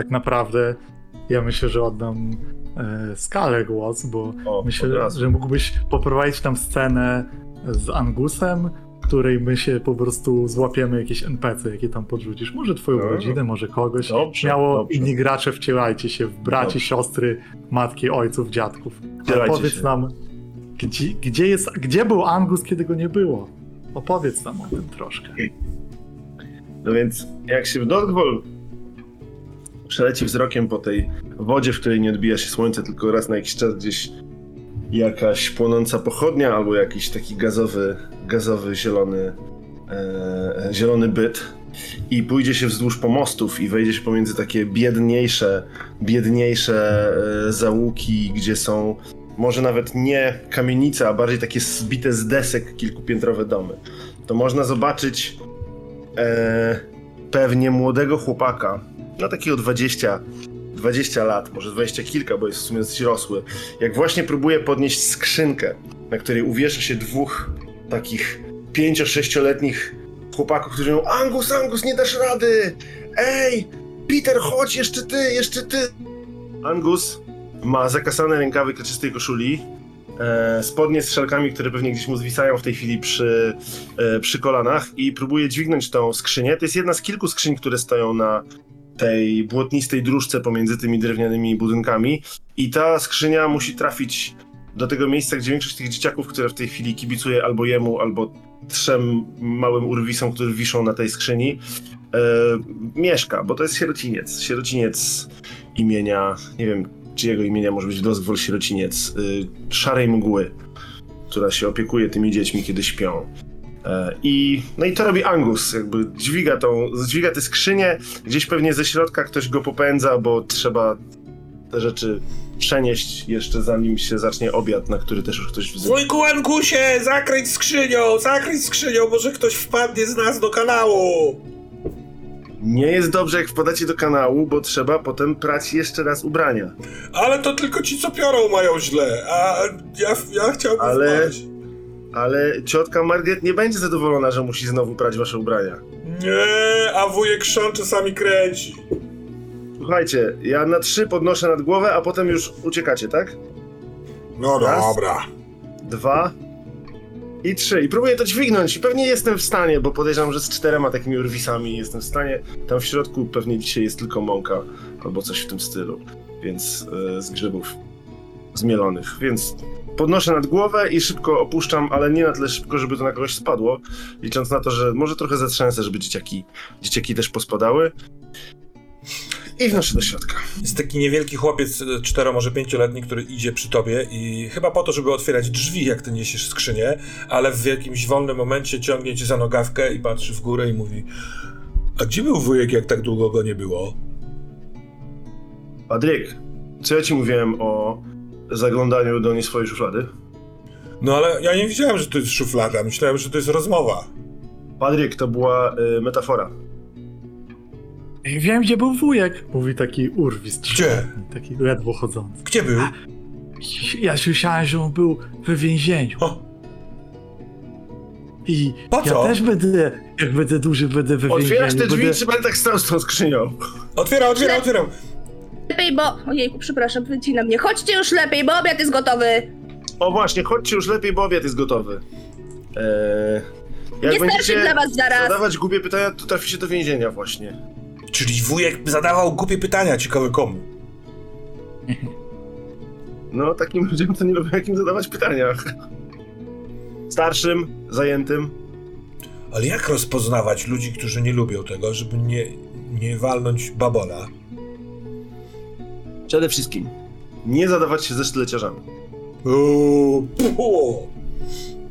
tak naprawdę ja myślę, że oddam e, Skalę głos, bo O, myślę, że mógłbyś poprowadzić tam scenę z Angusem, której my się po prostu złapiemy jakieś NPC, jakie tam podrzucisz. Może twoją No. rodzinę, może kogoś. Dobrze, Śmiało dobrze. inni gracze wcielajcie się w braci, Dobrze. siostry, matki, ojców, dziadków. Powiedz się. nam, gdzie, gdzie, jest, gdzie był Angus, kiedy go nie było? Opowiedz nam o tym troszkę. No więc jak się w Dogwall przeleci wzrokiem po tej wodzie, w której nie odbija się słońce, tylko raz na jakiś czas gdzieś jakaś płonąca pochodnia albo jakiś taki gazowy, gazowy zielony, e, zielony byt i pójdzie się wzdłuż pomostów i wejdzie się pomiędzy takie biedniejsze, biedniejsze e, załuki, gdzie są może nawet nie kamienice, a bardziej takie zbite z desek kilkupiętrowe domy. To można zobaczyć e, pewnie młodego chłopaka, na takiego 20, 20 lat, może 20 kilka, bo jest w sumie dosyć rosły, jak właśnie próbuje podnieść skrzynkę, na której uwiesza się dwóch takich 5-6-letnich chłopaków, którzy mówią Angus, Angus, nie dasz rady! Ej, Peter, chodź, jeszcze ty, jeszcze ty! Angus ma zakasane rękawy klaczystej koszuli, e, spodnie z szelkami, które pewnie gdzieś mu zwisają w tej chwili przy, e, przy kolanach i próbuje dźwignąć tą skrzynię. To jest jedna z kilku skrzyń, które stoją na tej błotnistej dróżce pomiędzy tymi drewnianymi budynkami i ta skrzynia musi trafić do tego miejsca, gdzie większość tych dzieciaków, które w tej chwili kibicuje albo jemu, albo trzem małym urwisom, które wiszą na tej skrzyni, e, mieszka, bo to jest sierociniec. Sierociniec imienia, nie wiem, czyjego imienia może być Dozwol Sierociniec, y, szarej mgły, która się opiekuje tymi dziećmi, kiedy śpią. E, I, no i to robi Angus, jakby dźwiga tą, dźwiga tę skrzynię, gdzieś pewnie ze środka ktoś go popędza, bo trzeba te rzeczy przenieść jeszcze zanim się zacznie obiad, na który też już ktoś wzywa. Wujku Angusie, zakręć skrzynią, zakręć skrzynią, może ktoś wpadnie z nas do kanału. Nie jest dobrze, jak wpadacie do kanału, bo trzeba potem prać jeszcze raz ubrania. Ale to tylko ci, co piorą, mają źle, a ja, ja chciałbym Ale-. Ale ciotka Margaret nie będzie zadowolona, że musi znowu prać wasze ubrania. Nie, a wujek Sean czasami kręci. Słuchajcie, ja na trzy podnoszę nad głowę, a potem już uciekacie, tak? No Raz. dobra. Dwa i trzy. I próbuję to dźwignąć. I pewnie jestem w stanie, bo podejrzewam, że z czterema takimi urwisami jestem w stanie. Tam w środku pewnie dzisiaj jest tylko mąka albo coś w tym stylu. Więc e, z grzybów zmielonych. Więc podnoszę nad głowę i szybko opuszczam, ale nie na tyle szybko, żeby to na kogoś spadło. Licząc na to, że może trochę zatrzęsę, żeby dzieciaki, dzieciaki też pospadały. I wnoszę do środka. Jest taki niewielki chłopiec, e, cztero, może pięcioletni, który idzie przy tobie i chyba po to, żeby otwierać drzwi, jak ty niesiesz skrzynię, ale w jakimś wolnym momencie ciągnie cię za nogawkę i patrzy w górę i mówi a gdzie był wujek, jak tak długo go nie było? Patryk, co ja ci mówiłem o zaglądaniu do nie swojej szuflady? No ale ja nie wiedziałem, że to jest szuflada, myślałem, że to jest rozmowa. Patryk, to była y, metafora. Wiem, gdzie był wujek, mówi taki urwis. Gdzie? Taki ledwo chodzący. Gdzie był? Ja słyszałem, że on był w więzieniu. O, I Po ja co? też będę, jak będę duży, będę we więzieniu. Otwierasz te drzwi, będę... czy będę tak stał z tą skrzynią? otwieram, otwieram, otwieram. Lepiej, bo... Ojejku, przepraszam, wycina mnie. Chodźcie już lepiej, bo obiad jest gotowy. O właśnie, chodźcie już lepiej, bo obiad jest gotowy. Eee, jak Nie starczy będziecie dla was zaraz. zadawać głupie pytania, to traficie do więzienia właśnie. Czyli wujek zadawał głupie pytania, ciekawe komu. No, takim ludziom, co nie lubią jakim zadawać pytania. Starszym, zajętym. Ale jak rozpoznawać ludzi, którzy nie lubią tego, żeby nie, nie walnąć babola? Przede wszystkim, nie zadawać się ze sztyleciarzami. Uuu.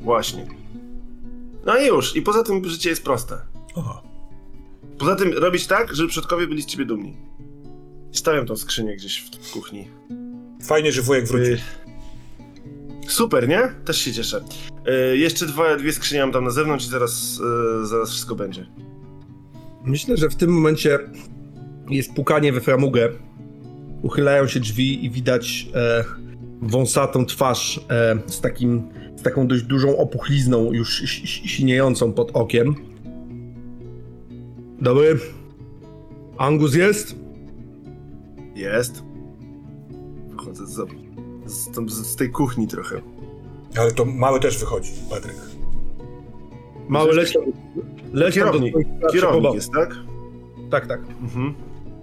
Właśnie. No i już. I poza tym życie jest proste. Aha. Poza tym robić tak, żeby przodkowie byli z ciebie dumni. Stawiam tą skrzynię gdzieś w, w kuchni. Fajnie, że wujek wrócił. Y, Super, nie? Też się cieszę. Y, jeszcze dwa, dwie skrzynie mam tam na zewnątrz i zaraz, y, zaraz wszystko będzie. Myślę, że w tym momencie jest pukanie we framugę. Uchylają się drzwi i widać e, wąsatą twarz e, z, takim, z taką dość dużą opuchlizną, już si- si- siniejącą pod okiem. Dobry. Angus jest? Jest. Wychodzę z, z, z, z tej kuchni trochę. Ale to mały też wychodzi, Patryk. Mały tam, leć tam do Kierownik. Kierownik jest, tak? Tak, tak. Mhm.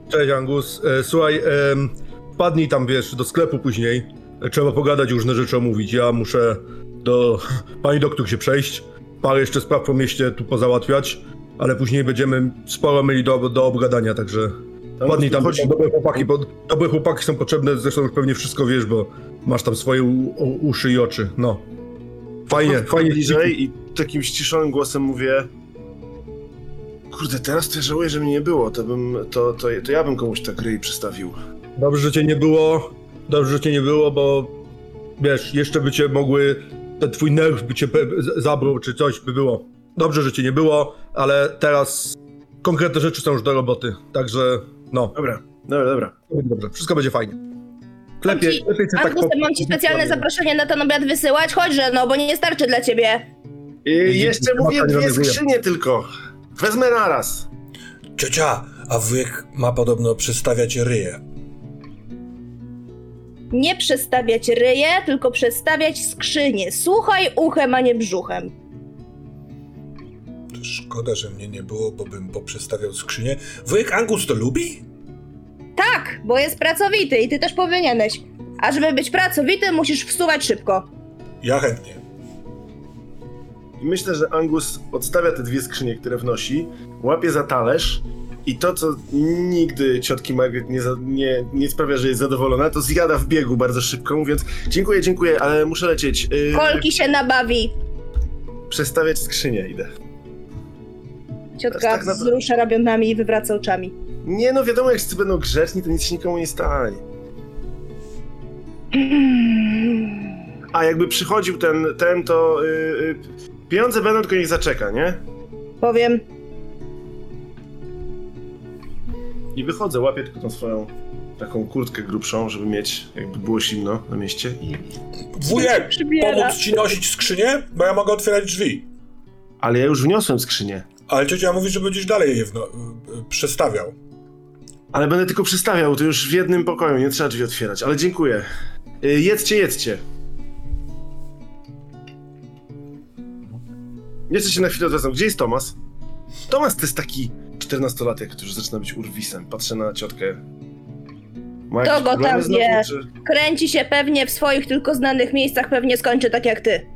Cześć Angus. E, słuchaj, em, wpadnij tam, wiesz, do sklepu później. E, Trzeba pogadać, różne rzeczy omówić. Ja muszę do pani doktor się przejść. Parę jeszcze spraw po mieście tu pozałatwiać, ale później będziemy sporo mieli do, do obgadania, także wpadnij tam. chodzi- Dobre chłopaki, bo, dobre chłopaki są potrzebne, zresztą już pewnie wszystko wiesz, bo masz tam swoje u, u, uszy i oczy. No. Fajnie, Podchodzę fajnie. bliżej i takim ściszonym głosem mówię Kurde, teraz to ja żałuję, że mnie nie było. To bym, to, to, to ja bym komuś tak ryj przystawił. Dobrze, że cię nie było. Dobrze, że cię nie było, bo wiesz, jeszcze by cię mogły. Ten twój nerw by cię zabrał, czy coś by było. Dobrze, że cię nie było, ale teraz konkretne rzeczy są już do roboty. Także no, Dobra, dobra, dobra. będzie dobrze. Wszystko będzie fajnie. Lepiej, Ci- lepiej cię tak Angusem, mam ci specjalne zaproszenie na ten obiad wysyłać? Chodźże, no, bo nie starczy dla ciebie. I jeszcze nie ma mówię dwie skrzynie tylko. Wezmę naraz. Ciocia, a wujek ma podobno przestawiać ryje. Nie przestawiać ryje, tylko przestawiać skrzynie. Słuchaj uchem, a nie brzuchem. To szkoda, że mnie nie było, bo bym poprzestawiał skrzynię. Wujek Angus to lubi? Tak, bo jest pracowity i ty też powinieneś. A żeby być pracowity, musisz wsuwać szybko. Ja chętnie. I myślę, że Angus odstawia te dwie skrzynie, które wnosi, łapie za talerz i to, co nigdy ciotki Margaret nie, nie, nie sprawia, że jest zadowolona, to zjada w biegu bardzo szybko, mówiąc dziękuję, dziękuję, ale muszę lecieć. Yy, Kolki się nabawi. Przestawiać skrzynię idę. Ciotka Tak wzrusza ramionami i wywraca oczami. Nie no, wiadomo, jak wszyscy będą grzeczni, to nic się nikomu nie stanie. A jakby przychodził ten, ten to yy, yy, pieniądze będą, tylko niech zaczeka, nie? Powiem, I wychodzę, łapię tylko tą swoją taką kurtkę grubszą, żeby mieć, jakby było zimno na mieście i... Wujek, pomóc ci nosić skrzynię? Bo ja mogę otwierać drzwi. Ale ja już wniosłem skrzynię. Ale ciocia mówi, że będziesz dalej je wno- y, przestawiał. Ale będę tylko przystawiał, to już w jednym pokoju, nie trzeba drzwi otwierać, ale dziękuję. Y, Jedzcie, jedzcie. Jeszcze się na chwilę odwracam. Gdzie jest Tomas? Tomas to jest taki 14-latek, który już zaczyna być urwisem. Patrzę na ciotkę. Ma jakieś go tam wie? czy- kręci się pewnie w swoich tylko znanych miejscach, pewnie skończy tak jak ty.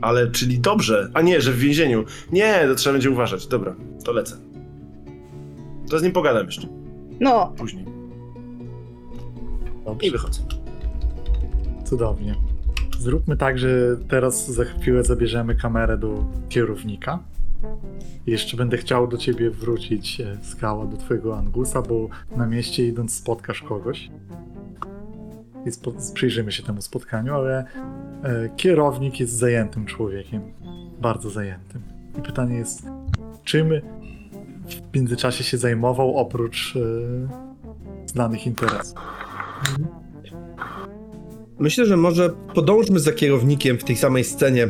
Ale, czyli dobrze. A nie, że w więzieniu. Nie, to trzeba będzie uważać. Dobra, to lecę. To z nim pogadam jeszcze. No, Później. Dobrze. I wychodzę. Cudownie. Zróbmy tak, że teraz za chwilę zabierzemy kamerę do kierownika. Jeszcze będę chciał do ciebie wrócić, e, skała, do twojego Angusa, bo na mieście idąc spotkasz kogoś. I spo- przyjrzymy się temu spotkaniu, ale e, kierownik jest zajętym człowiekiem. Bardzo zajętym. I pytanie jest, czym w międzyczasie się zajmował oprócz e, znanych interesów? Myślę, że może podążmy za kierownikiem w tej samej scenie,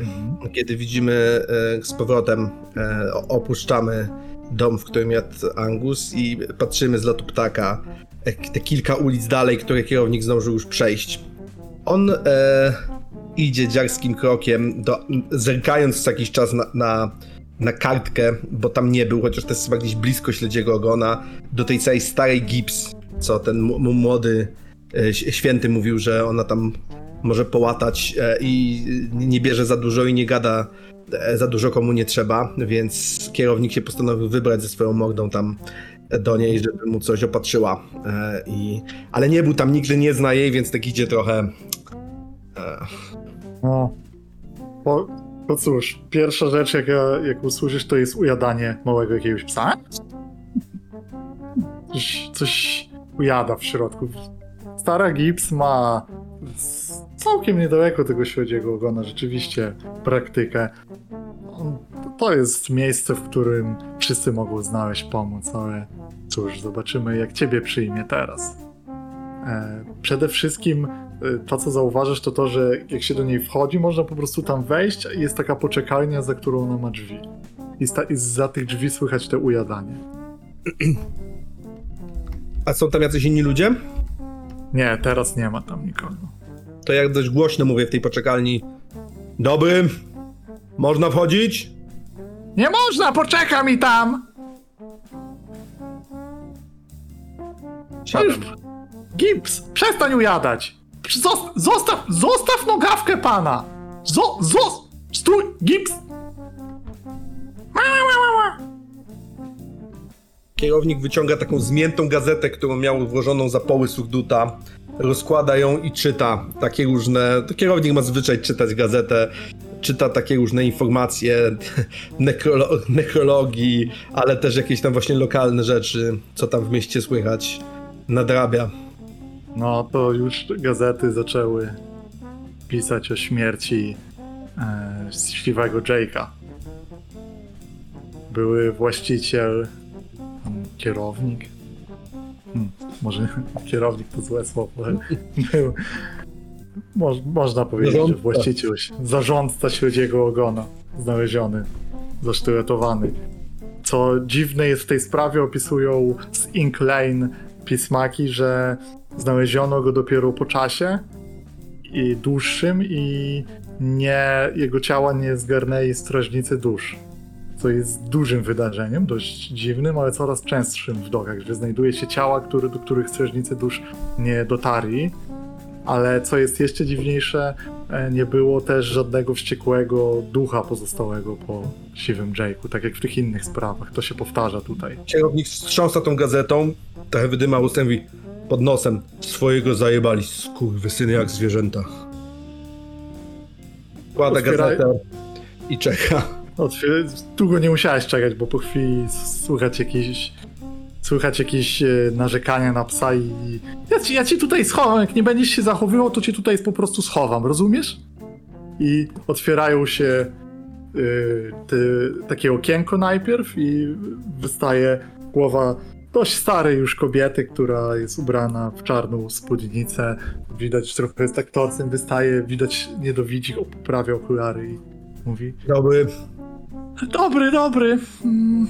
kiedy widzimy e, z powrotem, e, opuszczamy dom, w którym jadł Angus i patrzymy z lotu ptaka e, te kilka ulic dalej, które kierownik zdążył już przejść. On e, idzie dziarskim krokiem, do, zerkając co jakiś czas na, na, na kartkę, bo tam nie był, chociaż to jest chyba gdzieś blisko śledziego ogona, do tej całej starej gips, co ten młody święty mówił, że ona tam może połatać e, i nie bierze za dużo i nie gada e, za dużo komu nie trzeba, więc kierownik się postanowił wybrać ze swoją mordą tam do niej, żeby mu coś opatrzyła. E, I, ale nie był tam, nigdy nie zna jej, więc tak idzie trochę. E, No, bo, bo cóż, pierwsza rzecz, jak, jak usłyszysz, to jest ujadanie małego jakiegoś psa. Coś, coś ujada w środku. Stara Gibbs ma całkiem niedaleko tego śledziego ogona rzeczywiście praktykę. To jest miejsce, w którym wszyscy mogą znaleźć pomoc, ale cóż, zobaczymy, jak ciebie przyjmie teraz. E, przede wszystkim y, to, co zauważysz, to to, że jak się do niej wchodzi, można po prostu tam wejść i jest taka poczekalnia, za którą ona ma drzwi. I, sta- i za tych drzwi słychać te ujadanie. A są tam jacyś inni ludzie? Nie, teraz nie ma tam nikogo. To jak dość głośno mówię w tej poczekalni. Dobry, można wchodzić? Nie można, poczeka mi tam! Siadam. Gibbs, przestań ujadać! Zos- Zostaw, zostaw nogawkę pana! Zo, zos, stój, Gibbs! Ma, ma, ma, ma. Kierownik wyciąga taką zmiętą gazetę, którą miał włożoną za połysł Duta. Rozkłada ją i czyta takie różne. Kierownik ma zwyczaj czytać gazetę. Czyta takie różne informacje, nekrolo nekrologii, ale też jakieś tam właśnie lokalne rzeczy, co tam w mieście słychać. Nadrabia. No to już gazety zaczęły pisać o śmierci e, siwego Jake'a. Były właściciel, kierownik. Hmm, może kierownik to złe słowo, ale był, moż, można powiedzieć, że Zarządca. właściciel, zarządca śledziego ogona, znaleziony, zasztyletowany. Co dziwne jest w tej sprawie, opisują z Ink Lane pismaki, że znaleziono go dopiero po czasie i dłuższym i nie, jego ciała nie zgarnęli strażnicy dusz. Co jest dużym wydarzeniem, dość dziwnym, ale coraz częstszym w dokach, że znajduje się ciała, które, do których strażnicy dusz nie dotarli. Ale co jest jeszcze dziwniejsze, e, nie było też żadnego wściekłego ducha pozostałego po siwym Jake'u, tak jak w tych innych sprawach. To się powtarza tutaj. Kierownik wstrząsa tą gazetą, trochę wydyma ustem mówi, pod nosem. Swojego zajebali, skurwysyny jak zwierzęta. Kłada Otwieraj- gazetę i czeka. Otwier- Długo nie musiałeś czekać, bo po chwili słychać jakieś słychać jakieś e, narzekania na psa i ja ci, ja ci tutaj schowam, jak nie będziesz się zachowywał, to cię tutaj po prostu schowam, rozumiesz? I otwierają się y, te, takie okienko najpierw i wystaje głowa dość starej już kobiety, która jest ubrana w czarną spódnicę. Widać trochę z aktorcem wystaje, widać niedowidzik, poprawia okulary i mówi Dobry, Dobry, dobry. Mm,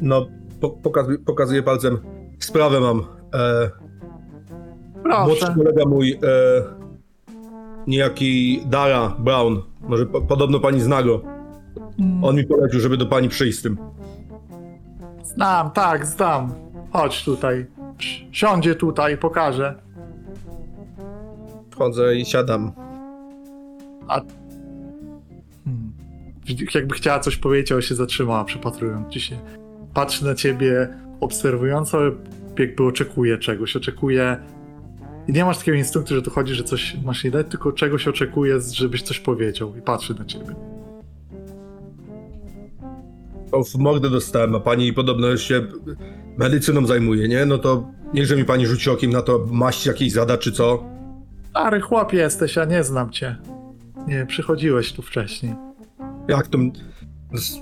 no, po, pokazuję, pokazuję palcem. Sprawę mam. E, młodszy proszę. kolega mój, e, niejaki Dara Brown, może po, podobno pani zna go. Mm, On mi polecił, żeby do pani przyjść z tym. Znam, tak, znam. Chodź tutaj. Si- Siądzie tutaj, pokażę. Wchodzę i siadam. Hmm. Jakby chciała coś powiedzieć, ale się zatrzymała, przypatrując ci się. Patrzy na ciebie obserwująco, jakby oczekuje czegoś. Oczekuje. I nie masz takiego instynktu, że tu chodzi, że coś masz nie dać, tylko czegoś oczekuje, żebyś coś powiedział. I patrzy na ciebie. O, w mordę dostałem, a pani podobno się medycyną zajmuje, nie? No to niechże mi pani rzuci okiem na to, maść jakiejś zada czy co? Stary chłop jesteś, a nie znam cię. Nie, przychodziłeś tu wcześniej. Jak to...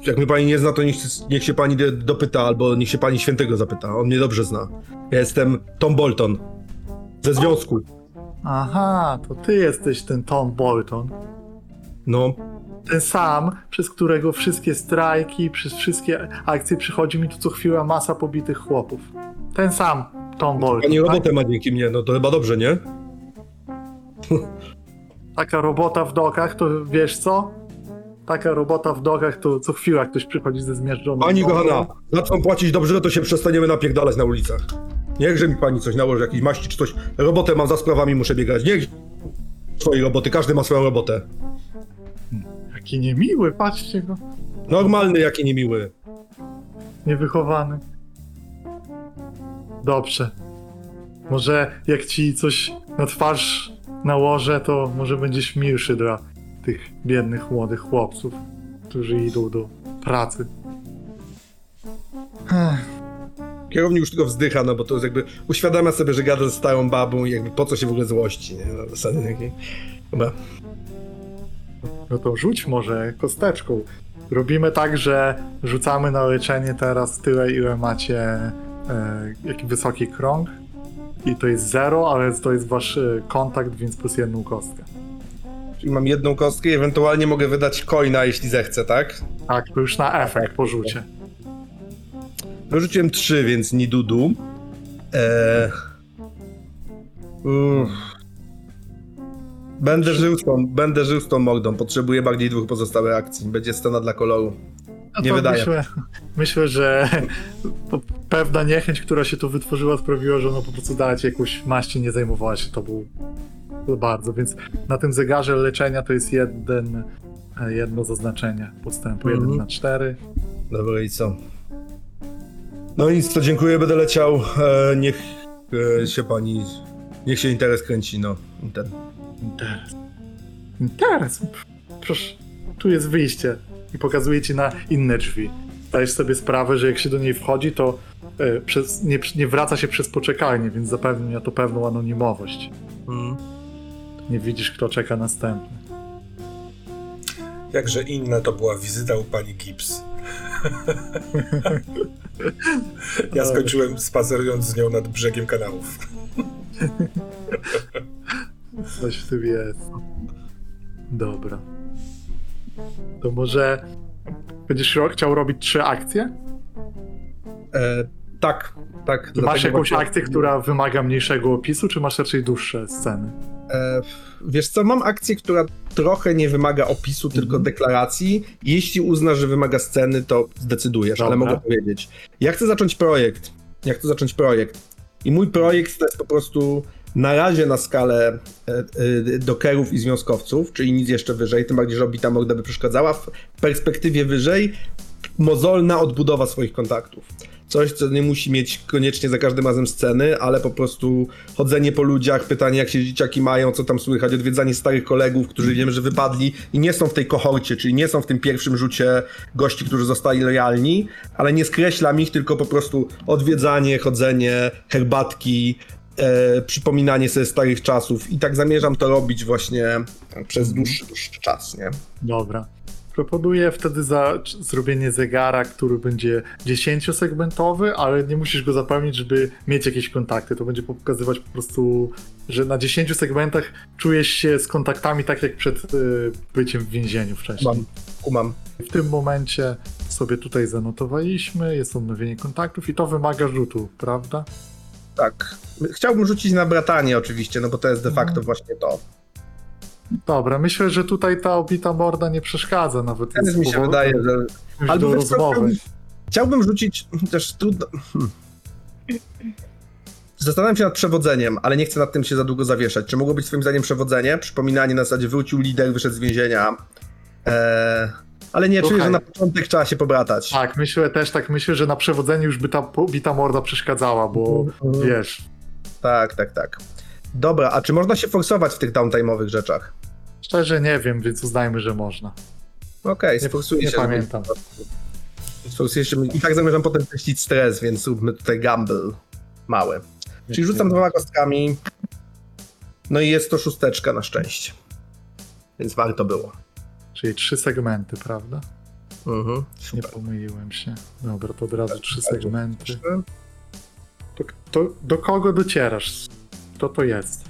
Jak mnie pani nie zna, to niech, niech się pani do- dopyta, albo niech się pani świętego zapyta. On mnie dobrze zna. Ja jestem Tom Bolton. Ze związku. Aha, to ty jesteś ten Tom Bolton. No, Ten sam, przez którego wszystkie strajki, przez wszystkie akcje przychodzi mi tu co chwila masa pobitych chłopów. Ten sam Tom Bolton. pani tak? robotę ma dzięki mnie, no to chyba dobrze, nie? Taka robota w dokach, to wiesz co? Taka robota w dokach, to co chwila ktoś przychodzi ze zmierzczoną Pani kochana, zaczną płacić dobrze, to się przestaniemy napierdalać na ulicach. Niechże mi pani coś nałoży, jakieś maści czy coś. Robotę mam, za sprawami muszę biegać. Niech swojej roboty, każdy ma swoją robotę. Jaki niemiły, patrzcie go. Normalny, jaki niemiły. Niewychowany. Dobrze. Może jak ci coś na twarz nałożę, to może będziesz milszy dla tych biednych młodych chłopców, którzy idą do pracy. Kierownik już tylko wzdycha, no bo to jest jakby uświadamia sobie, że gada ze starą babą i jakby po co się w ogóle złości, nie? Na zasadzie takiej. Chyba. No to rzuć może kosteczką. Robimy tak, że rzucamy na leczenie teraz tyle, ile macie e, jaki wysoki krąg. I to jest zero, ale to jest wasz e, kontakt, więc plus jedną kostkę. Czyli mam jedną kostkę i ewentualnie mogę wydać coina, jeśli zechcę, tak? Tak, to już na efekt po rzucie. No rzuciłem trzy, więc ni dudu. Eee... Uff. Będę żył, z tą, będę żył z tą mordą. Potrzebuję bardziej dwóch pozostałych akcji. Będzie scena dla koloru. No Nie wydaje. Myślę, myślę, że pewna niechęć, która się tu wytworzyła, sprawiła, że ona po prostu dała ci jakąś maść i nie zajmowała się tobą bardzo, więc na tym zegarze leczenia to jest jeden, e, jedno zaznaczenie podstępu, Mhm. 1 na 4. Dobra i co? No nic, to dziękuję, będę leciał. E, niech e, się pani. Niech się interes kręci, no. Ten. Interes. Interes? Proszę, tu jest wyjście i pokazuje ci na inne drzwi. Zdajesz sobie sprawę, że jak się do niej wchodzi, to e, przez, nie, nie wraca się przez poczekalnię, więc zapewnia to pewną anonimowość. Mm. Nie widzisz, kto czeka następny. Jakże inna to była wizyta u pani Gibbs. ja skończyłem spacerując z nią nad brzegiem kanałów. Coś w tym jest. Dobra. To może będziesz chciał robić trzy akcje? E, tak, tak. Masz jakąś właśnie- akcję, która wymaga mniejszego opisu, czy masz raczej dłuższe sceny? E, wiesz co, mam akcję, która trochę nie wymaga opisu, tylko Mhm. deklaracji. Jeśli uznasz, że wymaga sceny, to zdecydujesz, ale Dobra. mogę powiedzieć. Ja chcę zacząć projekt. Ja chcę zacząć projekt. I mój projekt to jest po prostu na razie na skalę e, e, dokerów i związkowców, czyli nic jeszcze wyżej, tym bardziej, że obita morda by przeszkadzała. W perspektywie wyżej mozolna odbudowa swoich kontaktów. Coś, co nie musi mieć koniecznie za każdym razem sceny, ale po prostu chodzenie po ludziach, pytanie jak się dzieciaki mają, co tam słychać, odwiedzanie starych kolegów, którzy wiem, że wypadli i nie są w tej kohorcie, czyli nie są w tym pierwszym rzucie gości, którzy zostali lojalni, ale nie skreślam ich, tylko po prostu odwiedzanie, chodzenie, herbatki, e, przypominanie sobie starych czasów i tak zamierzam to robić właśnie przez dłuższy, dłuższy czas, nie? Dobra. Proponuję wtedy za zrobienie zegara, który będzie 10-segmentowy, ale nie musisz go zapełnić, żeby mieć jakieś kontakty. To będzie pokazywać po prostu, że na 10 segmentach czujesz się z kontaktami tak jak przed y, byciem w więzieniu wcześniej. Mam, kumam. W tym momencie sobie tutaj zanotowaliśmy, jest odnowienie kontaktów i to wymaga rzutu, prawda? Tak. Chciałbym rzucić na bratanie oczywiście, no bo to jest de facto właśnie to. Dobra, myślę, że tutaj ta obita morda nie przeszkadza nawet. Z mi się wydaje, że Albo rozmowy. chciałbym, rzucić też trudno. Hmm. Zastanawiam się nad przewodzeniem, ale nie chcę nad tym się za długo zawieszać. Czy mogło być twoim zdaniem przewodzenie? Przypominanie na zasadzie wrócił lider, wyszedł z więzienia. Eee, ale nie, czuję, że na początek trzeba się pobratać. Tak, myślę też tak, myślę, że na przewodzeniu już by ta pobita morda przeszkadzała, bo Mhm. wiesz, Tak, tak, tak. Dobra, a czy można się forsować w tych downtime'owych rzeczach? szczerze nie wiem, więc uznajmy, że można. Okej, Nie, sforsuję nie się. pamiętam. Sforsuję się. I tak zamierzam potem teścić stres, więc róbmy tutaj gamble mały. Czyli rzucam dwoma kostkami. No i jest to szósteczka na szczęście. Więc warto było. Czyli trzy segmenty, prawda? Mhm, Nie pomyliłem się. Dobra, to od razu trzy segmenty. To, to, do kogo docierasz? Kto to jest?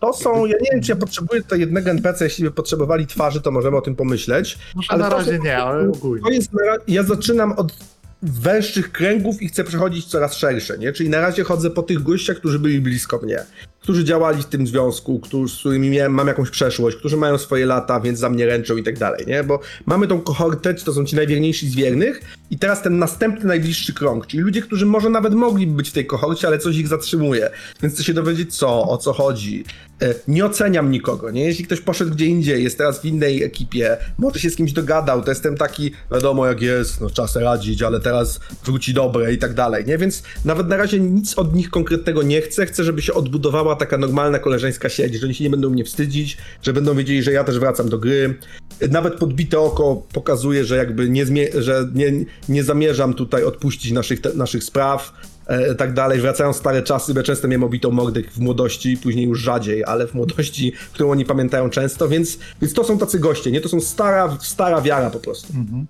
To są, ja nie wiem, czy ja potrzebuję tutaj jednego NPC, jeśli by potrzebowali twarzy, to możemy o tym pomyśleć. Może Ale na to razie są- nie, ale To ogólnie. jest, na ra- ja zaczynam od węższych kręgów i chcę przechodzić coraz szersze, nie? Czyli na razie chodzę po tych gościach, którzy byli blisko mnie, którzy działali w tym związku, którzy, z którymi miałem, mam jakąś przeszłość, którzy mają swoje lata, więc za mnie ręczą i tak dalej, nie? Bo mamy tą kohortę, to są ci najwierniejsi z wiernych i teraz ten następny, najbliższy krąg, czyli ludzie, którzy może nawet mogliby być w tej kohorcie, ale coś ich zatrzymuje, więc chcę się dowiedzieć co, o co chodzi. E, Nie oceniam nikogo, nie? Jeśli ktoś poszedł gdzie indziej, jest teraz w innej ekipie, może się z kimś dogadał, to jestem taki, wiadomo jak jest, no czas radzić, ale teraz wróci dobre i tak dalej, nie? Więc nawet na razie nic od nich konkretnego nie chcę, chcę, żeby się odbudowała taka normalna koleżeńska sieć, że oni się nie będą mnie wstydzić, że będą wiedzieli, że ja też wracam do gry. Nawet podbite oko pokazuje, że jakby nie, że nie, nie zamierzam tutaj odpuścić naszych, te, naszych spraw, e, tak dalej. Wracają stare czasy, bo ja często miałem obitą mordę w młodości, później już rzadziej, ale w młodości, którą oni pamiętają często, więc, więc to są tacy goście, nie? To są stara, stara wiara po prostu. Mhm.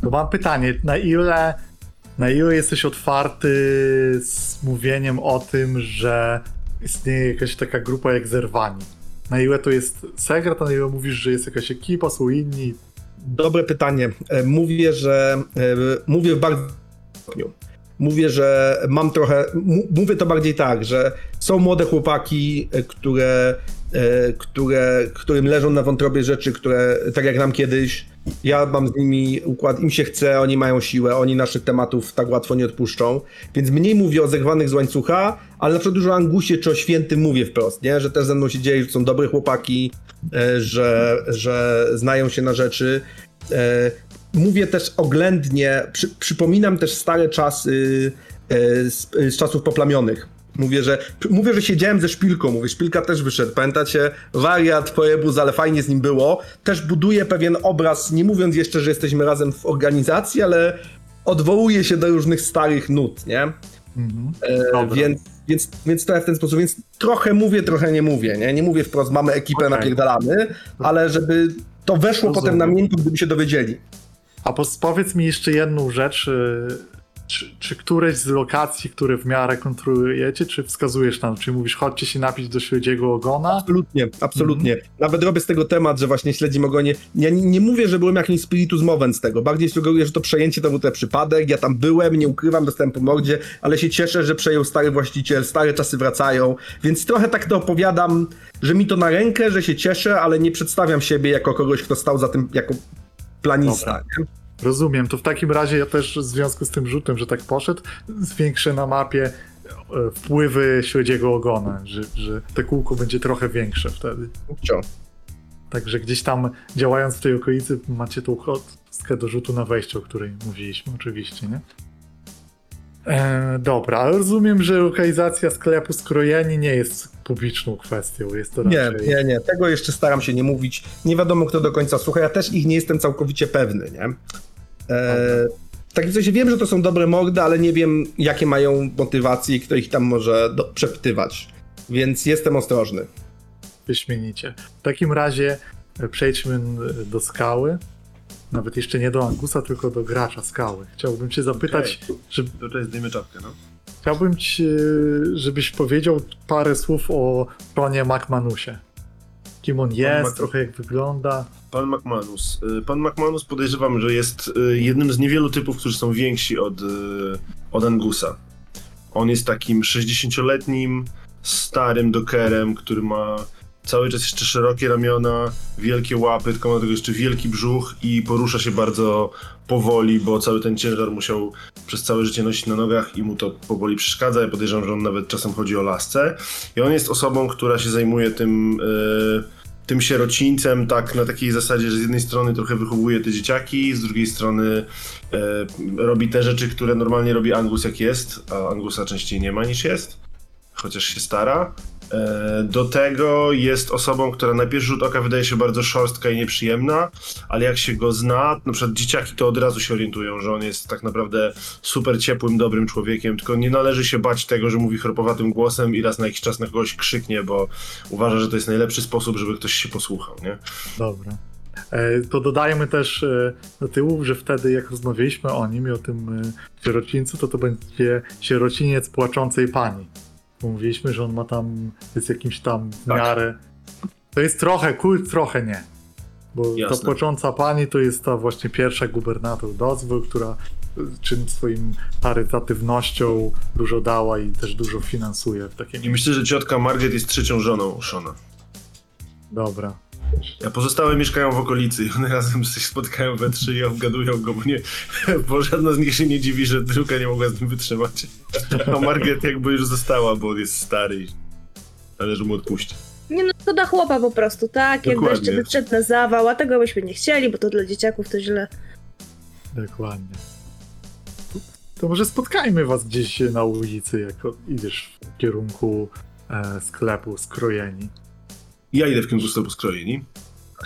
To mam pytanie, na ile, na ile jesteś otwarty z mówieniem o tym, że istnieje jakaś taka grupa jak Zerwani? Na ile to jest sekret, a na ile mówisz, że jest jakaś ekipa, są inni? Dobre pytanie. E, Mówię, że e, mówię w bardzo stopniu. mówię, że mam trochę, mówię to bardziej tak, że są młode chłopaki, e, które, które, którym leżą na wątrobie rzeczy, które, tak jak nam kiedyś, ja mam z nimi układ, im się chce, oni mają siłę, oni naszych tematów tak łatwo nie odpuszczą, więc mniej mówię o zerwanych z łańcucha, ale na przykład dużo o Angusie czy o Świętym mówię wprost, nie? że też ze mną się dzieje, że są dobre chłopaki, e, że, że znają się na rzeczy. E, Mówię też oględnie, przy, przypominam też stare czasy e, z, z czasów poplamionych. Mówię, że mówię, że siedziałem ze szpilką, mówię, szpilka też wyszedł. Pamiętacie? Wariat, pojebuz, ale fajnie z nim było. Też buduje pewien obraz, nie mówiąc jeszcze, że jesteśmy razem w organizacji, ale odwołuje się do różnych starych nut, nie? Mhm. E, więc, więc, więc trochę w ten sposób, więc trochę mówię, trochę nie mówię, nie? Nie mówię wprost, mamy ekipę, Okej. napierdalamy, ale żeby to weszło Rozumiem. potem na miękko, gdyby się dowiedzieli. A powiedz mi jeszcze jedną rzecz. Czy, czy któreś z lokacji, które w miarę kontrolujecie, czy wskazujesz tam, czy mówisz, chodźcie się napić do śledziego ogona? Absolutnie, absolutnie. Nawet robię z tego temat, że właśnie śledzi ogonie. Ja nie, nie mówię, że byłem jakimś spiritus movens z tego. Bardziej sugeruję, że to przejęcie to był ten przypadek. Ja tam byłem, nie ukrywam, dostałem po mordzie, ale się cieszę, że przejął stary właściciel, stare czasy wracają. Więc trochę tak to opowiadam, że mi to na rękę, że się cieszę, ale nie przedstawiam siebie jako kogoś, kto stał za tym jako planista. Dobra. Nie? Rozumiem, to w takim razie ja też w związku z tym rzutem, że tak poszedł, zwiększę na mapie e, wpływy śledziego ogona, że, że te kółko będzie trochę większe wtedy. Cio. Także gdzieś tam działając w tej okolicy macie tą kostkę do rzutu na wejście, o której mówiliśmy oczywiście, nie? E, dobra, ale rozumiem, że lokalizacja sklepu skrojeni nie jest publiczną kwestią, jest to Nie, raczej... nie, nie. Tego jeszcze staram się nie mówić. Nie wiadomo, kto do końca słucha. Ja też ich nie jestem całkowicie pewny, nie? E, tak w sensie wiem, że to są dobre mordy, ale nie wiem, jakie mają motywacje i kto ich tam może do, przepytywać. Więc jestem ostrożny. Wyśmienicie. W takim razie e, przejdźmy n- do skały. Nawet jeszcze nie do Angusa, tylko do gracza skały. Chciałbym cię zapytać, że, To tutaj zdejmę czapkę, no. Chciałbym ci, żebyś powiedział parę słów o Tronie McManusie. Kim on jest, trochę jak wygląda. Pan McManus. Y, Pan McManus podejrzewam, że jest y, jednym z niewielu typów, którzy są więksi od, y, od Angusa. On jest takim 60-letnim, starym dokerem, który ma cały czas jeszcze szerokie ramiona, wielkie łapy, tylko ma do tego jeszcze wielki brzuch i porusza się bardzo powoli, bo cały ten ciężar musiał przez całe życie nosić na nogach i mu to powoli przeszkadza. Ja podejrzewam, że on nawet czasem chodzi o lasce. I on jest osobą, która się zajmuje tym... y, tym sierocińcem, tak na takiej zasadzie, że z jednej strony trochę wychowuje te dzieciaki, z drugiej strony e, robi te rzeczy, które normalnie robi Angus jak jest, a Angusa częściej nie ma niż jest, chociaż się stara. E, do tego jest osobą, która na pierwszy rzut oka wydaje się bardzo szorstka i nieprzyjemna, ale jak się go zna, na przykład dzieciaki to od razu się orientują, że on jest tak naprawdę super ciepłym, dobrym człowiekiem, tylko nie należy się bać tego, że mówi chropowatym głosem i raz na jakiś czas na kogoś krzyknie, bo uważa, że to jest najlepszy sposób, żeby ktoś się posłuchał, nie? Dobra. E, To dodajmy też e, do tyłu, że wtedy jak rozmawialiśmy o nim i o tym sierocińcu, to to będzie sierociniec płaczącej pani. Bo mówiliśmy, że on ma tam, jest jakimś tam w Tak. miarę... To jest trochę kult, trochę nie. Bo ta Jasne. płacząca pani to jest ta właśnie pierwsza gubernator Dozwell, która e, czym swoim charytatywnością dużo dała i też dużo finansuje w takim... I myślę, że ciotka Margaret jest trzecią żoną Shona. Dobra. A pozostałe mieszkają w okolicy i one razem się spotkają we trzy i obgadują go, bo, nie, bo żadna z nich się nie dziwi, że druga nie mogła z nim wytrzymać. A Margaret jakby już została, bo on jest stary i należy mu odpuścić. Nie no, to da chłopa po prostu, tak? Jakby Dokładnie. jeszcze wyszedł na zawał, a tego byśmy nie chcieli, bo to dla dzieciaków to źle. Dokładnie. To może spotkajmy was gdzieś na ulicy, jak idziesz w kierunku e, sklepu skrojeni. Ja idę w kierunku sklepu skrojeni,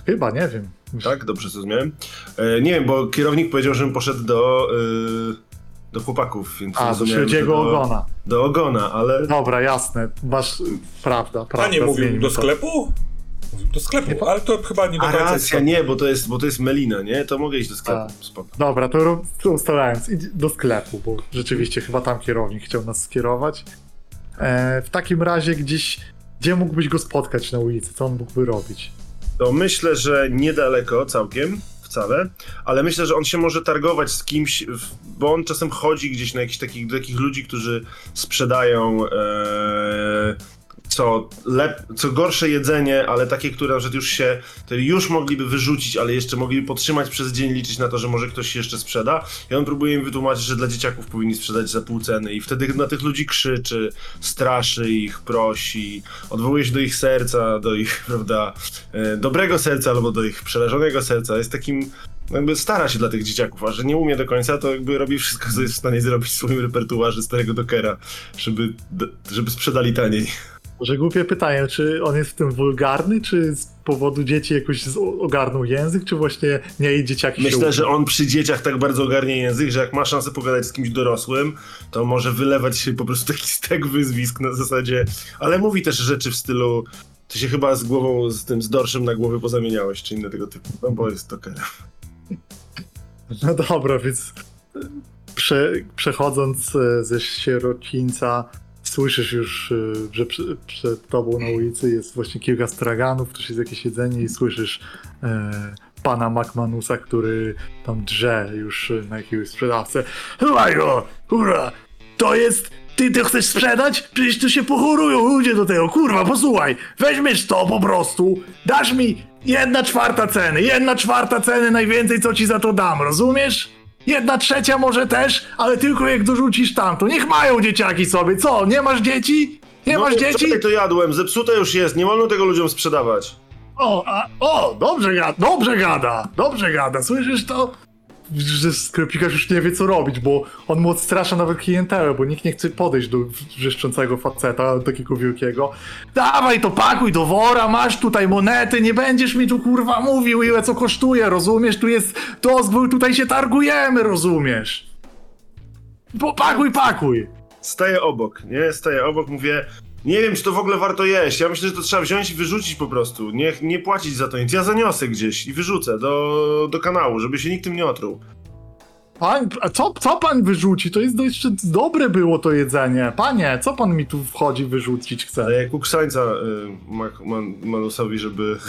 Chyba, nie wiem. tak? Dobrze zrozumiałem? E, nie wiem, bo kierownik powiedział, żebym poszedł do, e, do chłopaków, więc A, do śledziego do, ogona. Do ogona, ale Dobra, jasne. Masz... y, Prawda, prawda. A nie mówił do sklepu? Mówił Do sklepu, ale to chyba nie do A końca jest racja, nie, bo to jest, bo to jest Melina, nie? To mogę iść do sklepu, A. spoko. Dobra, to ustalając, idź do sklepu, bo rzeczywiście chyba tam kierownik chciał nas skierować. E, w takim razie gdzieś... Gdzie mógłbyś go spotkać na ulicy? Co on mógłby robić? To myślę, że niedaleko całkiem, wcale, ale myślę, że on się może targować z kimś, bo on czasem chodzi gdzieś na jakichś takich, takich ludzi, którzy sprzedają e, co, lep, co gorsze jedzenie, ale takie, które przykład już się, już mogliby wyrzucić, ale jeszcze mogliby podtrzymać przez dzień, liczyć na to, że może ktoś się jeszcze sprzeda. I on próbuje im wytłumaczyć, że dla dzieciaków powinni sprzedać za pół ceny i wtedy na tych ludzi krzyczy, straszy ich, prosi, odwołuje się do ich serca, do ich, prawda, e, dobrego serca albo do ich przerażonego serca. Jest takim, jakby stara się dla tych dzieciaków, a że nie umie do końca, to jakby robi wszystko, co jest w stanie zrobić w swoim repertuarze starego dokera, żeby, żeby sprzedali taniej. Może głupie pytanie, czy on jest w tym wulgarny, czy z powodu dzieci jakoś ogarnął język, czy właśnie nie dzieciaki się Myślę, uczą? że on przy dzieciach tak bardzo ogarnie język, że jak ma szansę pogadać z kimś dorosłym, to może wylewać się po prostu taki stek wyzwisk na zasadzie, ale mówi też rzeczy w stylu ty się chyba z głową, z tym z dorszem na głowy pozamieniałeś, czy inne tego typu, no bo jest to. No dobra, więc prze, przechodząc e, ze sierocińca, słyszysz już, e, że przed tobą na ulicy jest właśnie kilka straganów, też jest jakieś jedzenie i słyszysz e, pana McManusa, który tam drze już na jakiegoś sprzedawcę. Go, kurwa, to jest... Ty to chcesz sprzedać? Przecież tu się pochorują ludzie do tego, kurwa, posłuchaj, weźmiesz to po prostu, dasz mi jedna czwarta ceny, jedna czwarta ceny najwięcej, co ci za to dam, rozumiesz? Jedna trzecia może też, ale tylko jak dorzucisz tamto. Niech mają dzieciaki sobie, co, nie masz dzieci? Nie masz dzieci? wczoraj No, to jadłem, zepsute już jest, nie wolno tego ludziom sprzedawać. O, a, o, dobrze gada, dobrze gada, dobrze gada, słyszysz to? Że sklepikarz już nie wie co robić, bo on mu odstrasza nawet klientelę, bo nikt nie chce podejść do wrzeszczącego faceta, takiego wielkiego. Dawaj to pakuj do wora, masz tutaj monety, nie będziesz mi tu kurwa mówił ile co kosztuje, rozumiesz? Tu jest dozwól, tutaj się targujemy, rozumiesz? Bo pakuj, pakuj! Staję obok, nie? Staję obok, mówię, nie wiem, czy to w ogóle warto jeść. Ja myślę, że to trzeba wziąć i wyrzucić po prostu. Nie, nie płacić za to nic. Ja zaniosę gdzieś i wyrzucę do, do kanału, żeby się nikt tym nie otruł. Pan, a co, co pan wyrzuci? To jest jeszcze dobre było to jedzenie. Panie, co pan mi tu wchodzi wyrzucić chce? Daję kuksańca y, Mak- Man- Manusowi, żeby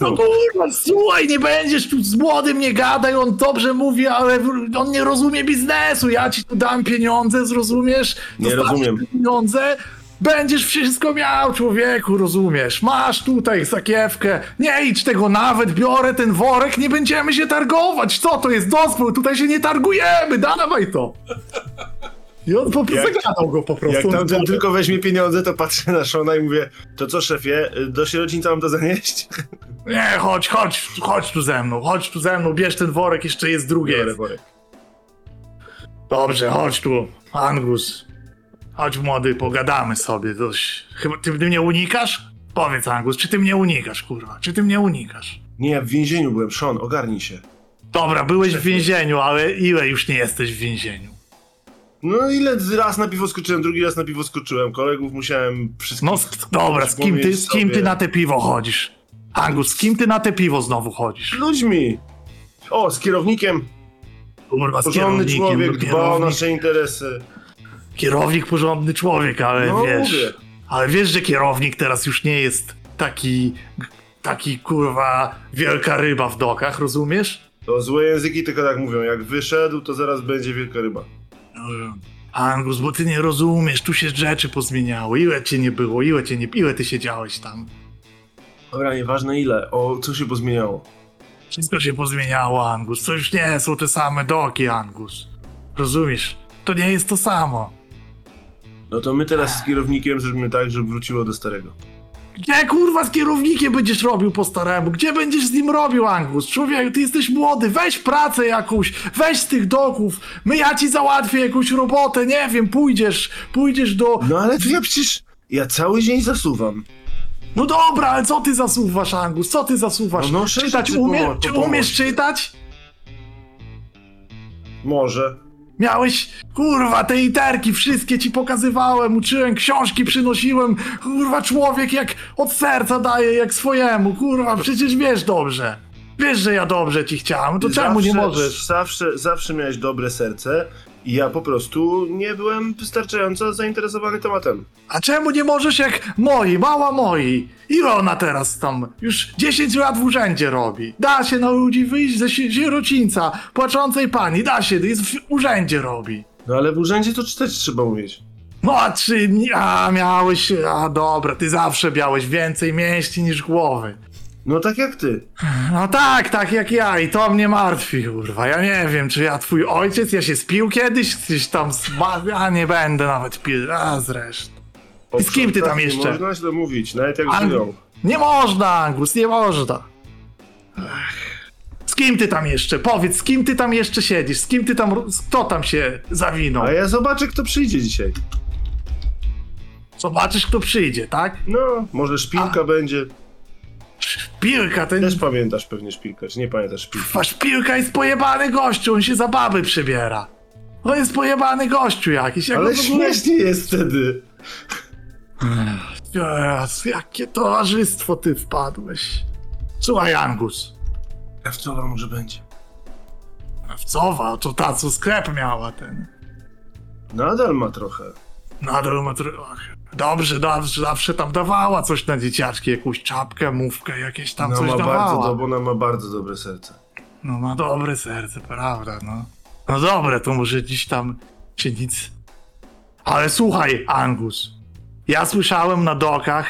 No kurwa, słuchaj, nie będziesz tu z młodym, nie gadaj, on dobrze mówi, ale on nie rozumie biznesu, ja ci tu dam pieniądze, zrozumiesz? Nie Dostaniesz rozumiem. Pieniądze, będziesz wszystko miał, człowieku, rozumiesz? Masz tutaj sakiewkę, nie idź tego nawet, biorę ten worek, nie będziemy się targować, co to jest dozwól, tutaj się nie targujemy, dawaj to! I on po prostu zagadał go po prostu. Jak tamten tylko weźmie pieniądze, to patrzę na Shona i mówię, to co szefie, do sierocińca mam to zanieść? Nie, chodź, chodź, chodź tu ze mną, chodź tu ze mną, bierz ten worek, jeszcze jest drugie. Biorę worek. Dobrze, chodź tu, Angus. Chodź młody, pogadamy sobie coś. Chyba ty mnie unikasz? Powiedz Angus, czy ty mnie unikasz, kurwa? Czy ty mnie unikasz? Nie, ja w więzieniu byłem, Sean, ogarnij się. Dobra, byłeś w więzieniu, ale ile już nie jesteś w więzieniu? No ile raz na piwo skoczyłem, drugi raz na piwo skoczyłem, kolegów musiałem wszystkich... No z, dobra, z kim, ty, z kim ty na te piwo chodzisz? Angus, z kim ty na te piwo znowu chodzisz? ludźmi. O, z kierownikiem. Kurwa, z Porządny kierownikiem. człowiek, dba o nasze interesy. Kierownik porządny człowiek, ale No, wiesz... mówię. Ale wiesz, że kierownik teraz już nie jest taki, taki kurwa wielka ryba w dokach, rozumiesz? To złe języki tylko tak mówią, jak wyszedł, to zaraz będzie wielka ryba. Angus, bo ty nie rozumiesz, tu się rzeczy pozmieniały, ile cię nie było, ile cię nie, ile ty siedziałeś tam. Dobra, nieważne ile, o, co się pozmieniało. Wszystko się pozmieniało, Angus, to już nie są te same doki, Angus. Rozumiesz? To nie jest to samo. No to my teraz z kierownikiem zrobimy tak, żeby wróciło do starego. Gdzie kurwa z kierownikiem będziesz robił po staremu? Gdzie będziesz z nim robił, Angus? Człowieku, ty jesteś młody, weź pracę jakąś, weź z tych doków, my ja ci załatwię jakąś robotę, nie wiem, pójdziesz, pójdziesz do... No ale to ja przecież, ja cały dzień zasuwam. No dobra, ale co ty zasuwasz, Angus, co ty zasuwasz? No, no, czytać umie, czy umiesz czytać? Może. Miałeś, kurwa, te literki wszystkie ci pokazywałem, uczyłem, książki przynosiłem, kurwa, człowiek jak od serca daje, jak swojemu, kurwa, przecież wiesz dobrze. Wiesz, że ja dobrze ci chciałem, to czemu nie Zawsze- możesz? Zawsze, zawsze miałeś dobre serce i ja po prostu nie byłem wystarczająco zainteresowany tematem. A czemu nie możesz jak moi, mała moi? Ile ona teraz tam już 10 lat w urzędzie robi? Da się na ludzi wyjść ze si- sierocińca, płaczącej pani, da się, jest w urzędzie robi. No ale w urzędzie to czytać trzeba umieć. No a czy, a miałeś, a dobra, ty zawsze miałeś więcej mięśni niż głowy. No tak jak ty. No tak, tak jak ja i to mnie martwi, kurwa. Ja nie wiem, czy ja twój ojciec, ja się spił kiedyś, gdzieś tam, sma- ja nie będę nawet pił, a zresztą. I z kim ty tam jeszcze? Nie można źle mówić, nawet jak Ang- żyją. Nie można, Angus, nie można. Z kim ty tam jeszcze? Powiedz, z kim ty tam jeszcze siedzisz? Z kim ty tam, kto tam się zawinął? A ja zobaczę, kto przyjdzie dzisiaj. Zobaczysz, kto przyjdzie, tak? No, może szpilka będzie. Szpilka, ten... Też pamiętasz pewnie szpilkę, czy nie pamiętasz szpilki? Szpilka jest pojebany gościu, on się za baby przybiera. On jest pojebany gościu jakiś. Jak Ale ogóle- śmiesznie jest wtedy. Jezu, jakie towarzystwo ty wpadłeś. Słuchaj, Angus. Krawcowa może będzie. Krawcowa, to ta, co sklep miała ten. Nadal ma trochę. Nadal ma trochę. Dobrze, dobrze, zawsze tam dawała coś na dzieciaczki, jakąś czapkę, mówkę, jakieś tam No coś ma bardzo, dawała. do, bo ona ma bardzo dobre serce. No ma dobre serce, prawda, no. No dobre, to może dziś tam się nic... Ale słuchaj, Angus, ja słyszałem na dokach,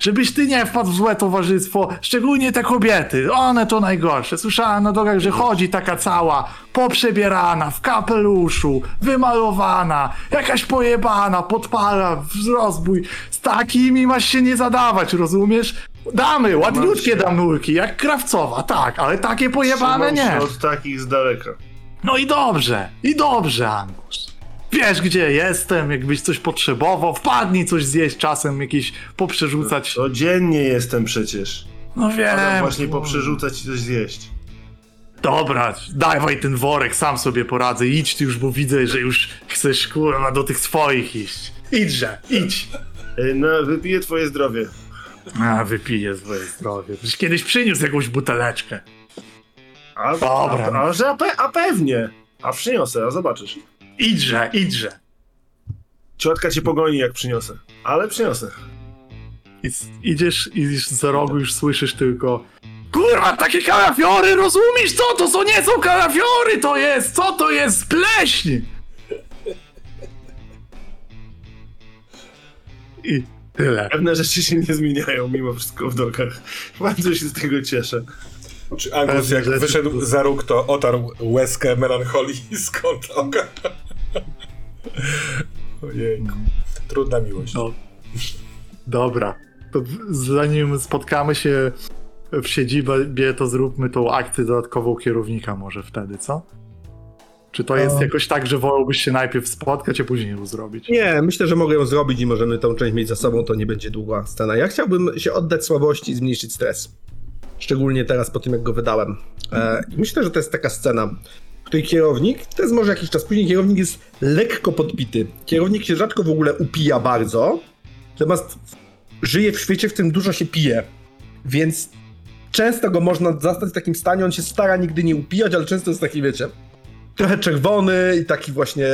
żebyś ty nie wpadł w złe towarzystwo, szczególnie te kobiety, one to najgorsze. Słyszałem na dokach, że chodzi taka cała, poprzebierana, w kapeluszu, wymalowana, jakaś pojebana, podpala, w rozbój. Z takimi masz się nie zadawać, rozumiesz? Damy, ładniutkie się. damulki, jak krawcowa, tak, ale takie pojebane Trzymam nie. się od takich z daleka. No i dobrze, i dobrze, Angus. Wiesz, gdzie jestem, jakbyś coś potrzebował, wpadnij coś zjeść czasem, jakieś poprzerzucać. Codziennie jestem przecież. No wiem. Adam właśnie poprzerzucać i coś zjeść. Dobra, dawaj ten worek, sam sobie poradzę. Idź ty już, bo widzę, że już chcesz, kurwa, do tych swoich iść. Idźże, idź. No, wypiję twoje zdrowie. A, wypiję swoje zdrowie. Przecież kiedyś przyniósł jakąś buteleczkę. A, Dobra. A, a, że a, pe, a pewnie. A przyniosę, a zobaczysz. Idźże, idźże. Ciotka cię pogoni, jak przyniosę. Ale przyniosę. I idziesz, idziesz za rogu, już słyszysz tylko Kurwa, takie kalafiory, rozumiesz co? To są nie są kalafiory, to jest, co to jest? Pleśń! I tyle. Pewne rzeczy się nie zmieniają mimo wszystko w dokach. Bardzo się z tego cieszę. Czy Angus jak wyszedł za róg, to otarł łezkę melancholii z kąta oka. Ojej. Trudna miłość. No. Dobra. To zanim spotkamy się w siedzibie, to zróbmy tą akcję dodatkową kierownika może wtedy, co? Czy to jest No. jakoś tak, że wolałbyś się najpierw spotkać, a później ją zrobić? Nie, myślę, że mogę ją zrobić i możemy tą część mieć za sobą, to nie będzie długa scena. Ja chciałbym się oddać słabości i zmniejszyć stres. Szczególnie teraz po tym, jak go wydałem. E, myślę, że to jest taka scena, której kierownik, to jest może jakiś czas później, kierownik jest lekko podbity. Kierownik się rzadko w ogóle upija bardzo, natomiast żyje w świecie, w którym dużo się pije. Więc często go można zastać w takim stanie, on się stara nigdy nie upijać, ale często jest taki, wiecie, trochę czerwony i taki właśnie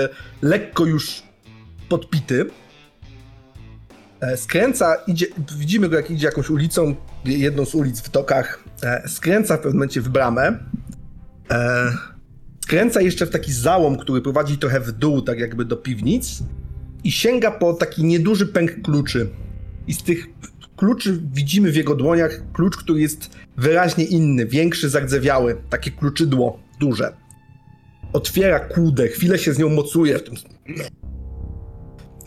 lekko już podpity. E, Skręca, idzie, widzimy go jak idzie jakąś ulicą, jedną z ulic w dokach. E, Skręca w pewnym momencie w bramę. Skręca jeszcze w taki załom, który prowadzi trochę w dół, tak jakby do piwnic. I sięga po taki nieduży pęk kluczy. I z tych kluczy widzimy w jego dłoniach klucz, który jest wyraźnie inny, większy, zardzewiały. Takie kluczydło duże. Otwiera kłudę, chwilę się z nią mocuje w tym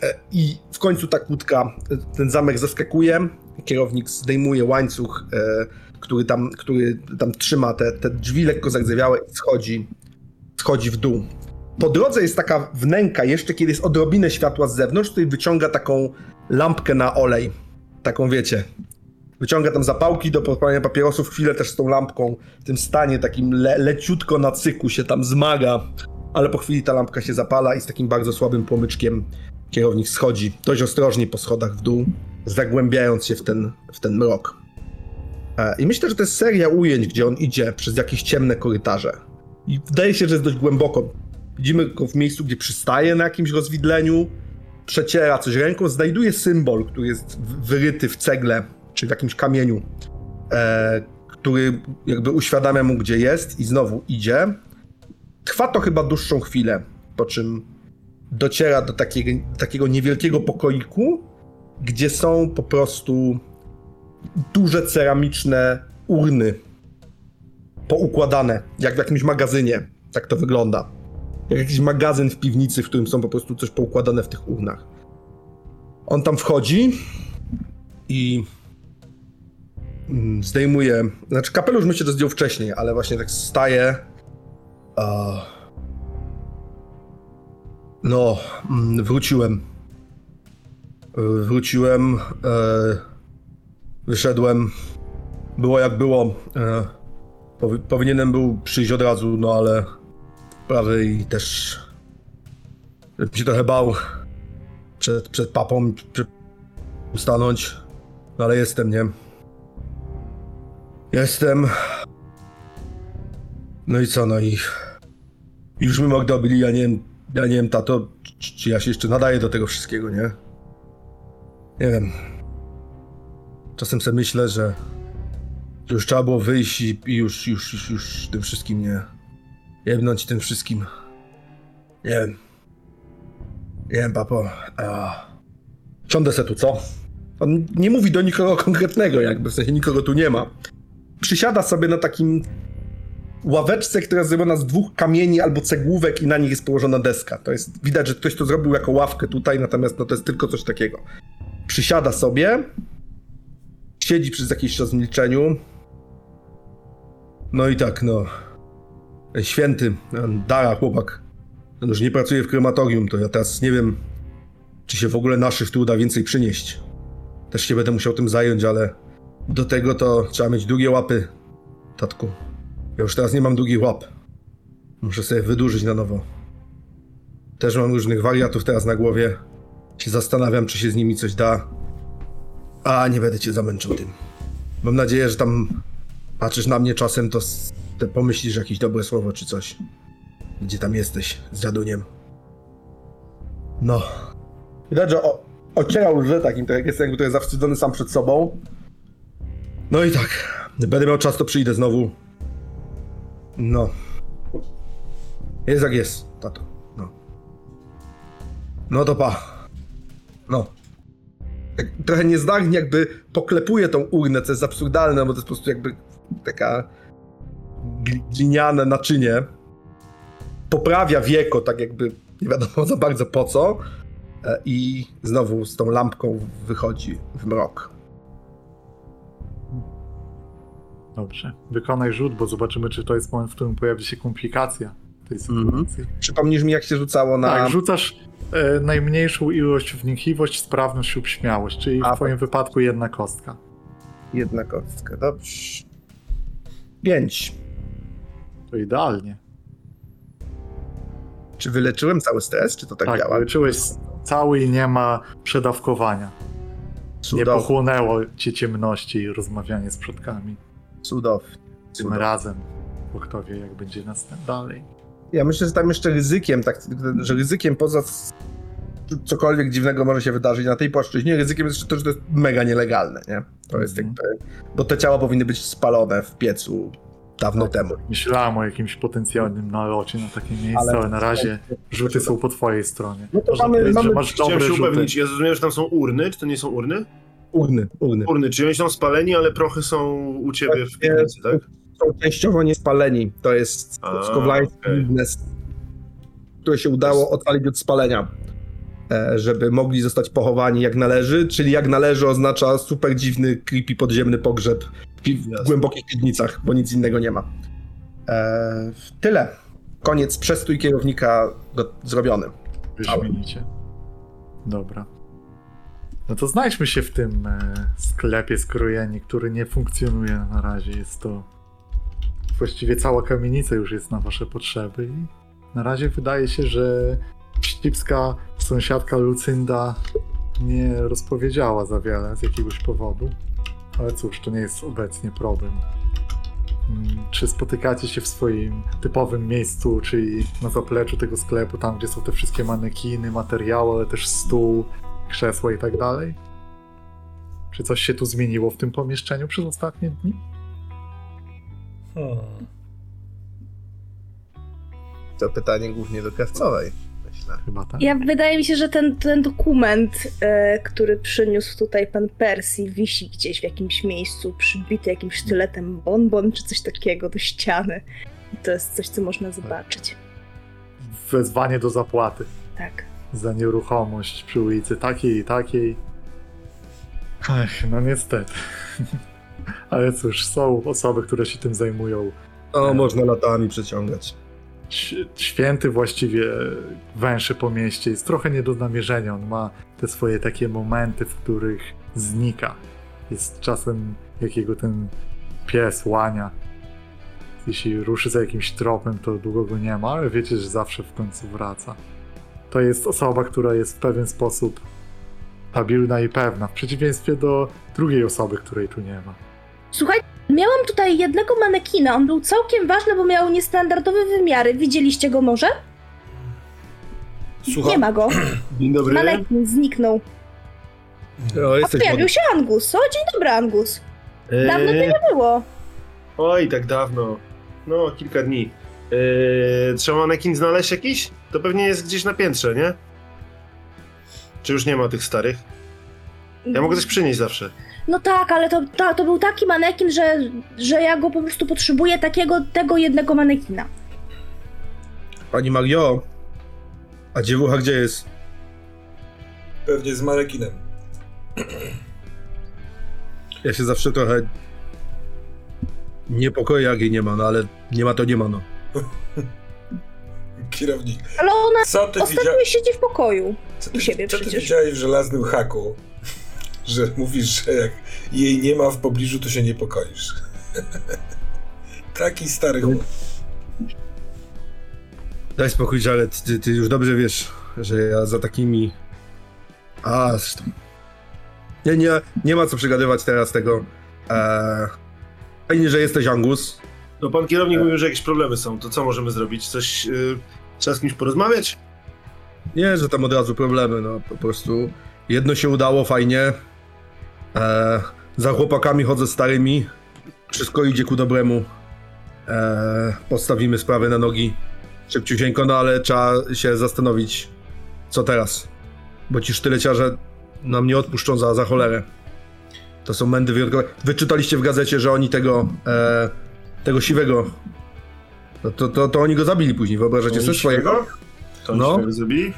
E, I w końcu ta kłódka, e, ten zamek zaskakuje. Kierownik zdejmuje łańcuch, e, który, tam, który tam trzyma te, te drzwi lekko zardzewiałe i schodzi, schodzi w dół. Po drodze jest taka wnęka, jeszcze kiedy jest odrobinę światła z zewnątrz, który wyciąga taką lampkę na olej. Taką wiecie. Wyciąga tam zapałki do podpalania papierosów, chwilę też z tą lampką w tym stanie takim le, leciutko na cyku się tam zmaga, ale po chwili ta lampka się zapala i z takim bardzo słabym płomyczkiem Kierownik schodzi dość ostrożnie po schodach w dół, zagłębiając się w ten, w ten mrok. E, I myślę, że to jest seria ujęć, gdzie on idzie przez jakieś ciemne korytarze. I wydaje się, że jest dość głęboko. Widzimy go w miejscu, gdzie przystaje na jakimś rozwidleniu, przeciera coś ręką, znajduje symbol, który jest wyryty w cegle, czy w jakimś kamieniu, e, który jakby uświadamia mu, gdzie jest i znowu idzie. Trwa to chyba dłuższą chwilę, po czym dociera do takiego, takiego niewielkiego pokoiku, gdzie są po prostu duże ceramiczne urny poukładane, jak w jakimś magazynie. Tak to wygląda. Jak jakiś magazyn w piwnicy, w którym są po prostu coś poukładane w tych urnach. On tam wchodzi i mm, zdejmuje. Znaczy, kapelusz myślę, że zdjął wcześniej, ale właśnie tak staje. No, mm, wróciłem. Wróciłem. E... Wyszedłem. Było jak było. Powi- powinienem był przyjść od razu, no ale sprawy i też żebym się trochę bał przed, przed papą przed stanąć, no ale jestem, nie? Jestem. No i co, no i już my Magda byli, ja nie wiem, ja nie wiem, tato, czy, czy ja się jeszcze nadaję do tego wszystkiego, nie? Nie wiem. Czasem sobie myślę, że już trzeba było wyjść i, i już, już, już, już tym wszystkim nie... Jebnąć tym wszystkim. Nie wiem. Nie wiem, papo. A... Siądę se tu, co? On nie mówi do nikogo konkretnego, jakby, w sensie nikogo tu nie ma. Przysiada sobie na takim ławeczce, która jest zrobiona z dwóch kamieni albo cegłówek i na nich jest położona deska. To jest, widać, że ktoś to zrobił jako ławkę tutaj, natomiast no, to jest tylko coś takiego. Przysiada sobie, siedzi przez jakiś czas w milczeniu. No i tak, no. Święty, Dara, chłopak. On już nie pracuje w krematorium, to ja teraz nie wiem, czy się w ogóle naszych tu uda więcej przynieść. Też się będę musiał tym zająć, ale do tego to trzeba mieć długie łapy, tatku. Ja już teraz nie mam długich łap. Muszę sobie wydłużyć na nowo. Też mam różnych wariatów teraz na głowie. Się zastanawiam, czy się z nimi coś da. A, nie będę cię zamęczył tym. Mam nadzieję, że tam patrzysz na mnie czasem, to pomyślisz jakieś dobre słowo czy coś. Gdzie tam jesteś z dziaduniem. No. Widać, że o, ocierał łże takim, tak jak jest jakby to jest zawstydzony sam przed sobą. No i tak. Będę miał czas, to przyjdę znowu. No. Jest jak jest, tato. No. No to pa. No. Tak trochę niezdarnie jakby poklepuje tą urnę, co jest absurdalne, bo to jest po prostu jakby taka gli- gliniane naczynie. Poprawia wieko, tak jakby nie wiadomo za bardzo po co. E, I znowu z tą lampką wychodzi w mrok. Dobrze. Wykonaj rzut, bo zobaczymy, czy to jest moment, w którym pojawi się komplikacja tej sytuacji. Przypomnisz mi, jak się rzucało na. Tak, rzucasz e, najmniejszą ilość wnikliwość, sprawność lub śmiałość, czyli A, w twoim wypadku jedna kostka. Jedna kostka, dobrze. Pięć. To idealnie. Czy wyleczyłem cały stres, czy to tak, Tak, działa? leczyłeś cały i nie ma przedawkowania. Nie Cudownie. pochłonęło cię ciemności i rozmawianie z przodkami. Cudownie. Tym razem. Bo kto wie, jak będzie następny dalej. Ja myślę, że tam jeszcze ryzykiem, tak, że ryzykiem poza cokolwiek dziwnego może się wydarzyć na tej płaszczyźnie, ryzykiem jest jeszcze to, że to jest mega nielegalne, nie? To jest Mhm. jakby, bo te ciała powinny być spalone w piecu dawno temu. Myślałem o jakimś potencjalnym nalocie na takie miejsce, ale, Ale- na razie rzuty są po twojej stronie. No to Można mamy- powiedzieć, mamy- że masz Chciałem dobre się rzuty. upewnić, ja zrozumiałem, że tam są urny, czy to nie są urny? Urny, urny. Urny, czyli oni są spaleni, ale prochy są u ciebie w piwnicy, tak? Są częściowo niespaleni. To jest skowlański okej. biznes, które się udało ocalić od spalenia. E, Żeby mogli zostać pochowani jak należy, czyli jak należy oznacza super dziwny, creepy podziemny pogrzeb w, głębokich piwnicach, bo nic innego nie ma. E, tyle. Koniec przestój kierownika go, zrobiony. Wyśmienicie. Dobra. No to znajdźmy się w tym e, sklepie skrojeni, który nie funkcjonuje na razie. Jest to. Właściwie cała kamienica już jest na wasze potrzeby. I na razie wydaje się, że wścibska sąsiadka Lucynda nie rozpowiedziała za wiele z jakiegoś powodu. Ale cóż, to nie jest obecnie problem. Mm, Czy spotykacie się w swoim typowym miejscu, czyli na zapleczu tego sklepu, tam gdzie są te wszystkie manekiny, materiały, ale też stół, krzesła i tak dalej? Czy coś się tu zmieniło w tym pomieszczeniu przez ostatnie dni? Hmm. To pytanie głównie do krawcowej, myślę. Chyba tak. Ja wydaje mi się, że ten, ten dokument, e, który przyniósł tutaj pan Percy, wisi gdzieś w jakimś miejscu, przybity jakimś sztyletem bonbon czy coś takiego do ściany. I to jest coś, co można zobaczyć. Wezwanie do zapłaty Tak. za nieruchomość przy ulicy takiej i takiej. Ech, no niestety. Ale cóż, są osoby, które się tym zajmują No, można latami przeciągać. Święty właściwie węszy po mieście jest trochę nie do namierzenia. On ma te swoje takie momenty, w których znika. Jest czasem jakiego ten pies łania. Jeśli ruszy za jakimś tropem, to długo go nie ma, ale wiecie, że zawsze w końcu wraca. To jest osoba, która jest w pewien sposób stabilna i pewna, w przeciwieństwie do drugiej osoby, której tu nie ma. Słuchaj, miałam tutaj jednego manekina. On był całkiem ważny, bo miał niestandardowe wymiary. Widzieliście go może? Słucham? Nie ma go. Dzień dobry. Manekin zniknął. O, A jesteś pojawił się Angus. O, dzień dobry, Angus. Eee, Dawno cię nie było. Oj, tak dawno. No, kilka dni. Eee, trzeba manekin znaleźć jakiś? To pewnie jest gdzieś na piętrze, nie? Czy już nie ma tych starych? Ja mogę coś przynieść zawsze. No tak, ale to, to, to był taki manekin, że, że ja go po prostu potrzebuję takiego, tego jednego manekina. Pani Mario, a dziewucha gdzie jest? Pewnie z manekinem. Ja się zawsze trochę niepokoję, jak jej nie ma, no ale nie ma to nie ma, no. Kierownik. Ale ona Co ty, widzia... ostatnio siedzi w pokoju. co u siebie ty, co ty przecież. widziałeś w żelaznym haku? Że mówisz, że jak jej nie ma w pobliżu, to się niepokoisz. Taki stary chłop. Daj spokój, Jared, ty, ty już dobrze wiesz, że ja za takimi... A, zresztą... Nie, nie, nie ma co przegadywać teraz tego. Eee... Fajnie, że jesteś Angus. No pan kierownik mówił, że jakieś problemy są. To co możemy zrobić? Coś... Yy, trzeba z kimś porozmawiać? Nie, że tam od razu problemy, no po prostu jedno się udało fajnie. E, za chłopakami chodzę starymi. Wszystko idzie ku dobremu. E, postawimy sprawę na nogi szybciusieńko, no ale trzeba się zastanowić, co teraz. Bo ci sztyleciarze nam nie odpuszczą za, za cholerę. To są mędy wyjątkowe. Wyczytaliście w gazecie, że oni tego, e, tego siwego, to, to, to oni go zabili później, wyobrażacie sobie swojego? To oni No. zrobili?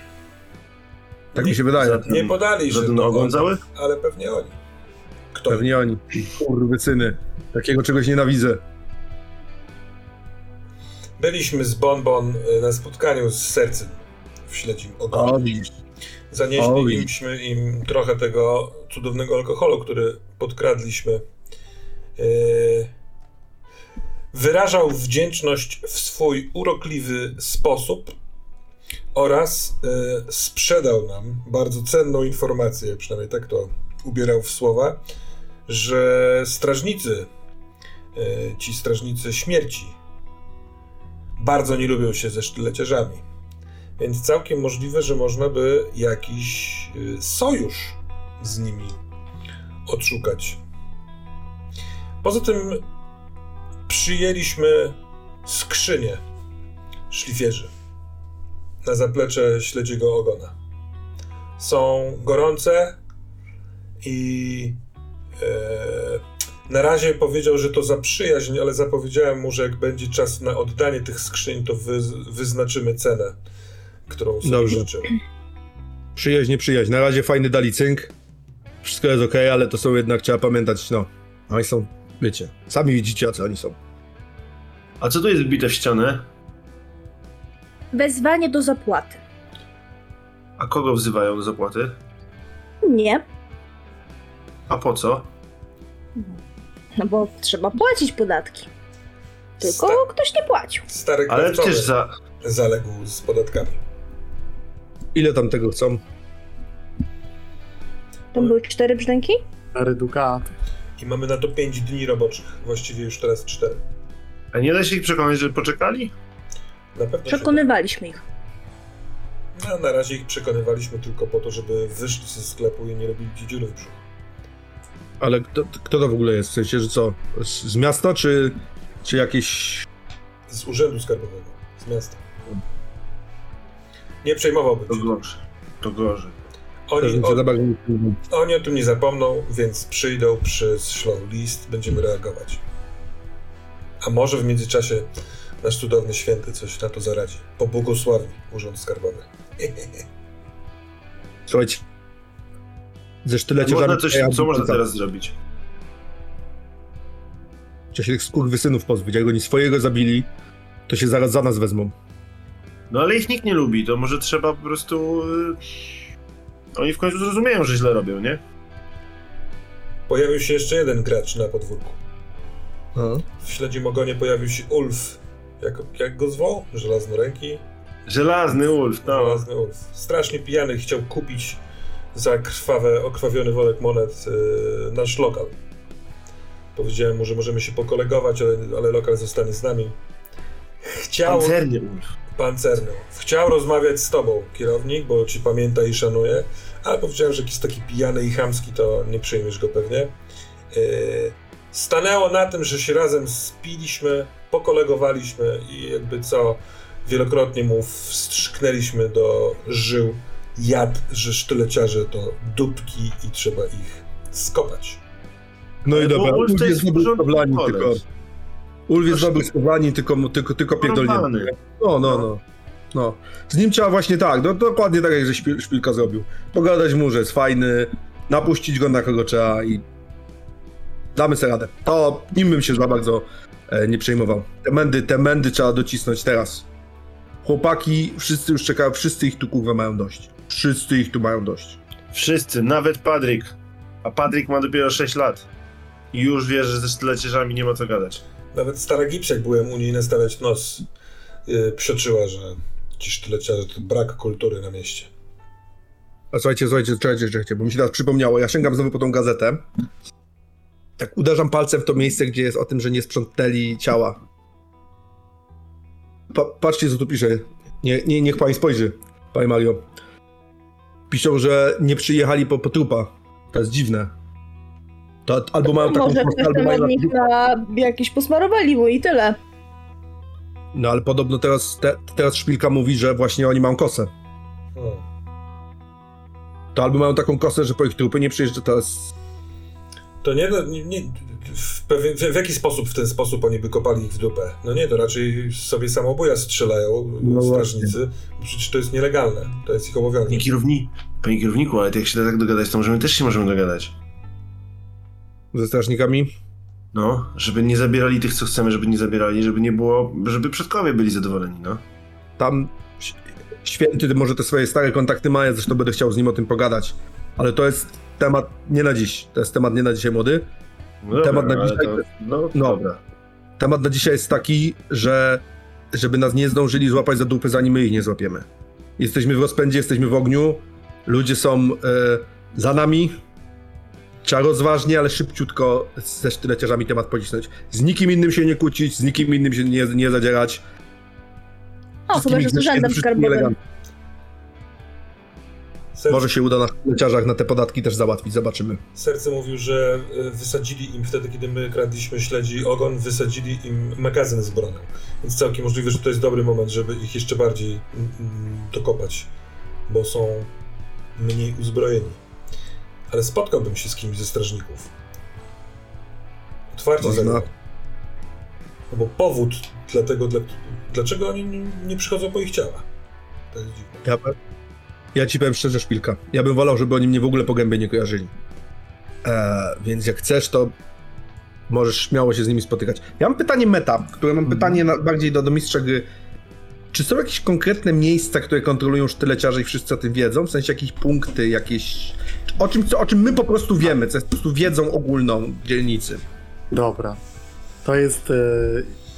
Tak mi się wydaje. Nie podali, że to ogon cały? ale pewnie oni. Kto? Pewnie oni. Kurwy syny. Takiego czegoś nienawidzę. Byliśmy z Bonbon y, na spotkaniu z sercem w śledzim ogonie. Zanieśliśmy im trochę tego cudownego alkoholu, który podkradliśmy. Yy, Wyrażał wdzięczność w swój urokliwy sposób oraz yy, sprzedał nam bardzo cenną informację, przynajmniej tak to ubierał w słowa, że strażnicy, yy, ci strażnicy śmierci, bardzo nie lubią się ze sztyleciarzami. Więc całkiem możliwe, że można by jakiś y, sojusz z nimi odszukać. Poza tym przyjęliśmy skrzynię szlifierzy na zaplecze śledziego ogona. Są gorące i e, na razie powiedział, że to za przyjaźń, ale zapowiedziałem mu, że jak będzie czas na oddanie tych skrzyń, to wy, wyznaczymy cenę, którą sobie Dobrze. życzył. Przyjaźń, nie przyjaźń. Na razie fajny dali cynk. Wszystko jest okej, ale to są jednak, trzeba pamiętać, no. Oni są, wiecie, sami widzicie, co oni są. A co tu jest wbite w ścianę? Wezwanie do zapłaty. A kogo wzywają do zapłaty? Nie, A po co? no bo trzeba płacić podatki. Tylko Sta- ktoś nie płacił. Stary Ale krawcowy przecież za... zaległ z podatkami. Ile tam tego chcą? Tam były cztery brzdęki? Cztery dukaty. I mamy na to 5 dni roboczych, właściwie już teraz 4. A nie da się ich przekonać, że poczekali? Na pewno się Przekonywaliśmy ich. da. No, na razie ich przekonywaliśmy tylko po to, żeby wyszli ze sklepu i nie robili ci dziury w brzuchu. Ale kto, kto to w ogóle jest? W sensie, że co? Z, z miasta, czy, czy jakieś... Z urzędu skarbowego, z miasta. Nie przejmowałbym To się. gorzej. To gorzej. Oni, o, oni o tym nie zapomną, więc przyjdą, przyślą list, będziemy reagować. A może w międzyczasie nasz cudowny święty coś na to zaradzi. Pobłogosławi Urząd Skarbowy. Słuchajcie. Ze sztylecia Można coś, co można teraz zrobić? Trzeba się tych skurwysynów pozbyć. Jak oni swojego zabili, to się zaraz za nas wezmą. No ale ich nikt nie lubi, to może trzeba po prostu... y, Oni w końcu zrozumieją, że źle robią, nie? Pojawił się jeszcze jeden gracz na podwórku. Aha. W śledzim ogonie pojawił się Ulf. Jak, jak go zwał? Żelaznoręki? Żelazny Ulf, no. Żelazny Ulf. Strasznie pijany chciał kupić za krwawe, okrwawiony worek monet yy, nasz lokal. Powiedziałem mu, że możemy się pokolegować, ale, ale lokal zostanie z nami. Chciał... Pancerny. Pancerny. Chciał rozmawiać z tobą, kierownik, bo ci pamięta i szanuje, ale powiedziałem, że jakiś taki pijany i chamski, to nie przyjmiesz go pewnie. Yy, stanęło na tym, że się razem spiliśmy, pokolegowaliśmy i jakby co, wielokrotnie mu wstrzyknęliśmy do żył jad, że sztyleciarze to dupki i trzeba ich skopać. No i Ale dobra, Ulf jest koleś. tylko... Ulf jest skowani, tylko, tylko, tylko pierdolnięty. No, no, no. No. Z nim trzeba właśnie tak, do, dokładnie tak jak że szpil, szpilka zrobił. Pogadać mu, że jest fajny, napuścić go na kogo trzeba i damy sobie radę. To nim bym się za bardzo e, nie przejmował. Te mędy, te mędy trzeba docisnąć teraz. Chłopaki, wszyscy już czekają, wszyscy ich tu kurwa mają dość. Wszyscy ich tu mają dość. Wszyscy, nawet Padrik. A Padrik ma dopiero 6 lat. I już wie, że ze sztylecierzami nie ma co gadać. Nawet stara Gips, jak byłem u niej nastawiać nos, yy, przeczyła, że ci sztyleciarze to brak kultury na mieście. A słuchajcie, słuchajcie, czekajcie, czekajcie, bo mi się teraz przypomniało. Ja sięgam znowu po tą gazetę. Tak uderzam palcem w to miejsce, gdzie jest o tym, że nie sprzątnęli ciała. Pa, patrzcie, co tu pisze. Nie, nie, niech pani spojrzy, panie Mario. Piszą, że nie przyjechali po, po trupa. To jest dziwne. To, albo mają taką Może ktoś albo tam mają od nich na jakieś posmarowali mu i tyle. No ale podobno teraz, te, teraz szpilka mówi, że właśnie oni mają kosę. Hmm. To albo mają taką kosę, że po ich trupy nie przyjeżdża, to jest... To nie, no, nie, nie w, pewien, w, w jaki sposób w ten sposób oni by kopali ich w dupę? No nie, to raczej sobie samobuja strzelają No strażnicy. Przecież to jest nielegalne. To jest ich obowiązek. Panie kierowni, panie kierowniku, ale jak się da tak dogadać, to może my też się możemy dogadać. ze strażnikami. No, żeby nie zabierali tych, co chcemy, żeby nie zabierali, żeby nie było, żeby przodkowie byli zadowoleni, no. tam święty może te swoje stare kontakty ma, ja zresztą będę chciał z nim o tym pogadać. Ale to jest temat nie na dziś. To jest temat nie na dzisiaj, młody. No Temat na ale dzisiaj to, no, no. dobra. Temat na dzisiaj jest taki, że żeby nas nie zdążyli złapać za dupy, zanim my ich nie złapiemy. Jesteśmy w rozpędzie, jesteśmy w ogniu, ludzie są e, za nami. Trzeba rozważnie, ale szybciutko ze sztyleciarzami temat pocisnąć. Z nikim innym się nie kłócić, z nikim innym się nie, nie zadzierać. O, chyba, że z urzędem skarbowym. Serce, Może się uda na leciarzach na te podatki też załatwić, zobaczymy. serce mówił, że y, wysadzili im wtedy, kiedy my kradliśmy śledzi ogon, wysadzili im magazyn z bronią. Więc całkiem możliwe, że to jest dobry moment, żeby ich jeszcze bardziej mm, mm, dokopać, bo są mniej uzbrojeni. Ale spotkałbym się z kimś ze strażników. Otwarcie Można. No bo powód dlatego, dla, dlaczego oni nie, nie przychodzą po ich ciała. To jest dziwne. Ja, ja ci powiem szczerze, Szpilka. Ja bym wolał, żeby oni mnie w ogóle po gębie nie kojarzyli. Eee, więc jak chcesz, to możesz śmiało się z nimi spotykać. Ja mam pytanie meta, które mam pytanie na, bardziej do, do mistrza gry. Czy są jakieś konkretne miejsca, które kontrolują sztyleciarze i wszyscy o tym wiedzą? W sensie jakieś punkty, jakieś... O czym, co, o czym my po prostu wiemy, co jest po prostu wiedzą ogólną dzielnicy. Dobra. To jest e,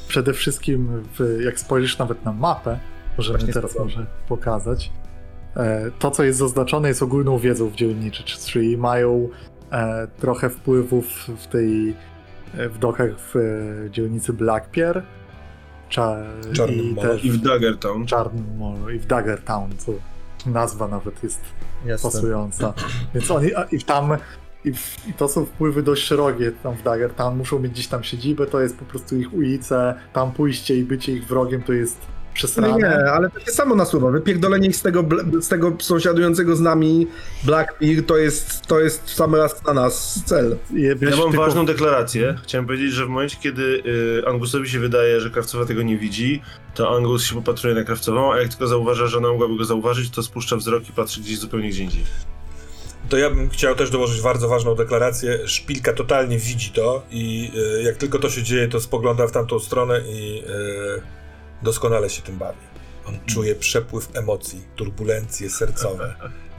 przede wszystkim, w, jak spojrzysz nawet na mapę, możemy Właśnie teraz może pokazać. E, to, co jest zaznaczone, jest ogólną wiedzą w dzielnicy, czyli mają e, trochę wpływów w tej e, w dokach w e, dzielnicy Blackpier Cza, Czarnym i też I w Daggertown. Czarnym i w Daggertown, co nazwa nawet jest Jasne. pasująca. Więc oni a, i tam i, w, i to są wpływy dość szerokie tam w Daggertown, muszą mieć gdzieś tam siedzibę, to jest po prostu ich ulice, tam pójście i bycie ich wrogiem to jest przesrane. nie, ale to się samo nasuwa. Wypierdolenie ich z tego, z tego sąsiadującego z nami Blackbeard to jest, to jest w sam raz na nas cel. Ja mam tylko- ważną deklarację. Chciałem powiedzieć, że w momencie, kiedy y, Angusowi się wydaje, że Krawcowa tego nie widzi, to Angus się popatruje na Krawcową, a jak tylko zauważa, że ona mogłaby go zauważyć, to spuszcza wzrok i patrzy gdzieś zupełnie gdzie indziej. To ja bym chciał też dołożyć bardzo ważną deklarację. Szpilka totalnie widzi to i e, jak tylko to się dzieje, to spogląda w tamtą stronę i e, doskonale się tym bawi. On czuje przepływ emocji, turbulencje sercowe.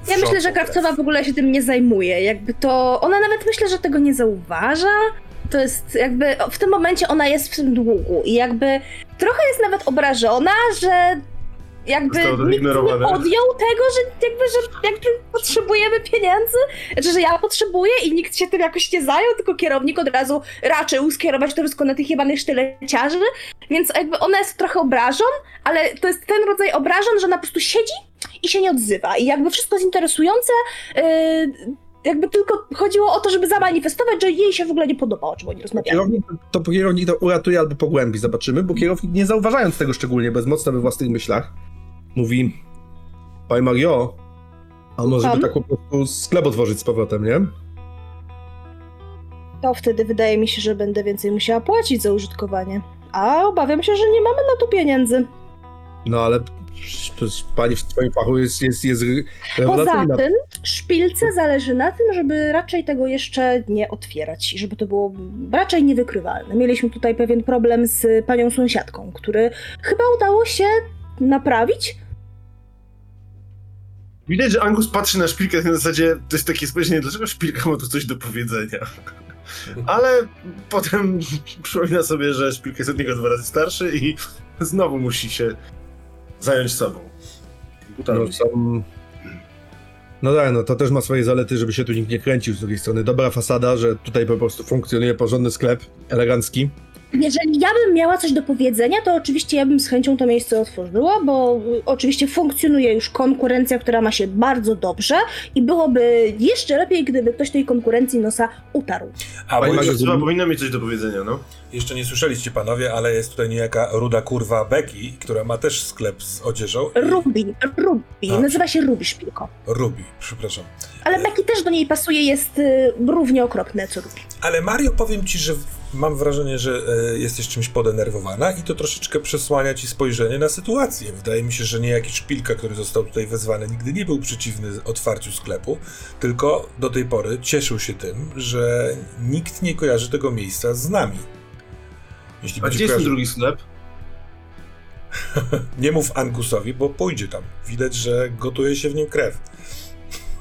Ja myślę, że. Krawcowa w ogóle się tym nie zajmuje. Jakby to. Ona nawet myślę, że tego nie zauważa. To jest jakby. W tym momencie ona jest w tym długu i jakby trochę jest nawet obrażona, że jakby nikt nie podjął tego, że jakby, że jakby potrzebujemy pieniędzy, znaczy, że ja potrzebuję i nikt się tym jakoś nie zajął, tylko kierownik od razu raczył skierować to wszystko na tych jebanych sztyleciarzy, więc jakby ona jest trochę obrażon, ale to jest ten rodzaj obrażon, że ona po prostu siedzi i się nie odzywa. I jakby wszystko jest interesujące, yy, jakby tylko chodziło o to, żeby zamanifestować, że jej się w ogóle nie podoba, o czym oni rozmawiają. Kierownik to, to kierownik to uratuje albo pogłębi, zobaczymy, bo kierownik nie zauważając tego szczególnie, mocno we własnych myślach, mówi Panie Mario, a może by tak po prostu sklep otworzyć z powrotem, nie? To wtedy wydaje mi się, że będę więcej musiała płacić za użytkowanie. A obawiam się, że nie mamy na to pieniędzy. No ale pani w swoim fachu jest, jest, jest Poza rewelacyjna. tym, szpilce zależy na tym, żeby raczej tego jeszcze nie otwierać i żeby to było raczej niewykrywalne. Mieliśmy tutaj pewien problem z panią sąsiadką, który chyba udało się naprawić. Widać, że Angus patrzy na szpilkę na zasadzie, to jest takie spojrzenie, dlaczego szpilka ma tu coś do powiedzenia. Ale potem przypomina sobie, że szpilka jest od niego dwa razy starszy i znowu musi się zająć sobą. No, są... no tak, no to też ma swoje zalety, żeby się tu nikt nie kręcił z drugiej strony. Dobra fasada, że tutaj po prostu funkcjonuje porządny sklep, elegancki. Jeżeli ja bym miała coś do powiedzenia, to oczywiście ja bym z chęcią to miejsce otworzyła, bo y, oczywiście funkcjonuje już konkurencja, która ma się bardzo dobrze i byłoby jeszcze lepiej, gdyby ktoś tej konkurencji nosa utarł. A bo Chyba powinna mieć coś do powiedzenia, no. jeszcze nie słyszeliście panowie, ale jest tutaj niejaka ruda kurwa Becky, która ma też sklep z odzieżą. i- Ruby, Ruby, A. nazywa się Ruby Szpilko. Ruby, przepraszam. Ale Becky też do niej pasuje, jest y, równie okropne co Ruby. Ale Mario, powiem ci, że mam wrażenie, że e, jesteś czymś podenerwowana i to troszeczkę przesłania ci spojrzenie na sytuację. Wydaje mi się, że niejaki szpilka, który został tutaj wezwany, nigdy nie był przeciwny otwarciu sklepu, tylko do tej pory cieszył się tym, że nikt nie kojarzy tego miejsca z nami. Jeśli A gdzie jest drugi sklep? Nie mów Angusowi, bo pójdzie tam. Widać, że gotuje się w nim krew.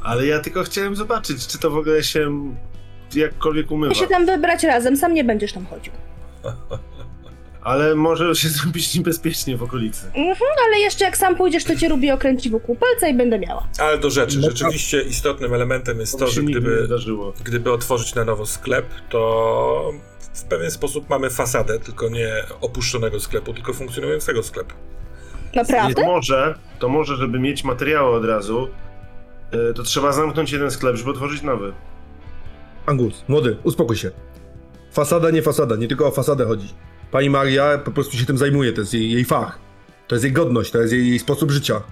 Ale ja tylko chciałem zobaczyć, czy to w ogóle się jakkolwiek umywa. My się tam wybrać razem, sam nie będziesz tam chodził. Ale może się zrobić niebezpiecznie w okolicy. Ale jeszcze jak sam pójdziesz, to cię Ruby okręci wokół palca i będę miała. Ale do rzeczy. No Rzeczywiście istotnym elementem jest To to, że gdyby, gdyby otworzyć na nowo sklep, to w pewien sposób mamy fasadę, tylko nie opuszczonego sklepu, tylko funkcjonującego sklepu. Naprawdę? To może, to może, żeby mieć materiały od razu, to trzeba zamknąć jeden sklep, żeby otworzyć nowy. Angus, młody, uspokój się. Fasada, nie fasada, nie tylko o fasadę chodzi. Pani Maria po prostu się tym zajmuje, to jest jej, jej fach. To jest jej godność, to jest jej, jej sposób życia.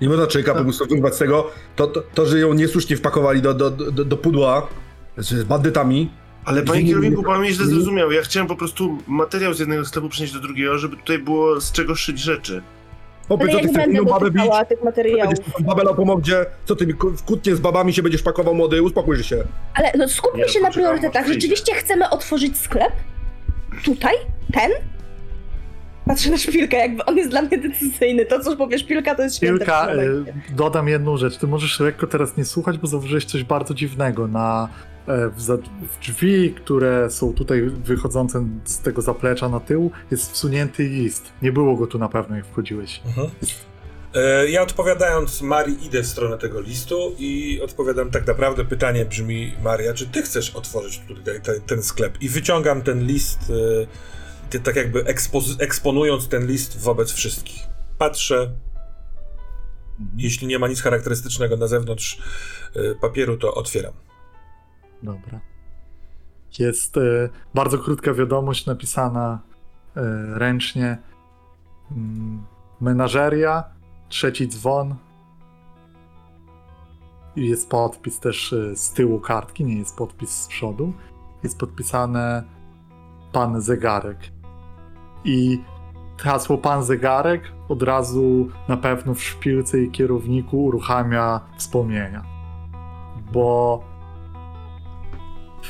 Nie można człowieka po prostu wyrwać z tego, to, to, to że ją niesłusznie wpakowali do, do, do, do pudła z bandytami. Ale Nie, panie nie, kierowniku, pan mnie źle zrozumiał. Ja chciałem po prostu materiał z jednego sklepu przenieść do drugiego, żeby tutaj było z czego szyć rzeczy. Ale co ja ty nie chcesz będę inną babę bić, dotykała tych materiałów. będziesz babę na pomogdzie, co ty ku- w kłótnie z babami się będziesz pakował młody, uspokój się. Ale no, skupmy Nie, się na poczekam, priorytetach. aż przyjdzie. Rzeczywiście chcemy otworzyć sklep? Tutaj? Ten? Patrzę na szpilkę, jakby on jest dla mnie decyzyjny. To, co powie szpilka, to jest święte. Kilka, w tym momencie. y, dodam jedną rzecz. Ty możesz lekko teraz nie słuchać, bo zauważyłeś coś bardzo dziwnego. Na, w, za, w drzwi, które są tutaj wychodzące z tego zaplecza na tył, jest wsunięty list. Nie było go tu na pewno, jak wchodziłeś. Mhm. E, Ja odpowiadając Marii idę w stronę tego listu i odpowiadam tak naprawdę pytanie brzmi Maria, czy ty chcesz otworzyć tutaj ten, ten sklep? I wyciągam ten list, e, ty, tak jakby ekspozy- eksponując ten list wobec wszystkich. Patrzę, jeśli nie ma nic charakterystycznego na zewnątrz e, papieru, to otwieram. Dobra. Jest e, bardzo krótka wiadomość napisana e, ręcznie. Mm, menażeria, trzeci dzwon. I jest podpis też e, z tyłu kartki, nie jest podpis z przodu. Jest podpisane pan zegarek. I hasło pan zegarek od razu na pewno w szpilce i kierowniku uruchamia wspomnienia. Bo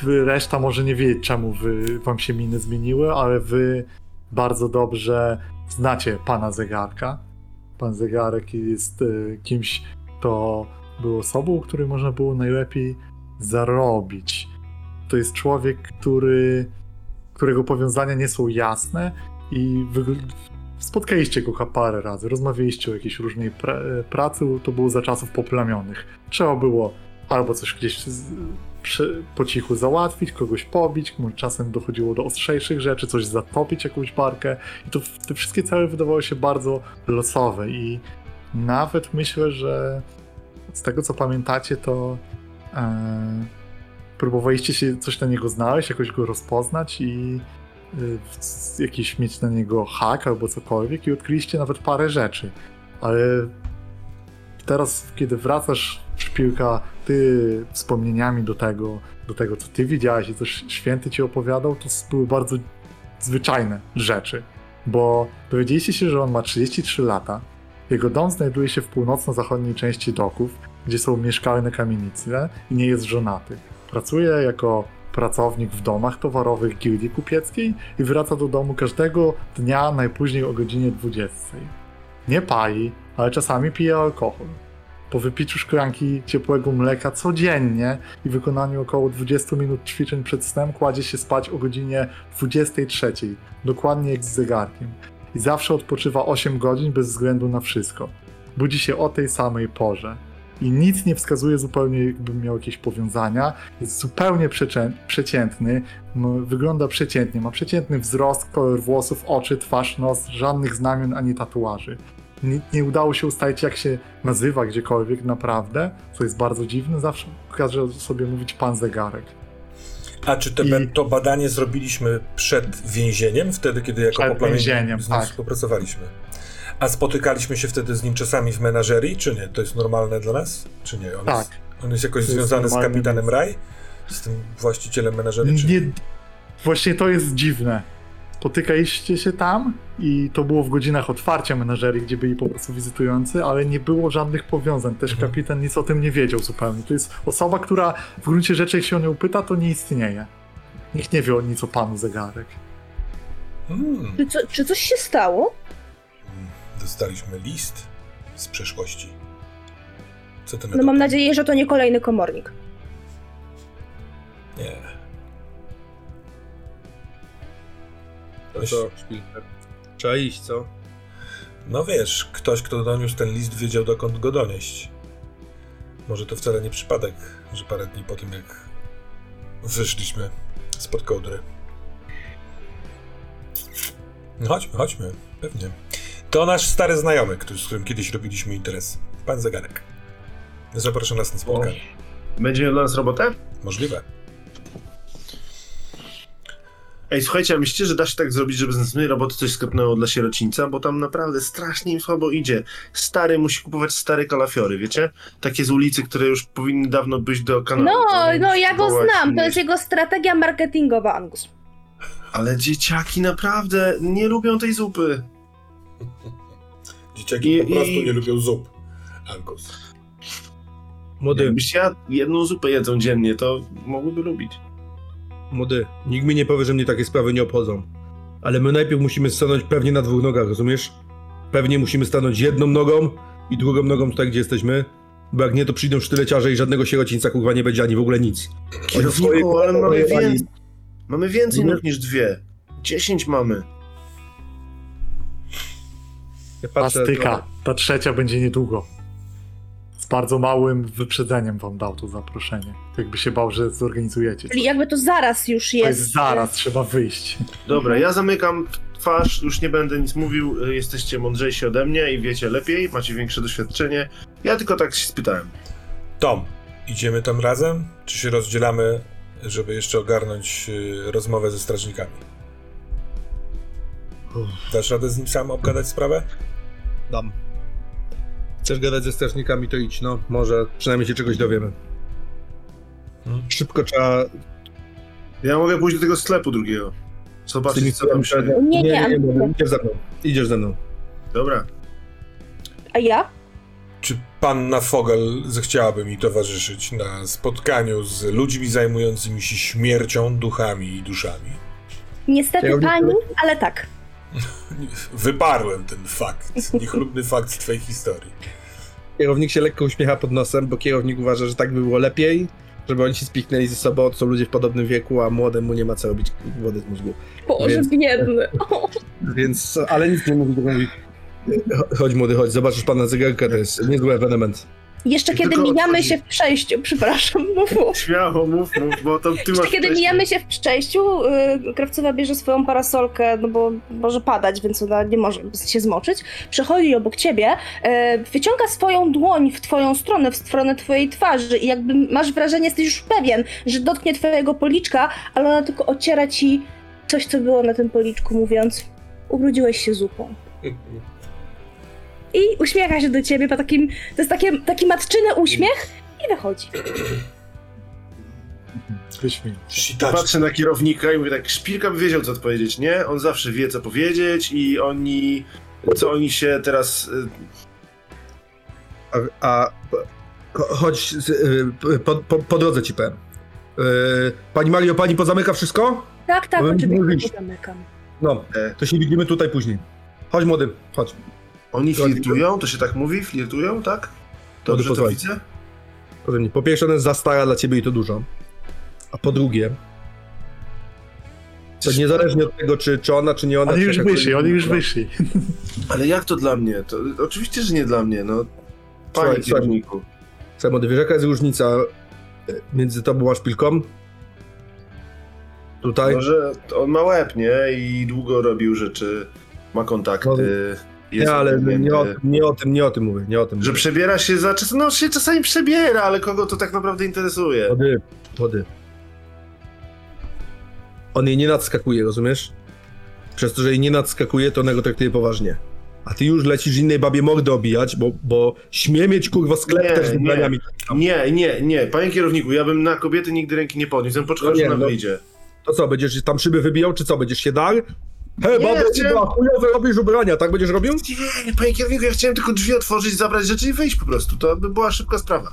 reszta może nie wiedzieć, czemu wy, wam się miny zmieniły, ale wy bardzo dobrze znacie pana zegarka. Pan zegarek jest y, kimś, kto był osobą, której można było najlepiej zarobić. To jest człowiek, który, którego powiązania nie są jasne i spotkaliście go parę razy, rozmawialiście o jakiejś różnej pra- pracy, to było za czasów poplamionych. Trzeba było albo coś gdzieś po cichu załatwić, kogoś pobić, czasem dochodziło do ostrzejszych rzeczy, coś zatopić, jakąś barkę. I to te wszystkie cele wydawały się bardzo losowe i nawet myślę, że z tego co pamiętacie, to e, próbowaliście się coś na niego znaleźć, jakoś go rozpoznać i w- jakiś mieć na niego hak albo cokolwiek i odkryliście nawet parę rzeczy. Ale teraz, kiedy wracasz szpilka, ty wspomnieniami do tego, do tego, co ty widziałeś i co święty ci opowiadał, to były bardzo zwyczajne rzeczy. Bo dowiedzieliście się, że on ma 33 lata. Jego dom znajduje się w północno-zachodniej części doków, gdzie są mieszkalne kamienice i nie jest żonaty. Pracuje jako pracownik w domach towarowych gildii kupieckiej i wraca do domu każdego dnia najpóźniej o godzinie 20. Nie pali, ale czasami pije alkohol. Po wypiciu szklanki ciepłego mleka codziennie i wykonaniu około 20 minut ćwiczeń przed snem kładzie się spać o godzinie 23, dokładnie jak z zegarkiem. I zawsze odpoczywa 8 godzin bez względu na wszystko. Budzi się o tej samej porze. I nic nie wskazuje zupełnie, jakby miał jakieś powiązania. Jest zupełnie przeciętny, m- wygląda przeciętnie, ma przeciętny wzrost, kolor włosów, oczy, twarz, nos, żadnych znamion ani tatuaży nie, nie udało się ustalić, jak się nazywa gdziekolwiek naprawdę, co jest bardzo dziwne. Zawsze każe sobie mówić pan zegarek. A czy to, I- to badanie zrobiliśmy przed więzieniem, wtedy, kiedy jako Przed więzieniem, z nim tak. współpracowaliśmy? A spotykaliśmy się wtedy z nim czasami w menażerii, czy nie? To jest normalne dla nas? Czy nie? On Tak. Jest, on jest jakoś To jest związany z normalne kapitanem miejsce. Raj? Z tym właścicielem menażerii? Nie, właśnie to jest dziwne. Spotykaliście się tam i to było w godzinach otwarcia menażerii, gdzie byli po prostu wizytujący, ale nie było żadnych powiązań. Też Mhm. kapitan nic o tym nie wiedział zupełnie. To jest osoba, która w gruncie rzeczy, jak się o nią pyta, to nie istnieje. Nikt nie wie o nic o panu zegarek. Hmm. Czy, co, czy coś się stało? Dostaliśmy list z przeszłości. Co ty na No to? mam nadzieję, że to nie kolejny komornik. Nie. To Myśl- co? Trzeba iść, co? No wiesz, ktoś, kto doniósł ten list, wiedział dokąd go donieść. Może to wcale nie przypadek, że parę dni po tym, jak wyszliśmy spod kołdry. No chodźmy, chodźmy, pewnie. To nasz stary znajomy, który, z którym kiedyś robiliśmy interes. Pan Zegarek. Zaprasza nas na spotkanie. Będzie miał dla nas robotę? Możliwe. Ej, słuchajcie, a myślicie, że da się tak zrobić, żeby z roboty coś sklepnęło dla sierocińca? Bo tam naprawdę strasznie im słabo idzie. Stary musi kupować stare kalafiory, wiecie? Takie z ulicy, które już powinny dawno być do kanału. No, no ja go znam. To jest jego strategia marketingowa, Angus. Ale dzieciaki naprawdę nie lubią tej zupy. Dzieciaki I- po prostu i- nie lubią zup. Angus. Młody, Jakbyś ja jedną zupę jedzą dziennie, to mogłyby lubić. Młody, nikt mi nie powie, że mnie takie sprawy nie obchodzą. Ale my najpierw musimy stanąć pewnie na dwóch nogach, rozumiesz? Pewnie musimy stanąć jedną nogą i drugą nogą tutaj, gdzie jesteśmy. Bo jak nie, to przyjdą sztyleciarze i żadnego sierocińca kurwa nie będzie, ani w ogóle nic. Kierowniku, ale mamy więcej. Mamy więcej No. nóg niż dwie. Dziesięć mamy. Ja patrzę, Plastyka. Ta trzecia będzie niedługo. Z bardzo małym wyprzedzeniem wam dał to zaproszenie. Jakby się bał, że zorganizujecie. Czyli jakby to zaraz już To jest. jest zaraz, trzeba wyjść. Dobra, ja zamykam twarz, już nie będę nic mówił, y, jesteście mądrzejsi ode mnie i wiecie lepiej, macie większe doświadczenie. Ja tylko tak się spytałem. Tom, idziemy tam razem, czy się rozdzielamy, żeby jeszcze ogarnąć y, rozmowę ze strażnikami? Dasz radę z nim sam obgadać sprawę? Dam. Chcesz gadać ze strażnikami, to idź, no. Może przynajmniej się czegoś dowiemy. Hmm. Szybko trzeba... Ja mogę pójść do tego sklepu drugiego. Zobaczyć co tam się... Nie, nie, nie, nie, nie, idziesz ze mną. Idziesz ze mną. Dobra. A ja? Czy panna Fogel zechciałaby mi towarzyszyć na spotkaniu z ludźmi zajmującymi się śmiercią, duchami i duszami? Niestety pani, ale tak. Wyparłem ten fakt, niechlubny fakt z twojej historii. Kierownik się lekko uśmiecha pod nosem, bo kierownik uważa, że tak by było lepiej, żeby oni się spiknęli ze sobą, są ludzie w podobnym wieku, a młodemu nie ma co robić wody z mózgu. Boże, Więc- biedny. O, Więc, ale nic nie mówi chodź młody, chodź, zobaczysz pana zegarka, to jest niezły ewenement. Jeszcze I kiedy mijamy się w przejściu, przepraszam, mów, mów. Śmiało, mów, mów, bo to ty Jeszcze masz kiedy mijamy się w przejściu, yy, krawcowa bierze swoją parasolkę, no bo może padać, więc ona nie może się zmoczyć. Przechodzi obok ciebie, yy, wyciąga swoją dłoń w twoją stronę, w stronę twojej twarzy i jakby masz wrażenie, jesteś już pewien, że dotknie twojego policzka, ale ona tylko ociera ci coś, co było na tym policzku, mówiąc ubrudziłeś się zupą. I uśmiecha się do ciebie po takim, to jest takie, taki matczyny uśmiech i wychodzi. Wyśmień. Patrzę na kierownika i mówię tak, szpilka by wiedział co odpowiedzieć, nie? On zawsze wie co powiedzieć i oni... Co oni się teraz... A, a cho- chodź, y, po, po, po drodze ci powiem. Y, Pani Mario, pani pozamyka wszystko? Tak, tak, No, oczywiście, mówisz. zamykam. No, to się widzimy tutaj później. Chodź młody, chodź. Oni flirtują? To się tak mówi? Flirtują, tak? Dobrze to widzę? Po pierwsze, ona jest za stara dla ciebie i to dużo. A po drugie, to niezależnie od tego, czy, czy ona, czy nie ona. Oni już wyszli, oni już wyszli. Ale jak to dla mnie? To, oczywiście, że nie dla mnie, no. Panie kierowniku. Młody, wiesz jaka jest różnica e, między tobą a szpilką? Tutaj? Może on ma łeb, nie? I długo robił rzeczy, ma kontakty, nie, ale nie o, tym, nie o tym, nie o tym mówię, nie o tym Że mówię. przebiera się za czas, no się czasami przebiera, ale kogo to tak naprawdę interesuje? Wody, wody. On jej nie nadskakuje, rozumiesz? Przez to, że jej nie nadskakuje, to ona go traktuje poważnie. A ty już lecisz innej babie mordę obijać, bo, bo śmie mieć kurwa sklep Nie, też z ubraniami. Nie, nie, nie, panie kierowniku, ja bym na kobiety nigdy ręki nie podniósł, bym poczekał, No że nie, ona no. wyjdzie. To co, będziesz tam szyby wybijał, czy co? Będziesz się dar? He, Nie, babo, chciałem- chyba chujowe robisz ubrania, tak będziesz robił? Nie, panie kierowniku, ja chciałem tylko drzwi otworzyć, zabrać rzeczy i wyjść po prostu, to by była szybka sprawa.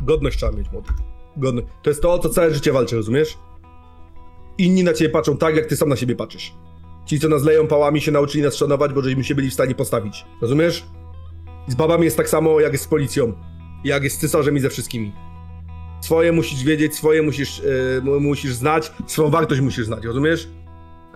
Godność trzeba mieć, młody. Godność. To jest to, o co całe życie walczy, rozumiesz? Inni na ciebie patrzą tak, jak ty sam na siebie patrzysz. Ci, co nas leją pałami, się nauczyli nas szanować, bo żeśmy się byli w stanie postawić. Rozumiesz? Z babami jest tak samo, jak jest z policją. Jak jest z cesarzem i ze wszystkimi. Swoje musisz wiedzieć, swoje musisz, yy, mu- musisz znać, swoją wartość musisz znać, rozumiesz?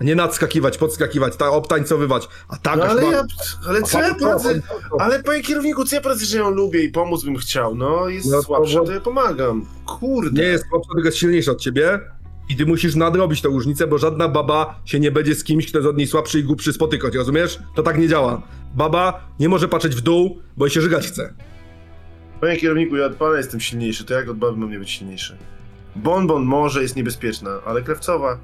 A nie nadskakiwać, podskakiwać, ta, obtańcowywać. A tak, No ale ma- ja, ale co ja poradzę? o, Ale panie kierowniku, co ja poradzę, że ją lubię i pomóc bym chciał, no jest No to słabsza, bo- to ja pomagam. Kurde. Nie jest słabsza, tylko jest silniejsza od ciebie. I ty musisz nadrobić tę różnicę, bo żadna baba się nie będzie z kimś, kto jest od niej słabszy i głupszy spotykać, rozumiesz? To tak nie działa. Baba nie może patrzeć w dół, bo jej się żygać chce. Panie kierowniku, ja od pana jestem silniejszy, to jak od baby mam nie być silniejszy? Bonbon może jest niebezpieczna, ale krawcowa.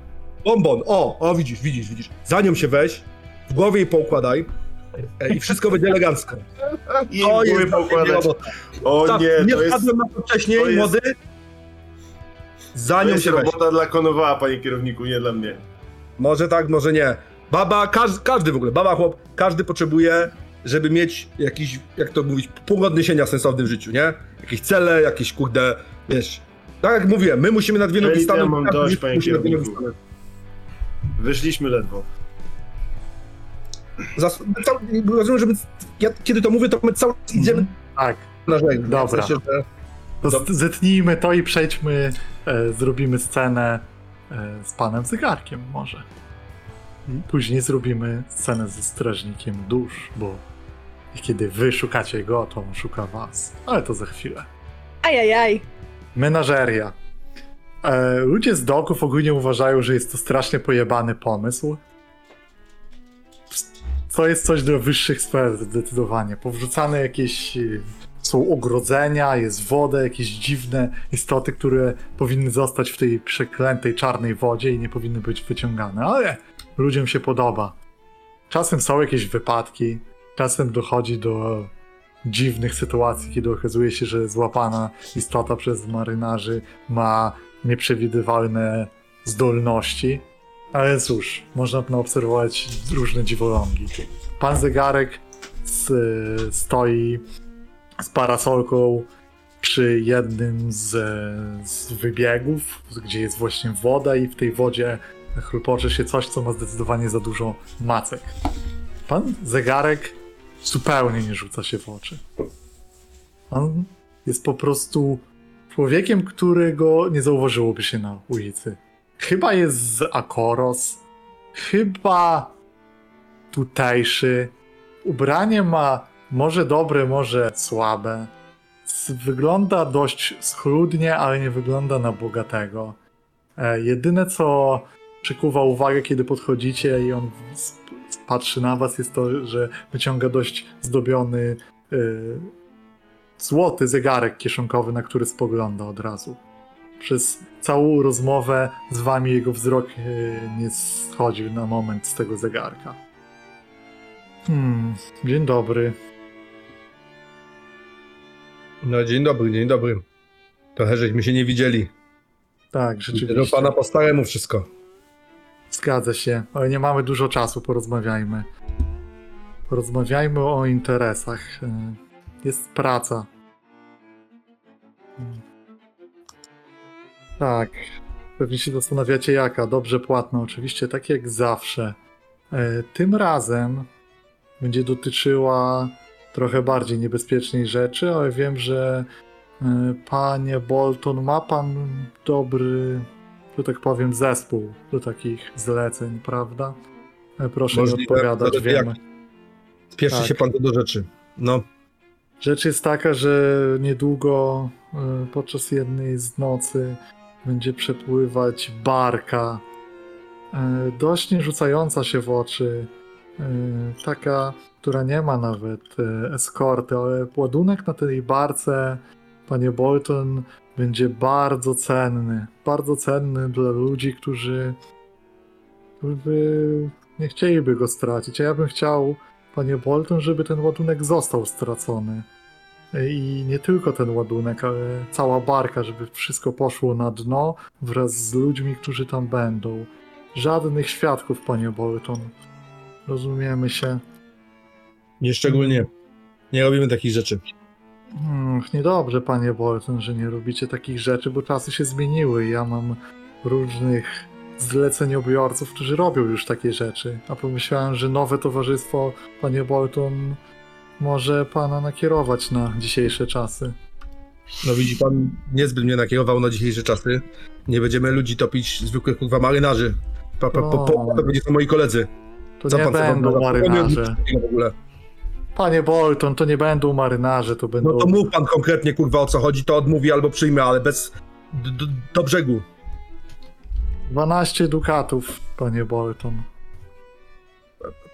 Bonbon, o, o widzisz, widzisz, widzisz. Za nią się weź, w głowie jej poukładaj e, i wszystko będzie elegancko. I To jest poukładać. O Tak, nie, nie to jest, wpadłem na to wcześniej, to jest- młody. Za to nią jest się weź. robota dla konowała, panie kierowniku, nie dla mnie. Może tak, może nie. Baba, każdy, każdy w ogóle, baba, chłop, każdy potrzebuje, żeby mieć jakiś, jak to mówić, punkt odniesienia sensowny w życiu, nie? Jakieś cele, jakieś kurde, wiesz. Tak jak mówiłem, my musimy na dwie nogi stanąć. mam każdy dość, panie kierowniku. Wyszliśmy ledwo. Zas- cał- rozumiem, że my, ja, kiedy to mówię, to my cały czas idziemy Tak, na rzecz. Dobra. W sensie, że to zetnijmy to i przejdźmy, e, zrobimy scenę e, z panem zegarkiem może. I później zrobimy scenę ze strażnikiem dusz, bo kiedy wy szukacie go, to on szuka was. Ale to za chwilę. Ajajaj. Menażeria. E, ludzie z doków ogólnie uważają, że jest to strasznie pojebany pomysł. To jest coś do wyższych sfer zdecydowanie. Powrzucane jakieś e, są ogrodzenia, jest woda, jakieś dziwne istoty, które powinny zostać w tej przeklętej czarnej wodzie i nie powinny być wyciągane, ale ludziom się podoba. Czasem są jakieś wypadki, czasem dochodzi do dziwnych sytuacji, kiedy okazuje się, że złapana istota przez marynarzy ma nieprzewidywalne zdolności. Ale cóż, można obserwować różne dziwolągi. Pan zegarek s, stoi z parasolką przy jednym z, z wybiegów, gdzie jest właśnie woda i w tej wodzie chlupocze się coś, co ma zdecydowanie za dużo macek. Pan zegarek zupełnie nie rzuca się w oczy. On jest po prostu człowiekiem, którego nie zauważyłoby się na ulicy. Chyba jest z Akoros, chyba tutejszy. Ubranie ma może dobre, może słabe. Wygląda dość schludnie, ale nie wygląda na bogatego. E, jedyne co przykuwa uwagę, kiedy podchodzicie i on patrzy na was, jest to, że wyciąga dość zdobiony y, złoty zegarek kieszonkowy, na który spogląda od razu. Przez całą rozmowę z wami jego wzrok y, nie schodził na moment z tego zegarka. Hmm, dzień dobry. No dzień dobry, dzień dobry. Trochę żeśmy się nie widzieli. Tak, Do rzeczywiście. pana po staremu wszystko. Zgadza się, ale nie mamy dużo czasu, porozmawiajmy. Porozmawiajmy o interesach. Jest praca. Tak, pewnie się zastanawiacie jaka. Dobrze płatna, oczywiście, tak jak zawsze. E, Tym razem będzie dotyczyła trochę bardziej niebezpiecznej rzeczy, ale wiem, że e, panie Bolton, ma pan dobry że tak powiem, zespół do takich zleceń, prawda? E, Proszę Możliwe, nie odpowiadać, wiemy. Spieszy Tak. się pan do rzeczy. No, Rzecz jest taka, że niedługo e, podczas jednej z nocy będzie przepływać barka, e, dość rzucająca się w oczy, e, taka, która nie ma nawet eskorty, ale ładunek na tej barce, panie Bolton, będzie bardzo cenny. Bardzo cenny dla ludzi, którzy, którzy nie chcieliby go stracić. A ja bym chciał, panie Bolton, żeby ten ładunek został stracony. I nie tylko ten ładunek, ale cała barka, żeby wszystko poszło na dno wraz z ludźmi, którzy tam będą. Żadnych świadków, panie Bolton. Rozumiemy się. nieszczególnie. Nie robimy takich rzeczy. Hmm, niedobrze, panie Bolton, że nie robicie takich rzeczy, bo czasy się zmieniły. Ja mam różnych zleceniobiorców, którzy robią już takie rzeczy. A pomyślałem, że nowe towarzystwo, panie Bolton, może pana nakierować na dzisiejsze czasy. No widzi pan, niezbyt mnie nakierował na dzisiejsze czasy. Nie będziemy ludzi topić, zwykłych kurwa marynarzy. Pa, pa, po, to będzie są moi koledzy. To Co nie pan będą marynarze. W ogóle. Panie Bolton, to nie będą marynarze, to będą... No to mów pan konkretnie, kurwa, o co chodzi, to odmówi albo przyjmę, ale bez... D, d, do brzegu. 12 dukatów, panie Bolton.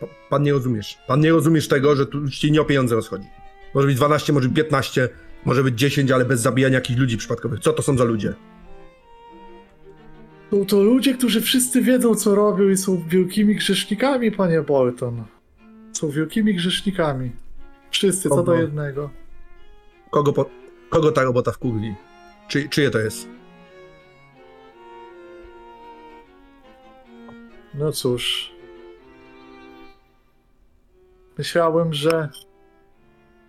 Pa- Pan nie rozumiesz. Pan nie rozumiesz tego, że tu ci nie o pieniądze rozchodzi. Może być 12, może być 15, może być 10, ale bez zabijania jakichś ludzi przypadkowych. Co to są za ludzie? Są to ludzie, którzy wszyscy wiedzą, co robią i są wielkimi grzesznikami, panie Bolton. Są wielkimi grzesznikami. Wszyscy, co do jednego. Kogo, po, kogo ta robota wkurwi? Czy, czyje to jest? No cóż. Myślałem, że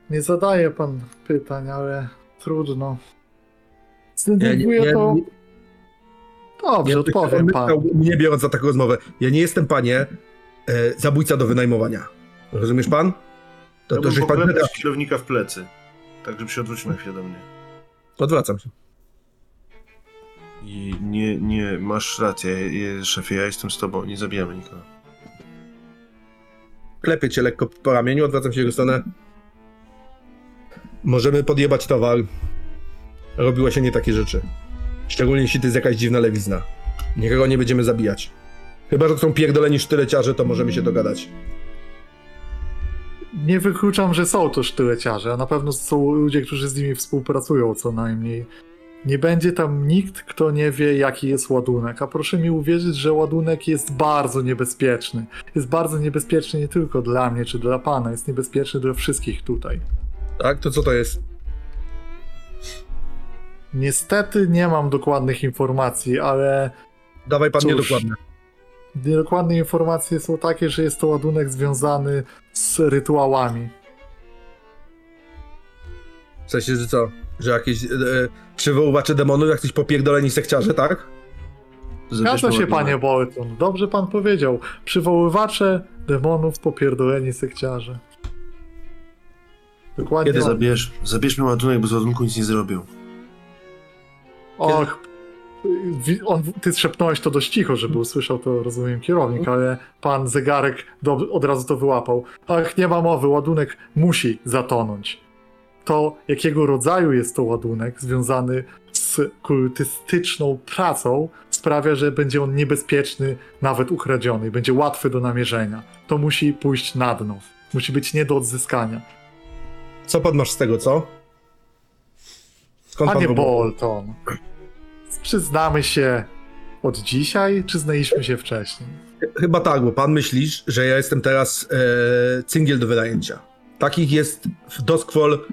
nie zadaje pan pytań, ale trudno. Zdecyduje to... Dobrze, Ja odpowiem panu. Mnie biorąc za taką rozmowę. Ja nie jestem, panie, e, zabójca do wynajmowania. Rozumiesz pan? To, Ja to żeś pan kierownika w plecy. Tak, żeby się odwrócił na chwilę do mnie. Odwracam się. I nie, nie, masz rację, je- szefie, ja jestem z tobą, nie zabijamy nikogo. klepię cię lekko po ramieniu, odwracam się w jego stronę. Możemy podjebać towar. Robiło się nie takie rzeczy. Szczególnie jeśli to jest jakaś dziwna lewizna. Nikogo nie będziemy zabijać. Chyba, że to są pierdoleni sztyleciarze, to możemy się dogadać. Nie wykluczam, że są to sztyleciarze, a na pewno są ludzie, którzy z nimi współpracują co najmniej. Nie będzie tam nikt, kto nie wie, jaki jest ładunek. A proszę mi uwierzyć, że ładunek jest bardzo niebezpieczny. Jest bardzo niebezpieczny nie tylko dla mnie czy dla pana, jest niebezpieczny dla wszystkich tutaj. Tak? To co to jest? Niestety nie mam dokładnych informacji, ale Dawaj pan Cóż. niedokładne. dokładne informacje są takie, że jest to ładunek związany z rytuałami. W sensie, że co? Że jakieś e, przywoływacze demonów, jakiś popierdoleni sekciarze, tak? Zgadza się, panie. Bolton. Dobrze pan powiedział. Przywoływacze demonów, popierdoleni sekciarze. Dokładnie. Kiedy zabierz? Zabierzmy ładunek, bo z ładunku nic nie zrobią. Och, on, ty szepnąłeś to dość cicho, żeby usłyszał to, rozumiem, kierownik, ale pan zegarek do, od razu to wyłapał. Ach, nie ma mowy, ładunek musi zatonąć. To, jakiego rodzaju jest to ładunek związany z kultystyczną pracą, sprawia, że będzie on niebezpieczny, nawet ukradziony, będzie łatwy do namierzenia. To musi pójść na dno. Musi być nie do odzyskania. Co pan masz z tego, co? Skąd Panie pan to- Bolton, przyznamy się od dzisiaj, czy znaliśmy się wcześniej? Chyba tak, bo pan myślisz, że ja jestem teraz e, cyngiel do wynajęcia. Takich jest w Doskwol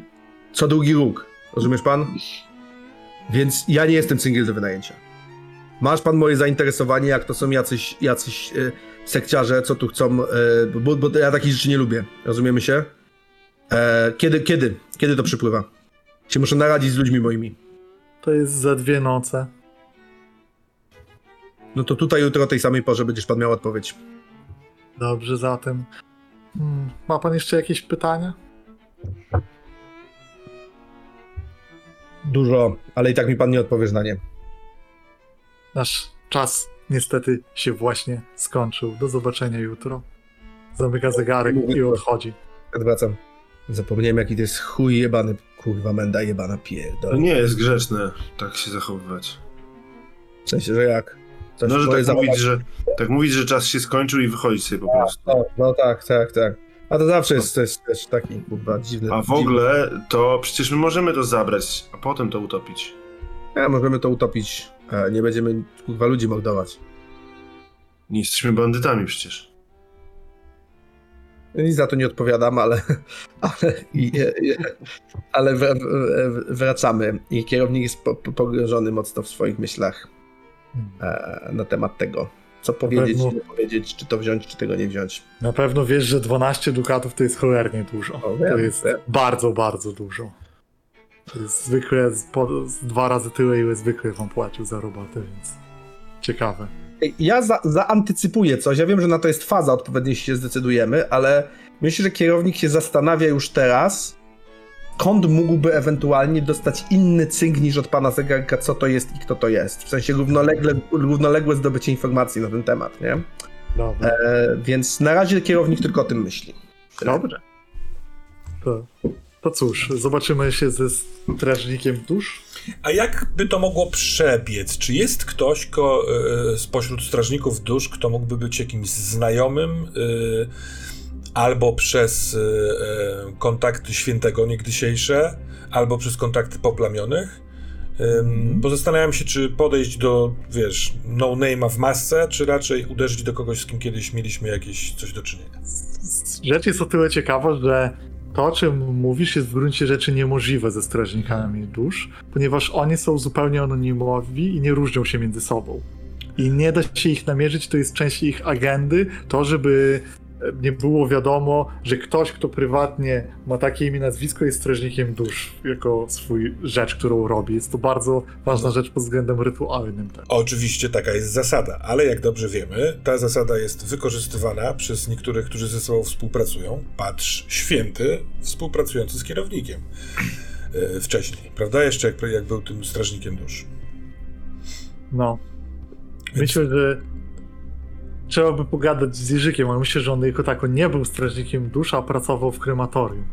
co drugi róg. Rozumiesz pan? Więc ja nie jestem cyngiel do wynajęcia. Masz pan moje zainteresowanie, jak to są jacyś, jacyś e, sekciarze, co tu chcą, e, bo, bo ja takich rzeczy nie lubię. Rozumiemy się? E, kiedy, kiedy? Kiedy to przypływa? Się muszę naradzić z ludźmi moimi. To jest za dwie noce. No to tutaj jutro o tej samej porze będziesz pan miał odpowiedź. Dobrze, zatem. Hmm, ma pan jeszcze jakieś pytania? Dużo, ale i tak mi pan nie odpowiesz na nie. Nasz czas niestety się właśnie skończył. Do zobaczenia jutro. Zamyka zegarek i odchodzi. Odwracam. Zapomniałem jaki to jest chuj jebany, kurwa menda jebana To pierdol. nie jest grzeczne tak się zachowywać. W sensie, że jak? Coś No, że tak mówić, że tak mówić, że czas się skończył i wychodzić sobie po prostu. No, no tak, tak, tak. A to zawsze jest też, też taki kurwa dziwny. A w ogóle to przecież my możemy to zabrać, a potem to utopić. Ja, możemy to utopić. A nie będziemy kurwa ludzi mordować. Nie jesteśmy bandytami przecież. Nic za to nie odpowiadam, ale, ale, ale wr, wr, wracamy. I kierownik jest po, po, pogrążony mocno w swoich myślach e, na temat tego. Co powiedzieć, pewno- nie powiedzieć, czy to wziąć, czy tego nie wziąć. Na pewno wiesz, że 12 dukatów to jest cholernie dużo. O, wiem, To jest wiem. bardzo, bardzo dużo. To jest zwykle z, po, dwa razy tyle, ile zwykle wam płacił za robotę, więc ciekawe. Ja za, zaantycypuję coś. Ja wiem, że na to jest faza, odpowiednio się zdecydujemy, ale myślę, że kierownik się zastanawia już teraz, skąd mógłby ewentualnie dostać inny cynk niż od pana zegarka, co to jest i kto to jest. W sensie równolegle, równoległe zdobycie informacji na ten temat, nie? Dobra. E, więc na razie kierownik tylko o tym myśli. Dobrze. To, to cóż, zobaczymy się ze strażnikiem dusz. A jak by to mogło przebiec? Czy jest ktoś ko, e, spośród strażników dusz, kto mógłby być jakimś znajomym e, albo przez e, e, kontakty świętego niegdysiejsze, albo przez kontakty poplamionych? Ym, Bo zastanawiam się, czy podejść do, wiesz, no-name'a w masce, czy raczej uderzyć do kogoś, z kim kiedyś mieliśmy jakieś coś do czynienia. Rzecz jest o tyle ciekawa, że to, o czym mówisz, jest w gruncie rzeczy niemożliwe ze strażnikami dusz, ponieważ oni są zupełnie anonimowi i nie różnią się między sobą. I nie da się ich namierzyć, to jest część ich agendy, to, żeby nie było wiadomo, że ktoś, kto prywatnie ma takie imię, nazwisko, jest strażnikiem dusz jako swój rzecz, którą robi. Jest to bardzo ważna rzecz pod względem rytualnym. Tak. Oczywiście taka jest zasada, ale jak dobrze wiemy, ta zasada jest wykorzystywana przez niektórych, którzy ze sobą współpracują. Patrz, święty współpracujący z kierownikiem e, wcześniej, prawda? Jeszcze jak, jak był tym strażnikiem dusz. No, Więc Myślę, że trzeba by pogadać z Jerzykiem, ale myślę, że on jako tako nie był strażnikiem dusz, a pracował w krematorium.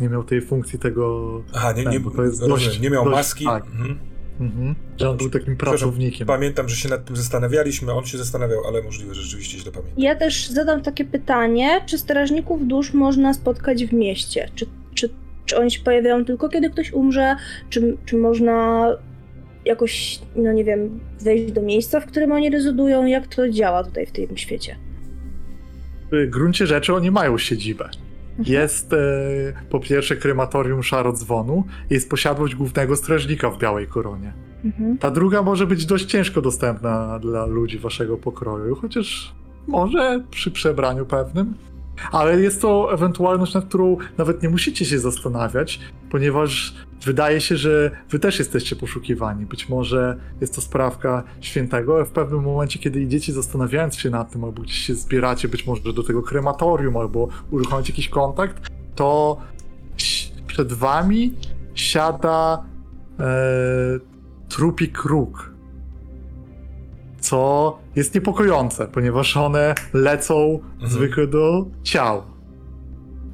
Nie miał tej funkcji tego... Aha, nie, nie, Tak, bo to jest rozumiem, dość- nie miał dość- maski. tak. Mhm. Mhm. Że on był takim pracownikiem. Pamiętam, że się nad tym zastanawialiśmy, on się zastanawiał, ale możliwe, że rzeczywiście źle pamiętam. Ja też zadam takie pytanie, czy strażników dusz można spotkać w mieście? Czy, czy, czy oni się pojawiają tylko kiedy ktoś umrze? Czy, czy można jakoś, no nie wiem, wejść do miejsca, w którym oni rezydują? Jak to działa tutaj w tym świecie? W gruncie rzeczy oni mają siedzibę. Mhm. Jest e, po pierwsze krematorium Szarodzwonu, jest posiadłość głównego strażnika w Białej Koronie. Mhm. Ta druga może być dość ciężko dostępna dla ludzi waszego pokroju, chociaż może przy przebraniu pewnym. Ale jest to ewentualność, nad którą nawet nie musicie się zastanawiać, ponieważ wydaje się, że wy też jesteście poszukiwani. Być może jest to sprawka świętego, ale w pewnym momencie, kiedy idziecie zastanawiając się nad tym, albo gdzieś się zbieracie być może do tego krematorium, albo uruchomić jakiś kontakt, to przed wami siada e, trupi kruk. Co jest niepokojące, ponieważ one lecą Mhm. zwykle do ciał.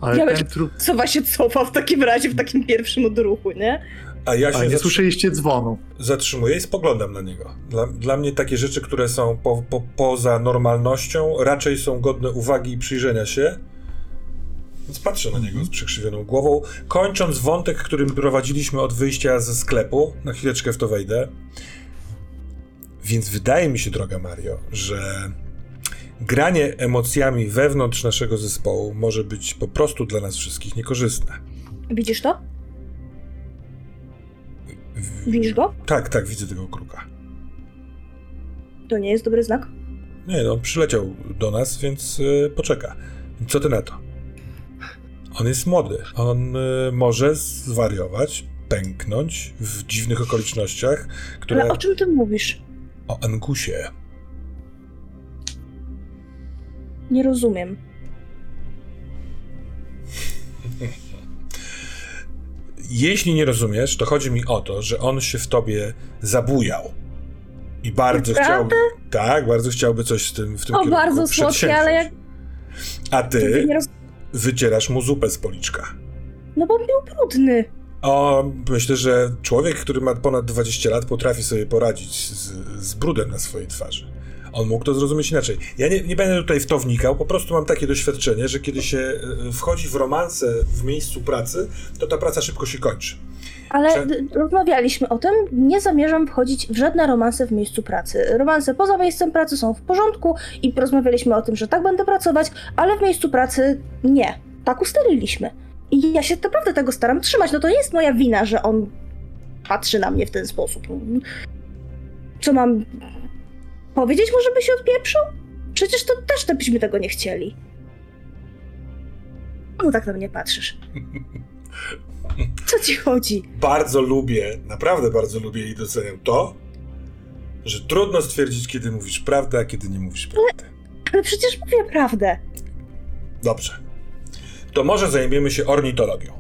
Ale Ja ten trup. Co się cofa w takim razie, w takim pierwszym odruchu, nie? A ja się A nie słyszeliście dzwonu. zatrzymuję i spoglądam na niego. Dla, dla mnie takie rzeczy, które są po, po, poza normalnością, raczej są godne uwagi i przyjrzenia się. Więc patrzę na niego z przykrzywioną głową, kończąc wątek, którym prowadziliśmy od wyjścia ze sklepu. Na chwileczkę w to wejdę. Więc wydaje mi się, droga Mario, że granie emocjami wewnątrz naszego zespołu może być po prostu dla nas wszystkich niekorzystne. Widzisz to? W- Widzisz go? Tak, tak, widzę tego kruka. To nie jest dobry znak. Nie, no, przyleciał do nas, więc y, poczeka. Co ty na to? On jest młody. On y, może zwariować, pęknąć w dziwnych okolicznościach, które... Ale o czym ty mówisz? O Angusie. Nie rozumiem. Jeśli nie rozumiesz, to chodzi mi o to, że on się w tobie zabujał. I bardzo Naprawdę? chciałby... Tak, bardzo chciałby coś z tym w tym O, kierunku bardzo słodkie, ale jak- A Ty wycierasz mu zupę z policzka. No bo był brudny. O, myślę, że człowiek, który ma ponad 20 lat, potrafi sobie poradzić z, z brudem na swojej twarzy. On mógł to zrozumieć inaczej. Ja nie, nie będę tutaj w to wnikał, po prostu mam takie doświadczenie, że kiedy się e, wchodzi w romanse w miejscu pracy, to ta praca szybko się kończy. Ale d- rozmawialiśmy o tym, nie zamierzam wchodzić w żadne romanse w miejscu pracy. Romanse poza miejscem pracy są w porządku i rozmawialiśmy o tym, że tak będę pracować, ale w miejscu pracy nie. Tak ustaliliśmy. I ja się naprawdę tego staram trzymać. No to nie jest moja wina, że on patrzy na mnie w ten sposób. Co mam powiedzieć? Może by się odpieprzył? Przecież to też to byśmy tego nie chcieli. Czemu tak na mnie patrzysz? Co ci chodzi? Bardzo lubię, naprawdę bardzo lubię i doceniam to, że trudno stwierdzić, kiedy mówisz prawdę, a kiedy nie mówisz prawdy. Ale przecież mówię prawdę. Dobrze. To może zajmiemy się ornitologią.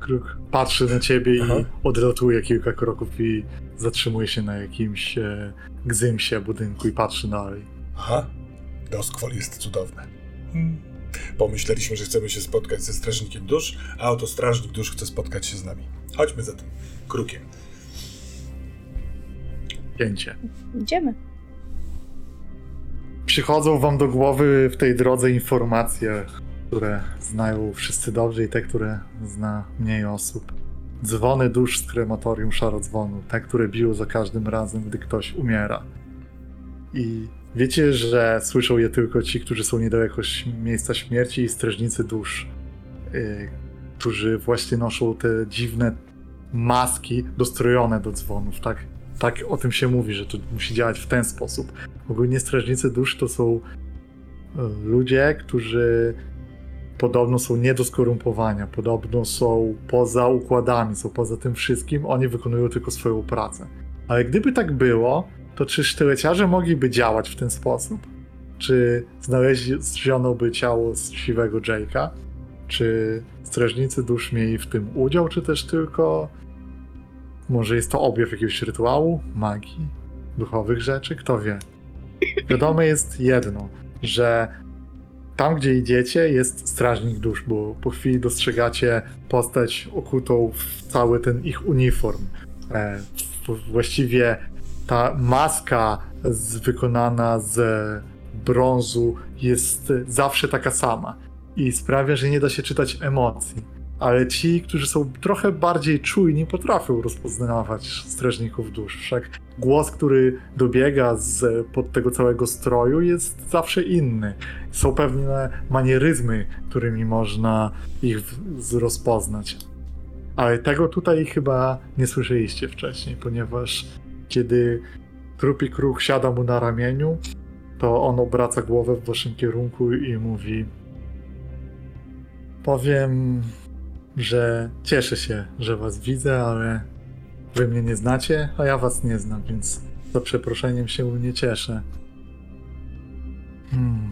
Kruk patrzy na ciebie Aha. i odlatuje kilka kroków i zatrzymuje się na jakimś e, gzymsie budynku i patrzy dalej. Aha, Doskwol jest cudowny. Hmm. Pomyśleliśmy, że chcemy się spotkać ze strażnikiem dusz, a oto strażnik dusz chce spotkać się z nami. Chodźmy za tym krukiem. Pięcie. Idziemy. Przychodzą wam do głowy w tej drodze informacje, które znają wszyscy dobrze i te, które zna mniej osób. Dzwony dusz z krematorium szarodzwonu, te, które biją za każdym razem, gdy ktoś umiera. I wiecie, że słyszą je tylko ci, którzy są niedaleko miejsca śmierci i strażnicy dusz, yy, którzy właśnie noszą te dziwne maski dostrojone do dzwonów, tak? Tak o tym się mówi, że to musi działać w ten sposób. Ogólnie strażnicy dusz to są e, ludzie, którzy podobno są nie do skorumpowania, podobno są poza układami, są poza tym wszystkim, oni wykonują tylko swoją pracę. Ale gdyby tak było, to czy sztyleciarze mogliby działać w ten sposób? Czy znaleziono by ciało siwego Jake'a? Czy strażnicy dusz mieli w tym udział, czy też tylko może jest to objaw jakiegoś rytuału, magii? duchowych rzeczy, kto wie. Wiadome jest jedno, że tam, gdzie idziecie, jest strażnik dusz, bo po chwili dostrzegacie postać okutą w cały ten ich uniform. E, właściwie ta maska z, wykonana z brązu jest zawsze taka sama i sprawia, że nie da się czytać emocji. Ale ci, którzy są trochę bardziej czujni, potrafią rozpoznawać strażników dusz. Wszak głos, który dobiega z pod tego całego stroju, jest zawsze inny. Są pewne manieryzmy, którymi można ich rozpoznać. Ale tego tutaj chyba nie słyszeliście wcześniej, ponieważ kiedy trupi kruch siada mu na ramieniu, to on obraca głowę w waszym kierunku i mówi: Powiem, że cieszę się, że was widzę, ale wy mnie nie znacie, a ja was nie znam, więc za przeproszeniem się nie cieszę. Hmm.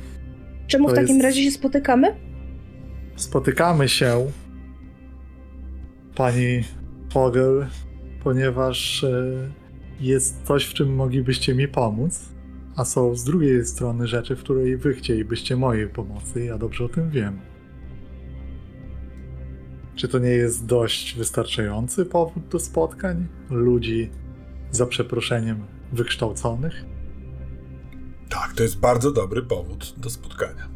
Czemu w To takim jest- razie się spotykamy? Spotykamy się, pani Fogel, ponieważ e, jest coś, w czym moglibyście mi pomóc, a są z drugiej strony rzeczy, w której wy chcielibyście mojej pomocy. Ja dobrze o tym wiem. Czy to nie jest dość wystarczający powód do spotkań ludzi za przeproszeniem wykształconych? Tak, to jest bardzo dobry powód do spotkania.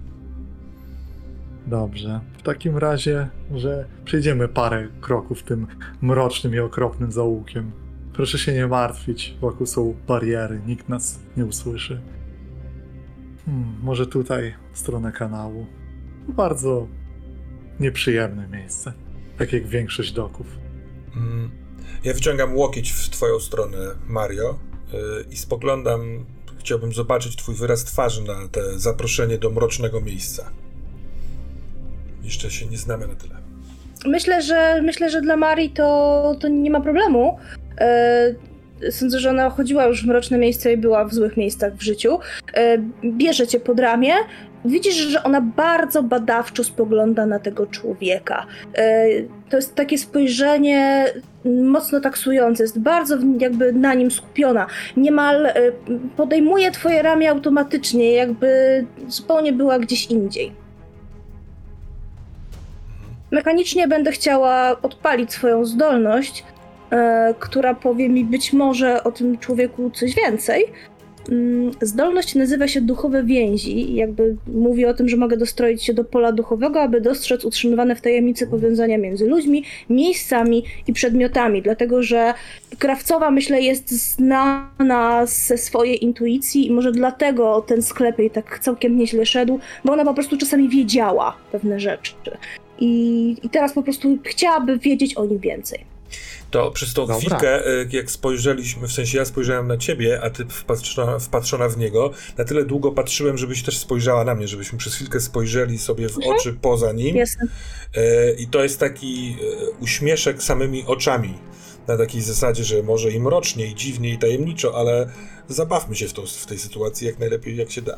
Dobrze. W takim razie, że przejdziemy parę kroków tym mrocznym i okropnym zaułkiem. Proszę się nie martwić, wokół są bariery, nikt nas nie usłyszy. Hmm, może tutaj, w stronę kanału. Bardzo nieprzyjemne miejsce, tak jak większość doków. Mm, Ja wyciągam łokieć w twoją stronę, Mario, yy, i spoglądam. Chciałbym zobaczyć twój wyraz twarzy na te zaproszenie do mrocznego miejsca. Jeszcze się nie znamy na tyle. Myślę, że myślę, że dla Marii to, to nie ma problemu. E, sądzę, że ona chodziła już w mroczne miejsca i była w złych miejscach w życiu. E, bierze cię pod ramię. Widzisz, że ona bardzo badawczo spogląda na tego człowieka. E, to jest takie spojrzenie mocno taksujące, jest bardzo jakby na nim skupiona. Niemal e, podejmuje twoje ramię automatycznie, jakby zupełnie była gdzieś indziej. Mechanicznie będę chciała odpalić swoją zdolność, e, która powie mi być może o tym człowieku coś więcej. Mm, Zdolność nazywa się duchowe więzi. Jakby mówi o tym, że mogę dostroić się do pola duchowego, aby dostrzec utrzymywane w tajemnicy powiązania między ludźmi, miejscami i przedmiotami. Dlatego, że krawcowa, myślę, jest znana ze swojej intuicji i może dlatego ten sklep jej tak całkiem nieźle szedł, bo ona po prostu czasami wiedziała pewne rzeczy. I, I teraz po prostu chciałaby wiedzieć o nim więcej. To przez tą Dobra. chwilkę, y, jak spojrzeliśmy, w sensie ja spojrzałem na ciebie, a ty wpatrzona, wpatrzona w niego, na tyle długo patrzyłem, żebyś też spojrzała na mnie, żebyśmy przez chwilkę spojrzeli sobie w oczy poza nim. Jasne. E, I to jest taki e, uśmieszek samymi oczami. Na takiej zasadzie, że może i mrocznie, i dziwnie, i tajemniczo, ale zabawmy się w, tą, w tej sytuacji jak najlepiej jak się da.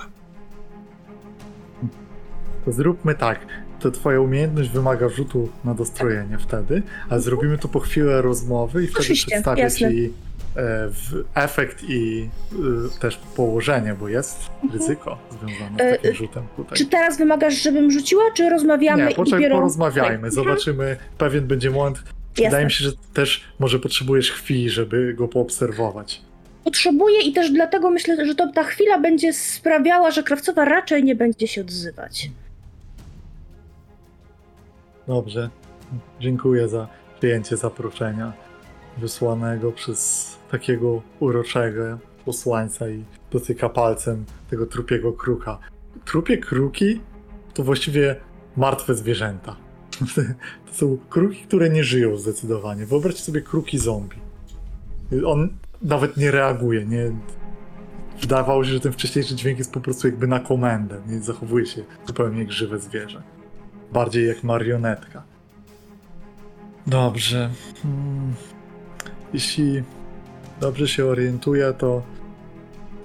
To zróbmy tak. To twoja umiejętność wymaga rzutu na dostrojenie wtedy, ale zrobimy to po chwilę rozmowy i wtedy Oczywiście, przedstawię jasne. ci e, w efekt i y, też położenie, bo jest ryzyko związane z E, takim e, rzutem tutaj. Czy teraz wymagasz, żebym rzuciła, czy rozmawiamy Nie, poczekaj, dopiero... porozmawiajmy, Tak. zobaczymy. Pewien będzie moment. Wydaje mi się, że też może potrzebujesz chwili, żeby go poobserwować. Potrzebuję i też dlatego myślę, że to ta chwila będzie sprawiała, że krawcowa raczej nie będzie się odzywać. Dobrze. Dziękuję za przyjęcie zaproszenia wysłanego przez takiego uroczego posłańca i dotyka palcem tego trupiego kruka. Trupie kruki to właściwie martwe zwierzęta. To są kruki, które nie żyją zdecydowanie. Wyobraźcie sobie kruki zombie. On nawet nie reaguje, nie... Wydawało się, że ten wcześniejszy dźwięk jest po prostu jakby na komendę. Nie zachowuje się zupełnie jak żywe zwierzę bardziej jak marionetka. Dobrze. Hmm. Jeśli dobrze się orientuję, to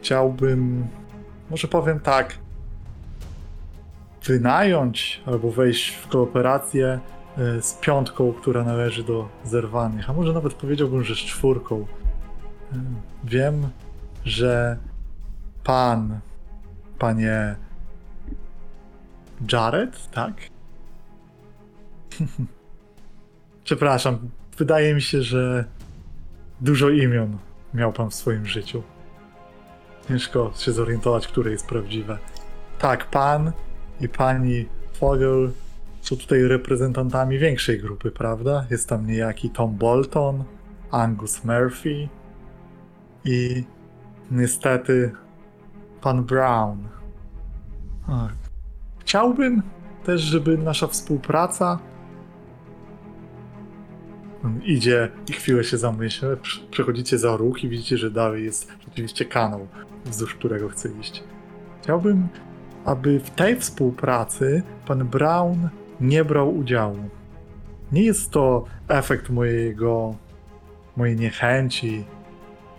chciałbym, może powiem tak, wynająć albo wejść w kooperację e, z piątką, która należy do zerwanych, a może nawet powiedziałbym, że z czwórką. E, Wiem, że pan, panie Jared, tak? Przepraszam, wydaje mi się, że dużo imion miał pan w swoim życiu. Ciężko się zorientować, które jest prawdziwe. Tak, pan i pani Fogel są tutaj reprezentantami większej grupy, prawda? Jest tam niejaki Tom Bolton, Angus Murphy i niestety pan Brown. Ach. Chciałbym też, żeby nasza współpraca idzie i chwilę się zamyśla. Prz- Przechodzicie za róg i widzicie, że dalej jest rzeczywiście kanał, wzdłuż którego chce iść. Chciałbym, aby w tej współpracy pan Brown nie brał udziału. Nie jest to efekt mojego, mojej niechęci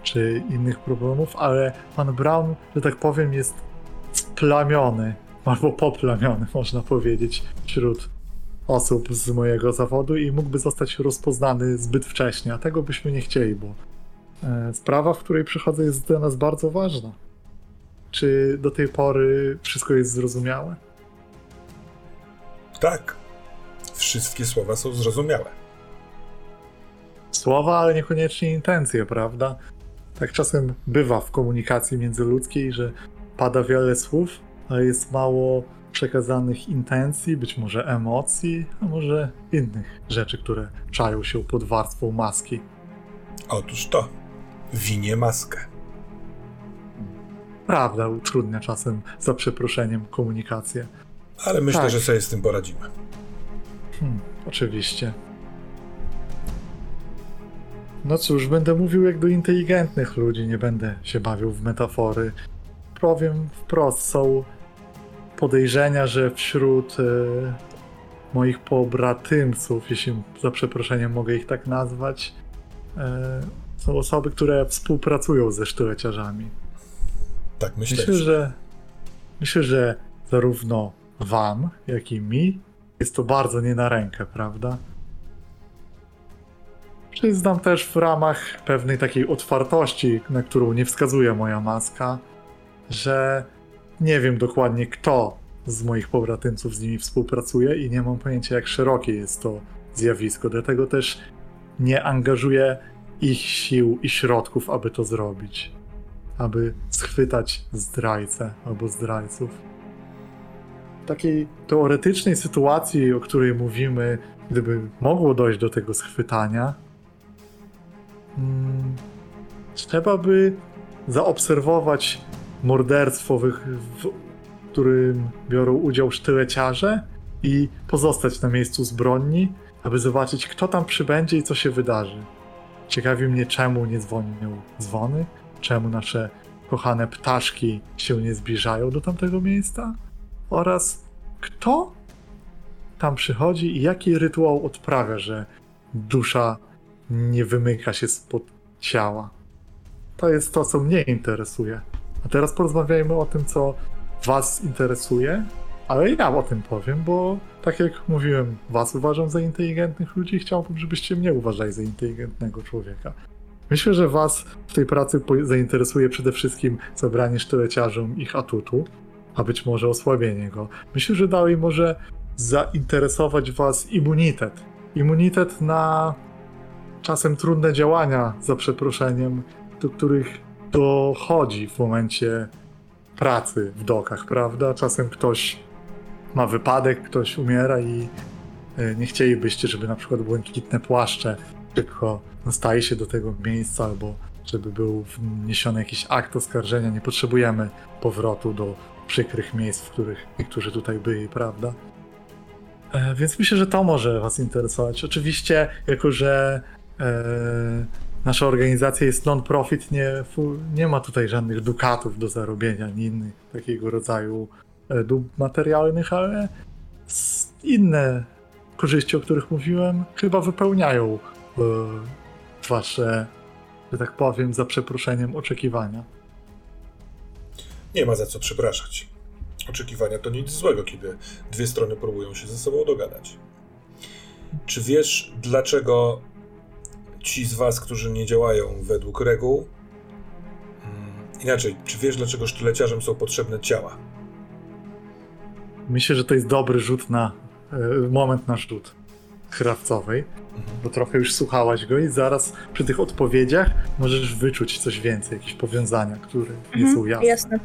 czy innych problemów, ale pan Brown, że tak powiem, jest splamiony, albo poplamiony, można powiedzieć, wśród osób z mojego zawodu i mógłby zostać rozpoznany zbyt wcześnie, a tego byśmy nie chcieli, bo e, sprawa, w której przychodzę, jest dla nas bardzo ważna. Czy do tej pory wszystko jest zrozumiałe? Tak. Wszystkie słowa są zrozumiałe. Słowa, ale niekoniecznie intencje, prawda? Tak czasem bywa w komunikacji międzyludzkiej, że pada wiele słów, ale jest mało przekazanych intencji, być może emocji, a może innych rzeczy, które czają się pod warstwą maski. Otóż to. Winie maskę. Prawda utrudnia czasem, za przeproszeniem, komunikację. Ale myślę, Tak. że sobie z tym poradzimy. Hmm, oczywiście. No cóż, będę mówił jak do inteligentnych ludzi, nie będę się bawił w metafory. Powiem wprost, są podejrzenia, że wśród e, moich pobratymców, jeśli za przeproszeniem mogę ich tak nazwać, e, są osoby, które współpracują ze sztyleciarzami. Tak myślę. Myślę, że myślę, że zarówno wam, jak i mi jest to bardzo nie na rękę, prawda? Przyznam też w ramach pewnej takiej otwartości, na którą nie wskazuje moja maska, że nie wiem dokładnie kto z moich pobratymców z nimi współpracuje i nie mam pojęcia jak szerokie jest to zjawisko, dlatego też nie angażuję ich sił i środków, aby to zrobić aby schwytać zdrajcę albo zdrajców. W takiej teoretycznej sytuacji, o której mówimy, gdyby mogło dojść do tego schwytania, mm, trzeba by zaobserwować morderstwo, w, którym biorą udział sztyleciarze i pozostać na miejscu zbrodni, aby zobaczyć, kto tam przybędzie i co się wydarzy. Ciekawi mnie, czemu nie dzwonią dzwony, czemu nasze kochane ptaszki się nie zbliżają do tamtego miejsca oraz kto tam przychodzi i jaki rytuał odprawia, że dusza nie wymyka się spod ciała. To jest to, co mnie interesuje. A teraz porozmawiajmy o tym, co Was interesuje, ale ja o tym powiem, bo tak jak mówiłem, Was uważam za inteligentnych ludzi i chciałbym, żebyście mnie uważali za inteligentnego człowieka. Myślę, że Was w tej pracy zainteresuje przede wszystkim zabranie sztyleciarzom ich atutu, a być może osłabienie go. Myślę, że dalej może zainteresować Was immunitet. Immunitet na czasem trudne działania, za przeproszeniem, do których dochodzi w momencie pracy w dokach, prawda? Czasem ktoś ma wypadek, ktoś umiera i e, nie chcielibyście, żeby na przykład błękitne płaszcze szybko dostaje się do tego miejsca, albo żeby był wniesiony jakiś akt oskarżenia. Nie potrzebujemy powrotu do przykrych miejsc, w których niektórzy tutaj byli, prawda? E, więc myślę, że to może Was interesować. Oczywiście, jako że e, nasza organizacja jest non-profit, nie, nie ma tutaj żadnych dukatów do zarobienia, ani innych takiego rodzaju e, dóbr materialnych, ale inne korzyści, o których mówiłem, chyba wypełniają e, wasze, że tak powiem, za przeproszeniem oczekiwania. Nie ma za co przepraszać. Oczekiwania to nic złego, kiedy dwie strony próbują się ze sobą dogadać. Czy wiesz, dlaczego ci z was, którzy nie działają według reguł, mm, inaczej, czy wiesz, dlaczego sztyleciarzom są potrzebne ciała? Myślę, że to jest dobry rzut na e, moment na rzut krawcowej, bo trochę już słuchałaś go i zaraz przy tych odpowiedziach możesz wyczuć coś więcej, jakieś powiązania, które nie Mhm, są jasne. Jasne.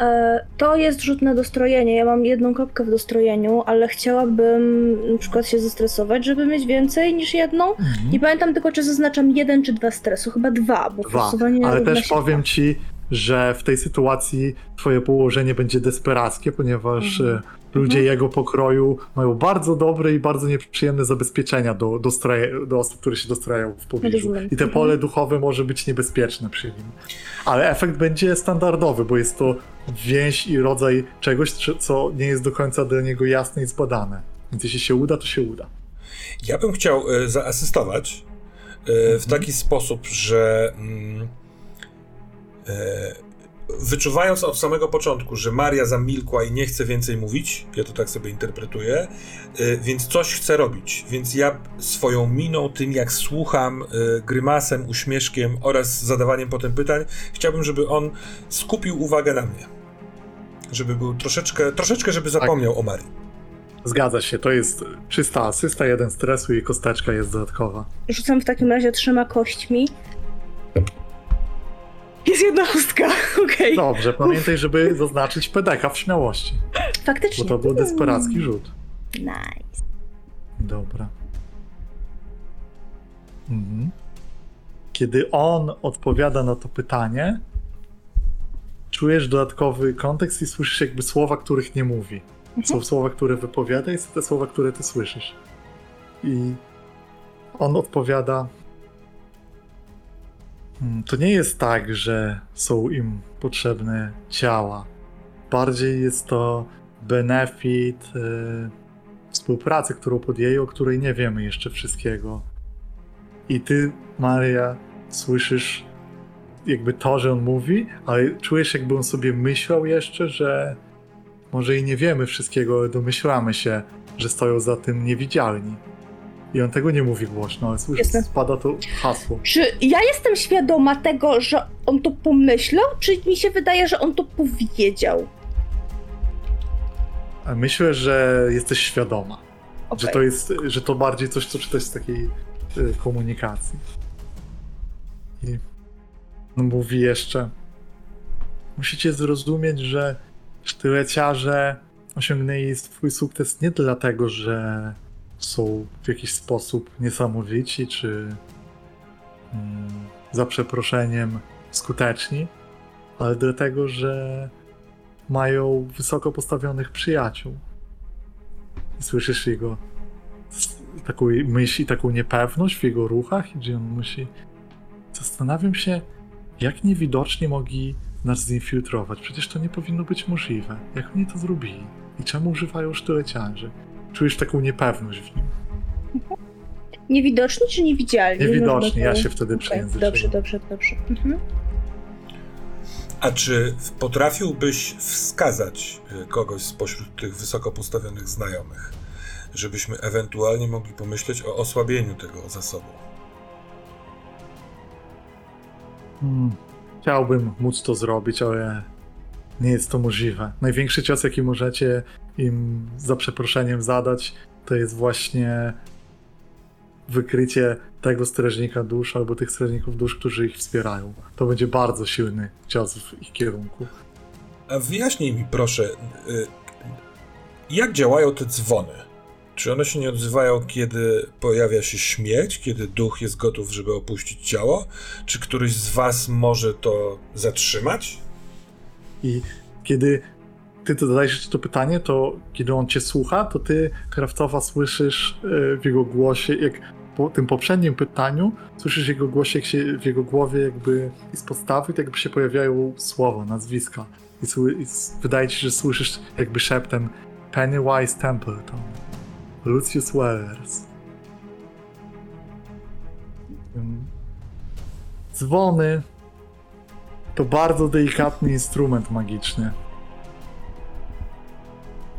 E, to jest rzut na dostrojenie. Ja mam jedną kropkę w dostrojeniu, ale chciałabym na przykład się zestresować, żeby mieć więcej niż jedną. Mhm. Nie pamiętam tylko, czy zaznaczam jeden czy dwa stresu. Chyba dwa, bo Dwa, ale też powiem dwa. ci, że w tej sytuacji twoje położenie będzie desperackie, ponieważ Mhm. e, ludzie jego pokroju mają bardzo dobre i bardzo nieprzyjemne zabezpieczenia do, do, stroje, do osób, które się dostrajają w pobliżu. Rozumiem. I te Mhm. pole duchowe może być niebezpieczne przy nim. Ale efekt będzie standardowy, bo jest to więź i rodzaj czegoś, co- nie jest do końca do niego jasne i zbadane. Więc jeśli się uda, to się uda. Ja bym chciał e, zaasystować e, w taki sposób, że mm, wyczuwając od samego początku, że Maria zamilkła i nie chce więcej mówić, ja to tak sobie interpretuję, e, więc coś chce robić. Więc ja swoją miną, tym jak słucham, e, grymasem, uśmieszkiem oraz zadawaniem potem pytań, chciałbym, żeby on skupił uwagę na mnie. Żeby był troszeczkę, troszeczkę żeby zapomniał o Marii. Zgadza się, to jest czysta asysta, jeden stresu i kosteczka jest dodatkowa. Rzucam w takim razie trzema kośćmi. Jest jedna chustka, okej. Dobrze, pamiętaj, żeby zaznaczyć pedeka w śmiałości, Faktycznie. bo to był desperacki rzut. Nice. Dobra. Mhm. Kiedy on odpowiada na to pytanie, czujesz dodatkowy kontekst i słyszysz jakby słowa, których nie mówi. Są słowa, które wypowiada i są te słowa, które ty słyszysz. I on odpowiada. "Hmm, To nie jest tak, że są im potrzebne ciała. Bardziej jest to benefit e, współpracy, którą podjęli, o której nie wiemy jeszcze wszystkiego. I ty, Maria, słyszysz jakby to, że on mówi, ale czujesz, jakby on sobie myślał jeszcze, że może i nie wiemy wszystkiego, ale domyślamy się, że stoją za tym niewidzialni. I on tego nie mówi głośno, ale słyszysz, Jasne. spada to hasło. Czy ja jestem świadoma tego, że on to pomyślał, czy mi się wydaje, że on to powiedział? A Myślę, że jesteś świadoma, Okej. że to jest, że to bardziej coś, co czytać z takiej y, komunikacji. I on mówi jeszcze, musicie zrozumieć, że sztyleciarze osiągnęli swój sukces nie dlatego, że są w jakiś sposób niesamowici, czy mm, za przeproszeniem skuteczni, ale dlatego, że mają wysoko postawionych przyjaciół. Słyszysz jego taką myśl i taką niepewność w jego ruchach, gdzie on musi. Zastanawiam się, jak niewidoczni mogli nas zinfiltrować. Przecież to nie powinno być możliwe. Jak oni to zrobili? I czemu używają sztyleciarzy? Czujesz taką niepewność w nim. Niewidoczni czy niewidzialni? Niewidoczni, Można ja się wtedy przejęzyczyłem. Dobrze, dobrze, dobrze. Mhm. A czy potrafiłbyś wskazać y, kogoś spośród tych wysoko postawionych znajomych, żebyśmy ewentualnie mogli pomyśleć o osłabieniu tego zasobu? Hmm. Chciałbym móc to zrobić, ale nie jest to możliwe. Największy cios, jaki możecie im za przeproszeniem zadać, to jest właśnie wykrycie tego strażnika dusz albo tych strażników dusz, którzy ich wspierają. To będzie bardzo silny cios w ich kierunku. A wyjaśnij mi proszę, y, jak działają te dzwony? Czy one się nie odzywają, kiedy pojawia się śmierć, kiedy duch jest gotów, żeby opuścić ciało? Czy któryś z was może to zatrzymać? I kiedy ty zadajesz to pytanie, to kiedy on cię słucha, to ty, Kraftowa, słyszysz e, w jego głosie, jak po tym poprzednim pytaniu, słyszysz jego głosie, jak się w jego głowie jakby z podstawy, tak jakby się pojawiają słowa, nazwiska. I, i wydaje ci się, że słyszysz jakby szeptem Pennywise Templeton, Lucius Wellers. Dzwony to bardzo delikatny instrument magiczny.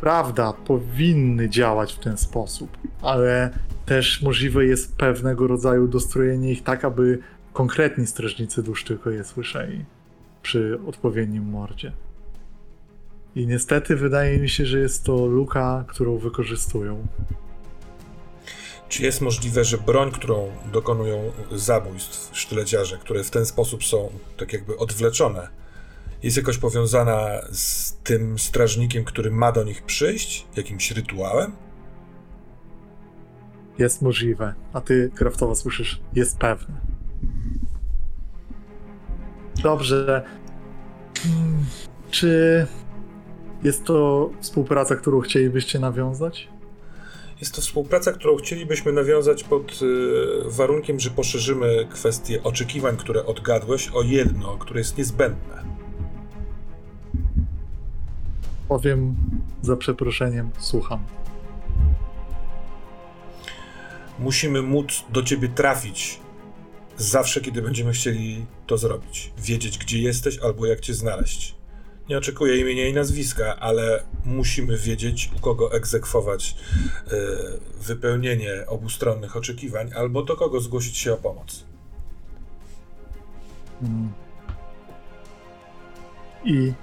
Prawda, powinny działać w ten sposób, ale też możliwe jest pewnego rodzaju dostrojenie ich tak, aby konkretni strażnicy dusz tylko je słyszeli. przy odpowiednim mordzie. I niestety wydaje mi się, że jest to luka, którą wykorzystują. Czy jest możliwe, że broń, którą dokonują zabójstw sztyleciarze, które w ten sposób są tak jakby odwleczone, jest jakoś powiązana z tym strażnikiem, który ma do nich przyjść? Jakimś rytuałem? Jest możliwe, a ty, Kraftowa, słyszysz, jest pewne. Dobrze. Czy jest to współpraca, którą chcielibyście nawiązać? Jest to współpraca, którą chcielibyśmy nawiązać pod y, warunkiem, że poszerzymy kwestię oczekiwań, które odgadłeś, o jedno, które jest niezbędne. Powiem za przeproszeniem, słucham. Musimy móc do ciebie trafić zawsze, kiedy będziemy chcieli to zrobić. Wiedzieć, gdzie jesteś albo jak cię znaleźć. Nie oczekuję imienia i nazwiska, ale musimy wiedzieć, u kogo egzekwować y, wypełnienie obustronnych oczekiwań, albo do kogo zgłosić się o pomoc. Mm. I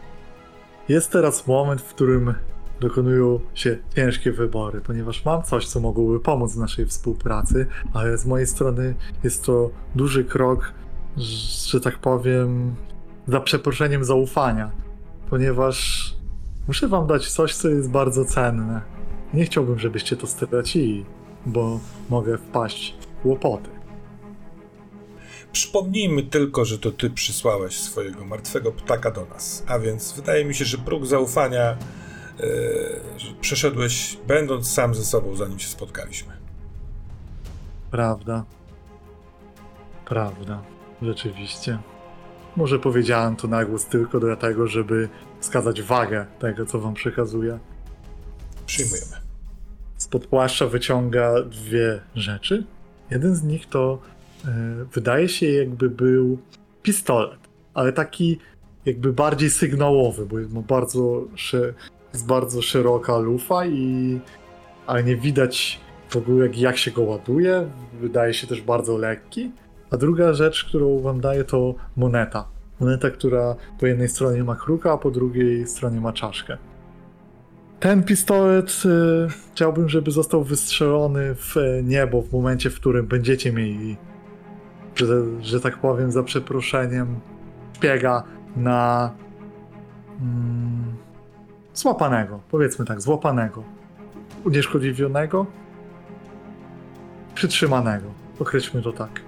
jest teraz moment, w którym dokonują się ciężkie wybory, ponieważ mam coś, co mogłoby pomóc w naszej współpracy, ale z mojej strony jest to duży krok, że- tak powiem, za przeproszeniem zaufania, ponieważ muszę wam dać coś, co jest bardzo cenne. Nie chciałbym, żebyście to stracili, bo mogę wpaść w kłopoty. Przypomnijmy tylko, że to ty przysłałeś swojego martwego ptaka do nas, a więc wydaje mi się, że próg zaufania że przeszedłeś będąc sam ze sobą, zanim się spotkaliśmy. Prawda. Prawda. Rzeczywiście. Może powiedziałem to na głos tylko dlatego, żeby wskazać wagę tego, co wam przekazuję. Przyjmujemy. Spod płaszcza wyciąga dwie rzeczy. Jeden z nich to wydaje się jakby był pistolet, ale taki jakby bardziej sygnałowy, bo ma bardzo, jest bardzo szeroka lufa i ale nie widać w ogóle jak, się go ładuje. Wydaje się też bardzo lekki. A druga rzecz, którą wam daję to moneta. Moneta, która po jednej stronie ma kruka, a po drugiej stronie ma czaszkę. Ten pistolet y, chciałbym, żeby został wystrzelony w e, niebo w momencie, w którym będziecie mieli, że, że tak powiem, za przeproszeniem, szpiega na mm, złapanego, powiedzmy tak, złapanego, unieszkodliwionego, przytrzymanego. Określmy to tak.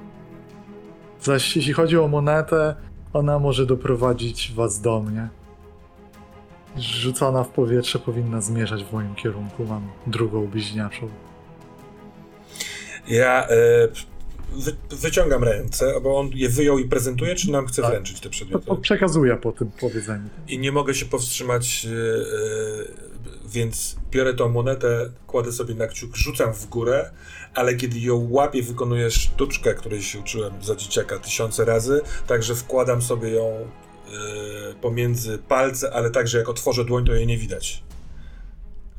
Zaś jeśli chodzi o monetę, ona może doprowadzić was do mnie rzucona w powietrze powinna zmierzać w moim kierunku. Mam drugą bliźniaczą. Ja e, wy, wyciągam ręce, bo on je wyjął i prezentuje, czy nam chce Tak. wręczyć te To, przedmioty? to przekazuję po tym powiedzeniu. I nie mogę się powstrzymać, e, więc biorę tą monetę, kładę sobie na kciuk, rzucam w górę, ale kiedy ją łapię, wykonuję sztuczkę, której się uczyłem za dzieciaka tysiące razy, także wkładam sobie ją e, pomiędzy palce, ale także jak otworzę dłoń, to jej nie widać.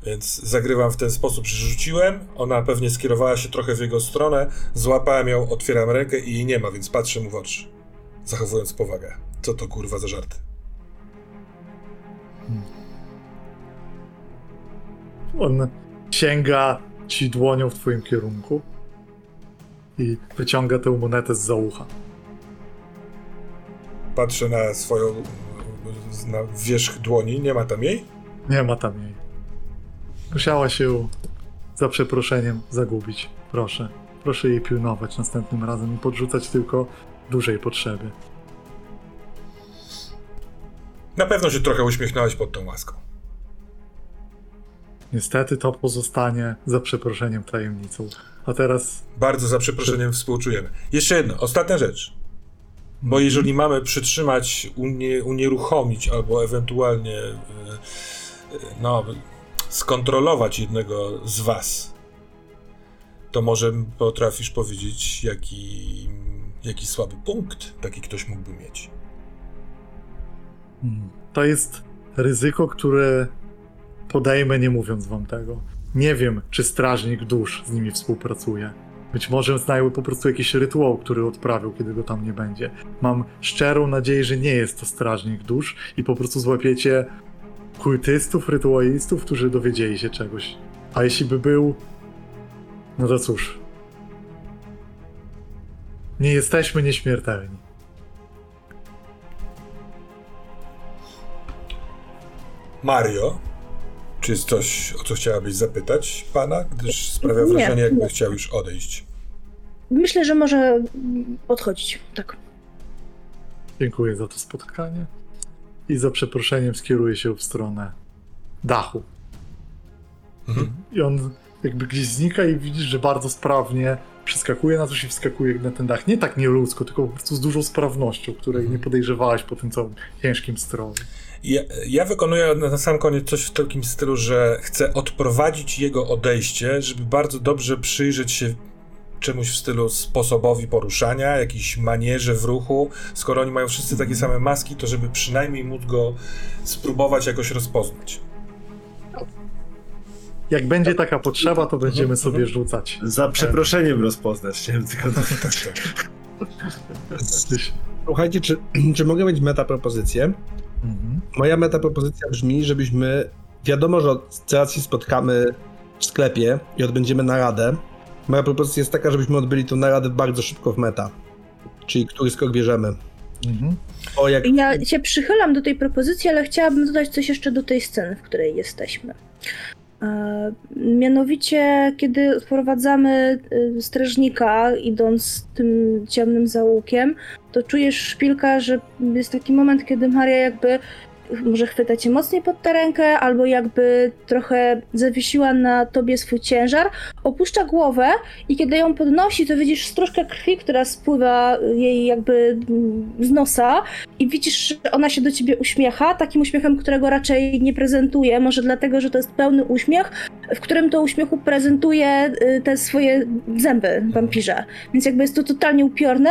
Więc zagrywam w ten sposób, że rzuciłem, ona pewnie skierowała się trochę w jego stronę, złapałem ją, otwieram rękę i jej nie ma, więc patrzę mu w oczy, zachowując powagę. Co to kurwa za żarty? On sięga ci dłonią w twoim kierunku i wyciąga tę monetę z za ucha. Patrzę na swoją, na wierzch dłoni, nie ma tam jej? Nie ma tam jej. Musiała się za przeproszeniem zagubić. Proszę. Proszę jej pilnować następnym razem i podrzucać tylko dużej potrzebie. Na pewno się trochę uśmiechnąłeś pod tą łaską. Niestety to pozostanie za przeproszeniem tajemnicą. A teraz Bardzo za przeproszeniem współczujemy. Jeszcze jedno, ostatnia rzecz. Bo jeżeli mamy przytrzymać, unie, unieruchomić albo ewentualnie e, e, no, skontrolować jednego z was, to może potrafisz powiedzieć, jaki, jaki słaby punkt taki ktoś mógłby mieć. Hmm. To jest ryzyko, które podejmę, nie mówiąc wam tego. Nie wiem, czy strażnik dusz z nimi współpracuje. Być może znajły po prostu jakiś rytuał, który odprawił, kiedy go tam nie będzie. Mam szczerą nadzieję, że nie jest to strażnik dusz i po prostu złapiecie kultystów, rytualistów, którzy dowiedzieli się czegoś. A jeśli by był, no to cóż. Nie jesteśmy nieśmiertelni. Mario, czy jest coś, o co chciałabyś zapytać pana? Gdyż sprawia Nie, wrażenie, jakby nie. chciał już odejść. Myślę, że może odchodzić. Tak. Dziękuję za to spotkanie. I za przeproszeniem skieruję się w stronę dachu. Mhm. I on jakby gdzieś znika i widzisz, że bardzo sprawnie przeskakuje na coś i wskakuje na ten dach. Nie tak nieludzko, tylko po prostu z dużą sprawnością, której Mhm. nie podejrzewałeś po tym całym ciężkim stroju. Ja, ja wykonuję na sam koniec coś w takim stylu, że chcę odprowadzić jego odejście, żeby bardzo dobrze przyjrzeć się czemuś w stylu sposobowi poruszania, jakiejś manierze w ruchu. Skoro oni mają wszyscy takie same maski, to żeby przynajmniej móc go spróbować jakoś rozpoznać. Jak będzie taka potrzeba, to będziemy mhm. sobie rzucać. Za przeproszeniem rozpoznać, chciałem tylko dodać. Tyś- Słuchajcie, czy, czy mogę mieć metapropozycję? Mhm. Moja metapropozycja brzmi, żebyśmy. Wiadomo, że od teraz się spotkamy w sklepie i odbędziemy naradę. Moja propozycja jest taka, żebyśmy odbyli tę naradę bardzo szybko w meta. Czyli który skok bierzemy. Mhm. O, jak Ja się przychylam do tej propozycji, ale chciałabym dodać coś jeszcze do tej sceny, w której jesteśmy. E, mianowicie, kiedy wprowadzamy y, strażnika, idąc tym ciemnym zaułkiem, to czujesz szpilka, że jest taki moment, kiedy Maria jakby może chwyta cię mocniej pod tę rękę, albo jakby trochę zawiesiła na tobie swój ciężar, opuszcza głowę i kiedy ją podnosi, to widzisz troszkę krwi, która spływa jej jakby mm, z nosa i widzisz, że ona się do ciebie uśmiecha, takim uśmiechem, którego raczej nie prezentuje, może dlatego, że to jest pełny uśmiech, w którym to uśmiechu prezentuje y, te swoje zęby wampirze. Więc jakby jest to totalnie upiorne.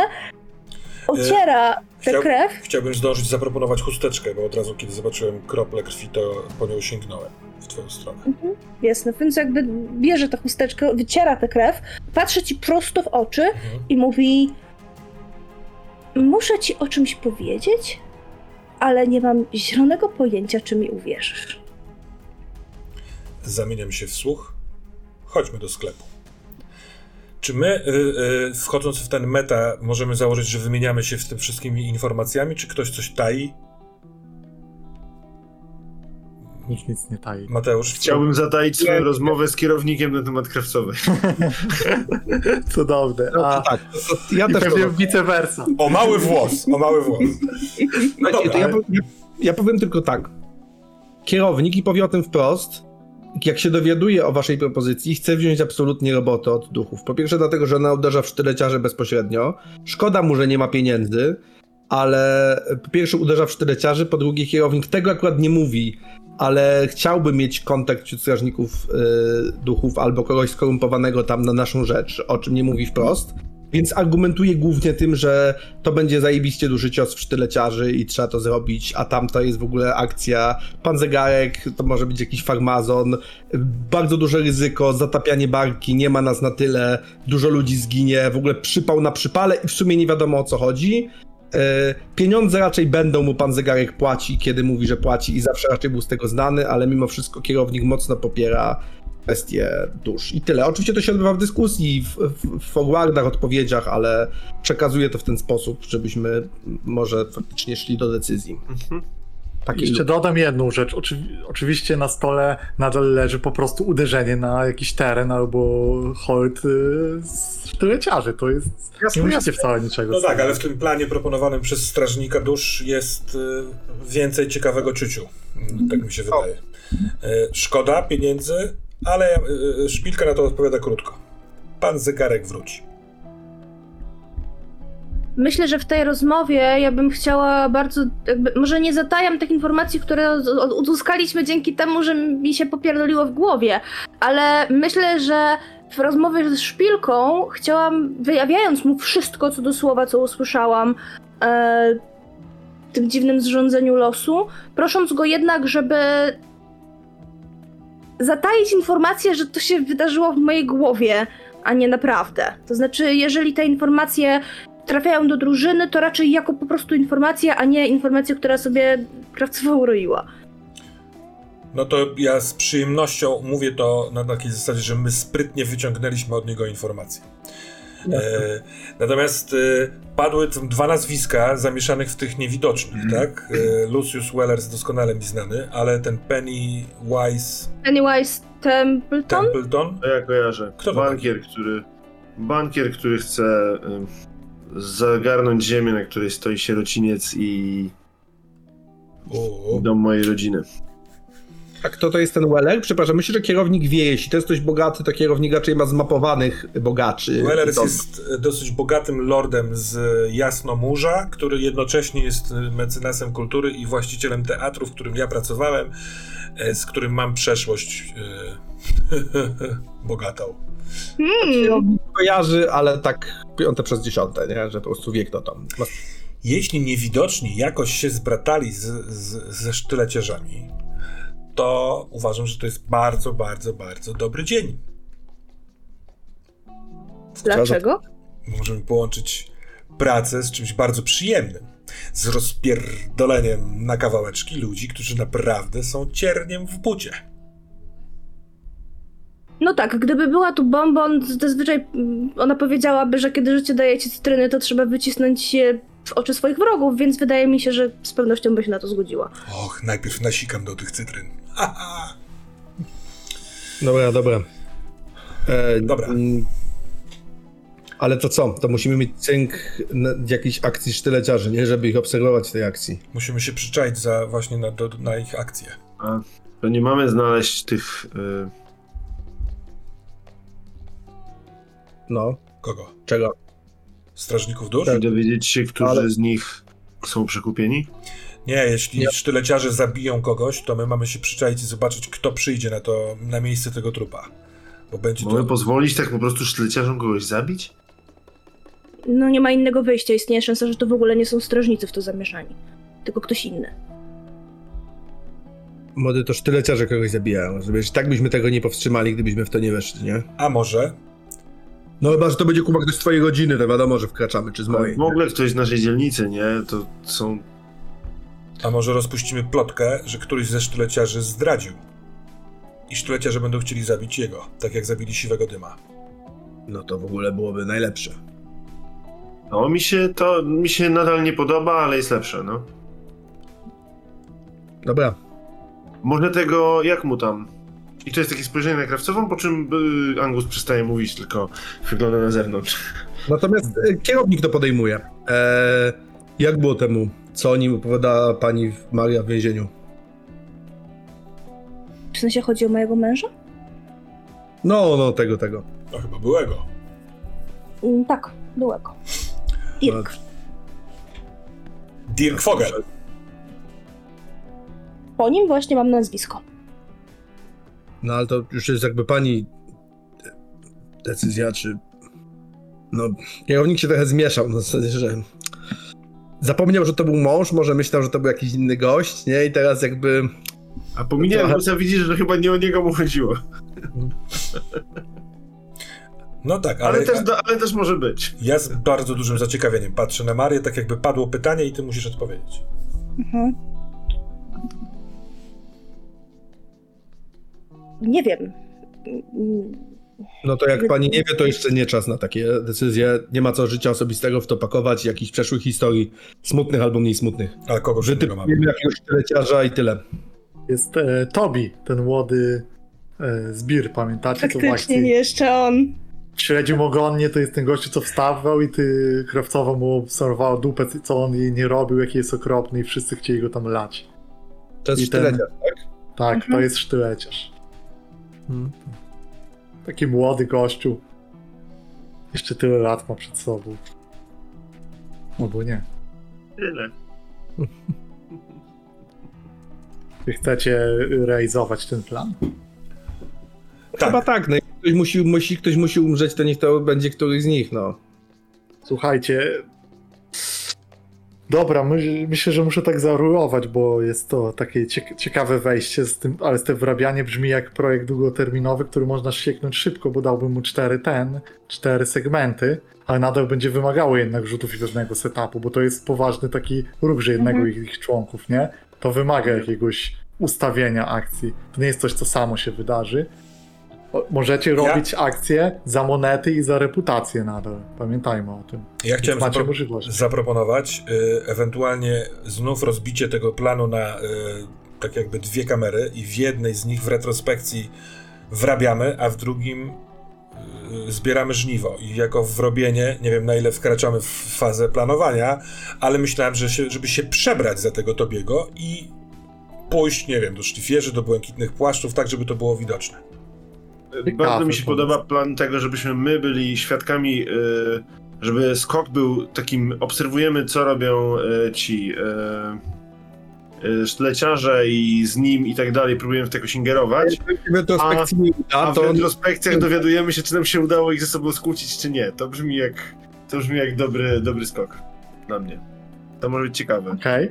Ociera tę Chciał- krew. Chciałbym zdążyć zaproponować chusteczkę, bo od razu, kiedy zobaczyłem krople krwi, to po nią sięgnąłem w twoją stronę. Mhm, Jasne, więc jakby bierze tę chusteczkę, wyciera tę krew, patrzy ci prosto w oczy Mhm. i mówi: Muszę ci o czymś powiedzieć, ale nie mam zielonego pojęcia, czy mi uwierzysz. Zamieniam się w słuch. Chodźmy do sklepu. Czy my, y, y, wchodząc w ten meta, możemy założyć, że wymieniamy się w tym wszystkimi informacjami, czy ktoś coś tai? Nikt nic nie tai. Mateusz? Chciałbym zataić swoją Nie. rozmowę z kierownikiem na temat krawcowej. Cudowne. No, A, to tak, ja I też pewnie to vice versa. O mały włos, o mały włos. Ja, Dobra. ja, ja powiem tylko tak. Kierownik i powie o tym wprost. Jak się dowiaduje o waszej propozycji, chce wziąć absolutnie robotę od duchów. Po pierwsze, dlatego, że ona uderza w sztyleciarzy bezpośrednio. Szkoda mu, że nie ma pieniędzy, ale po pierwsze uderza w sztyleciarzy, po drugie, kierownik tego akurat nie mówi, ale chciałby mieć kontakt wśród strażników y, duchów albo kogoś skorumpowanego tam na naszą rzecz, o czym nie mówi wprost. Więc argumentuje głównie tym, że to będzie zajebiście duży cios w sztyleciarzy i trzeba to zrobić, a tam to jest w ogóle akcja. Pan zegarek, to może być jakiś farmazon, bardzo duże ryzyko, zatapianie barki, nie ma nas na tyle, dużo ludzi zginie, w ogóle przypał na przypale i w sumie nie wiadomo o co chodzi. E, Pieniądze raczej będą mu pan zegarek płaci, kiedy mówi, że płaci i zawsze raczej był z tego znany, ale mimo wszystko kierownik mocno popiera kwestie dusz. I tyle. Oczywiście to się odbywa w dyskusji, w, w, w forwardach, odpowiedziach, ale przekazuję to w ten sposób, żebyśmy może faktycznie szli do decyzji. Takiej Jeszcze dodam jedną rzecz. Oczywi- oczywiście na stole nadal leży po prostu uderzenie na jakiś teren albo hold y, z sztyleciarzy. To jest. Jasne, nie musicie wcale niczego No tak, ale w tym planie proponowanym przez strażnika dusz jest y, więcej ciekawego ciuciu. Tak mi się wydaje. Y, szkoda pieniędzy, ale y, y, szpilka na to odpowiada krótko. Pan zegarek wróci. Myślę, że w tej rozmowie ja bym chciała bardzo, jakby, może nie zatajam tych informacji, które uzyskaliśmy dzięki temu, że mi się popierdoliło w głowie, ale myślę, że w rozmowie z Szpilką chciałam, wyjawiając mu wszystko co do słowa, co usłyszałam e, w tym dziwnym zrządzeniu losu, prosząc go jednak, żeby zataić informację, że to się wydarzyło w mojej głowie, a nie naprawdę. To znaczy, jeżeli te informacje trafiają do drużyny, to raczej jako po prostu informacja, a nie informacja, która sobie krawcowa uroiła. No to ja z przyjemnością mówię to na takiej zasadzie, że my sprytnie wyciągnęliśmy od niego informacje. E, natomiast e, padły tam dwa nazwiska zamieszanych w tych niewidocznych, tak? E, Lucius Wellers doskonale mi znany, ale ten Pennywise Pennywise Templeton? Templeton, To ja kojarzę. Kto to bankier, który. Bankier, który chce zagarnąć ziemię, na której stoi sierociniec i o, dom mojej rodziny. A kto to jest ten Weller? Przepraszam, myślę, że kierownik wie, jeśli to jest ktoś bogaty, to kierownik raczej ma zmapowanych bogaczy. Wellers To- jest e, dosyć bogatym lordem z Jasnomurza, który jednocześnie jest e, mecenasem kultury i właścicielem teatru, w którym ja pracowałem, e, z którym mam przeszłość e, bogatą. Hmm. Kierownik kojarzy, ale tak piąte przez dziesiąte, nie? Że po prostu wie kto tam. Jeśli niewidoczni jakoś się zbratali z, z, ze sztyleciarzami, to uważam, że to jest bardzo, bardzo, bardzo dobry dzień. Dlaczego? Możemy połączyć pracę z czymś bardzo przyjemnym. Z rozpierdoleniem na kawałeczki ludzi, którzy naprawdę są cierniem w bucie. No tak, gdyby była tu bombon, zazwyczaj mm, ona powiedziałaby, że kiedy życie daje ci cytryny, to trzeba wycisnąć je w oczy swoich wrogów, więc wydaje mi się, że z pewnością by się na to zgodziła. Och, najpierw nasikam do tych cytryn. Haha. Dobra, dobra. E, Dobra. Ale to co? To musimy mieć cynk na jakiejś akcji sztyleciarzy, nie? Żeby ich obserwować w tej akcji. Musimy się przyczaić za właśnie na, do, na ich akcję. A to nie mamy znaleźć tych. Y, No, Kogo? czego? Strażników dusz? i dowiedzieć się, którzy Ale- z nich są przekupieni? Nie, jeśli Nie. sztyleciarze zabiją kogoś, to my mamy się przyczaić i zobaczyć, kto przyjdzie na to, na miejsce tego trupa. Bo będzie Mamy to... pozwolić tak po prostu sztyleciarzom kogoś zabić? No nie ma innego wyjścia, istnieje szansa, że to w ogóle nie są strażnicy w to zamieszani, tylko ktoś inny. Młody to sztyleciarze kogoś zabijają. Że tak byśmy tego nie powstrzymali, gdybyśmy w to nie weszli, nie? A może No chyba, że to będzie kuba ktoś z twojej rodziny, to wiadomo, że wkraczamy, czy z mojej. W ogóle ktoś z naszej dzielnicy, nie? To są. A może rozpuścimy plotkę, że któryś ze sztyleciarzy zdradził. I sztyleciarze będą chcieli zabić jego, tak jak zabili siwego dyma. No to w ogóle byłoby najlepsze. No mi się to mi się nadal nie podoba, ale jest lepsze, no. Dobra. Może tego, jak mu tam? I to jest takie spojrzenie na krawcową, po czym y, Angus przestaje mówić, tylko wygląda na zewnątrz. Natomiast e, kierownik to podejmuje. E, jak było temu? Co o nim opowiada pani Maria w więzieniu? W sensie chodzi o mojego męża? No, no, tego, tego. To chyba byłego. Mm, tak, byłego. Dirk. Dirk Fogel. Po nim właśnie mam nazwisko. No ale to już jest jakby pani decyzja, czy. No, kierownik się trochę zmieszał, na zasadzie, że zapomniał, że to był mąż, może myślał, że to był jakiś inny gość, nie? I teraz jakby. A pominięłem Trochę- Angusa, widzisz, że chyba nie o niego mu chodziło. No tak, ale, Ale, też, ale też może być. ja z bardzo dużym zaciekawieniem patrzę na Marię, tak jakby padło pytanie i ty musisz odpowiedzieć. Mhm. Nie wiem. No to jak pani nie wie, to jeszcze nie czas na takie decyzje. Nie ma co życia osobistego w to pakować, jakichś przeszłych historii, smutnych albo mniej smutnych. Ale mamy. Wytypujemy jakiegoś sztyleciarza i tyle. Jest e, Tobi, ten młody e, zbir, pamiętacie? Faktycznie akcji nie jeszcze on. śledził ogonnie, to jest ten gościu, co wstawał i ty krawcowo mu obserwował dupę, co on jej nie robił, jaki jest okropny i wszyscy chcieli go tam lać. To jest I ten- sztyleciarz, tak? Tak, Mhm. to jest sztyleciarz. Hmm. Taki młody gościu. Jeszcze tyle lat ma przed sobą. Albo nie. Tyle. Wy chcecie realizować ten plan? Tak. Chyba tak, no ktoś musi, musi, ktoś musi umrzeć, to niech to będzie któryś z nich, no. Słuchajcie. Dobra, my, myślę, że muszę tak zarulować, bo jest to takie ciek- ciekawe wejście, z tym, ale te wrabianie brzmi jak projekt długoterminowy, który można sieknąć szybko, bo dałbym mu cztery ten, cztery segmenty, ale nadal będzie wymagało jednak rzutów i pewnego setupu, bo to jest poważny taki ruch, że jednego Mhm. ich członków, nie? To wymaga jakiegoś ustawienia akcji. To nie jest coś, co samo się wydarzy. Możecie Ja- robić akcje za monety i za reputację nadal. Pamiętajmy o tym. Ja chciałem zapro- możliwość. zaproponować y, ewentualnie znów rozbicie tego planu na y, tak jakby dwie kamery i w jednej z nich w retrospekcji wrabiamy, a w drugim y, zbieramy żniwo. I jako wrobienie, nie wiem na ile wkraczamy w fazę planowania, ale myślałem, że się, żeby się przebrać za tego Tobiego i pójść, nie wiem, do szlifierzy, do błękitnych płaszczów, tak żeby to było widoczne. Bardzo mi się podoba plan tego, żebyśmy my byli świadkami, y, żeby skok był takim, obserwujemy co robią y, ci y, sztyleciarze i z nim i tak dalej, próbujemy w to jakoś ingerować, W retrospekcji nie a w retrospekcjach dowiadujemy się, czy nam się udało ich ze sobą skłócić, czy nie. To brzmi jak, to brzmi jak dobry, dobry skok dla mnie. To może być ciekawe. Okej.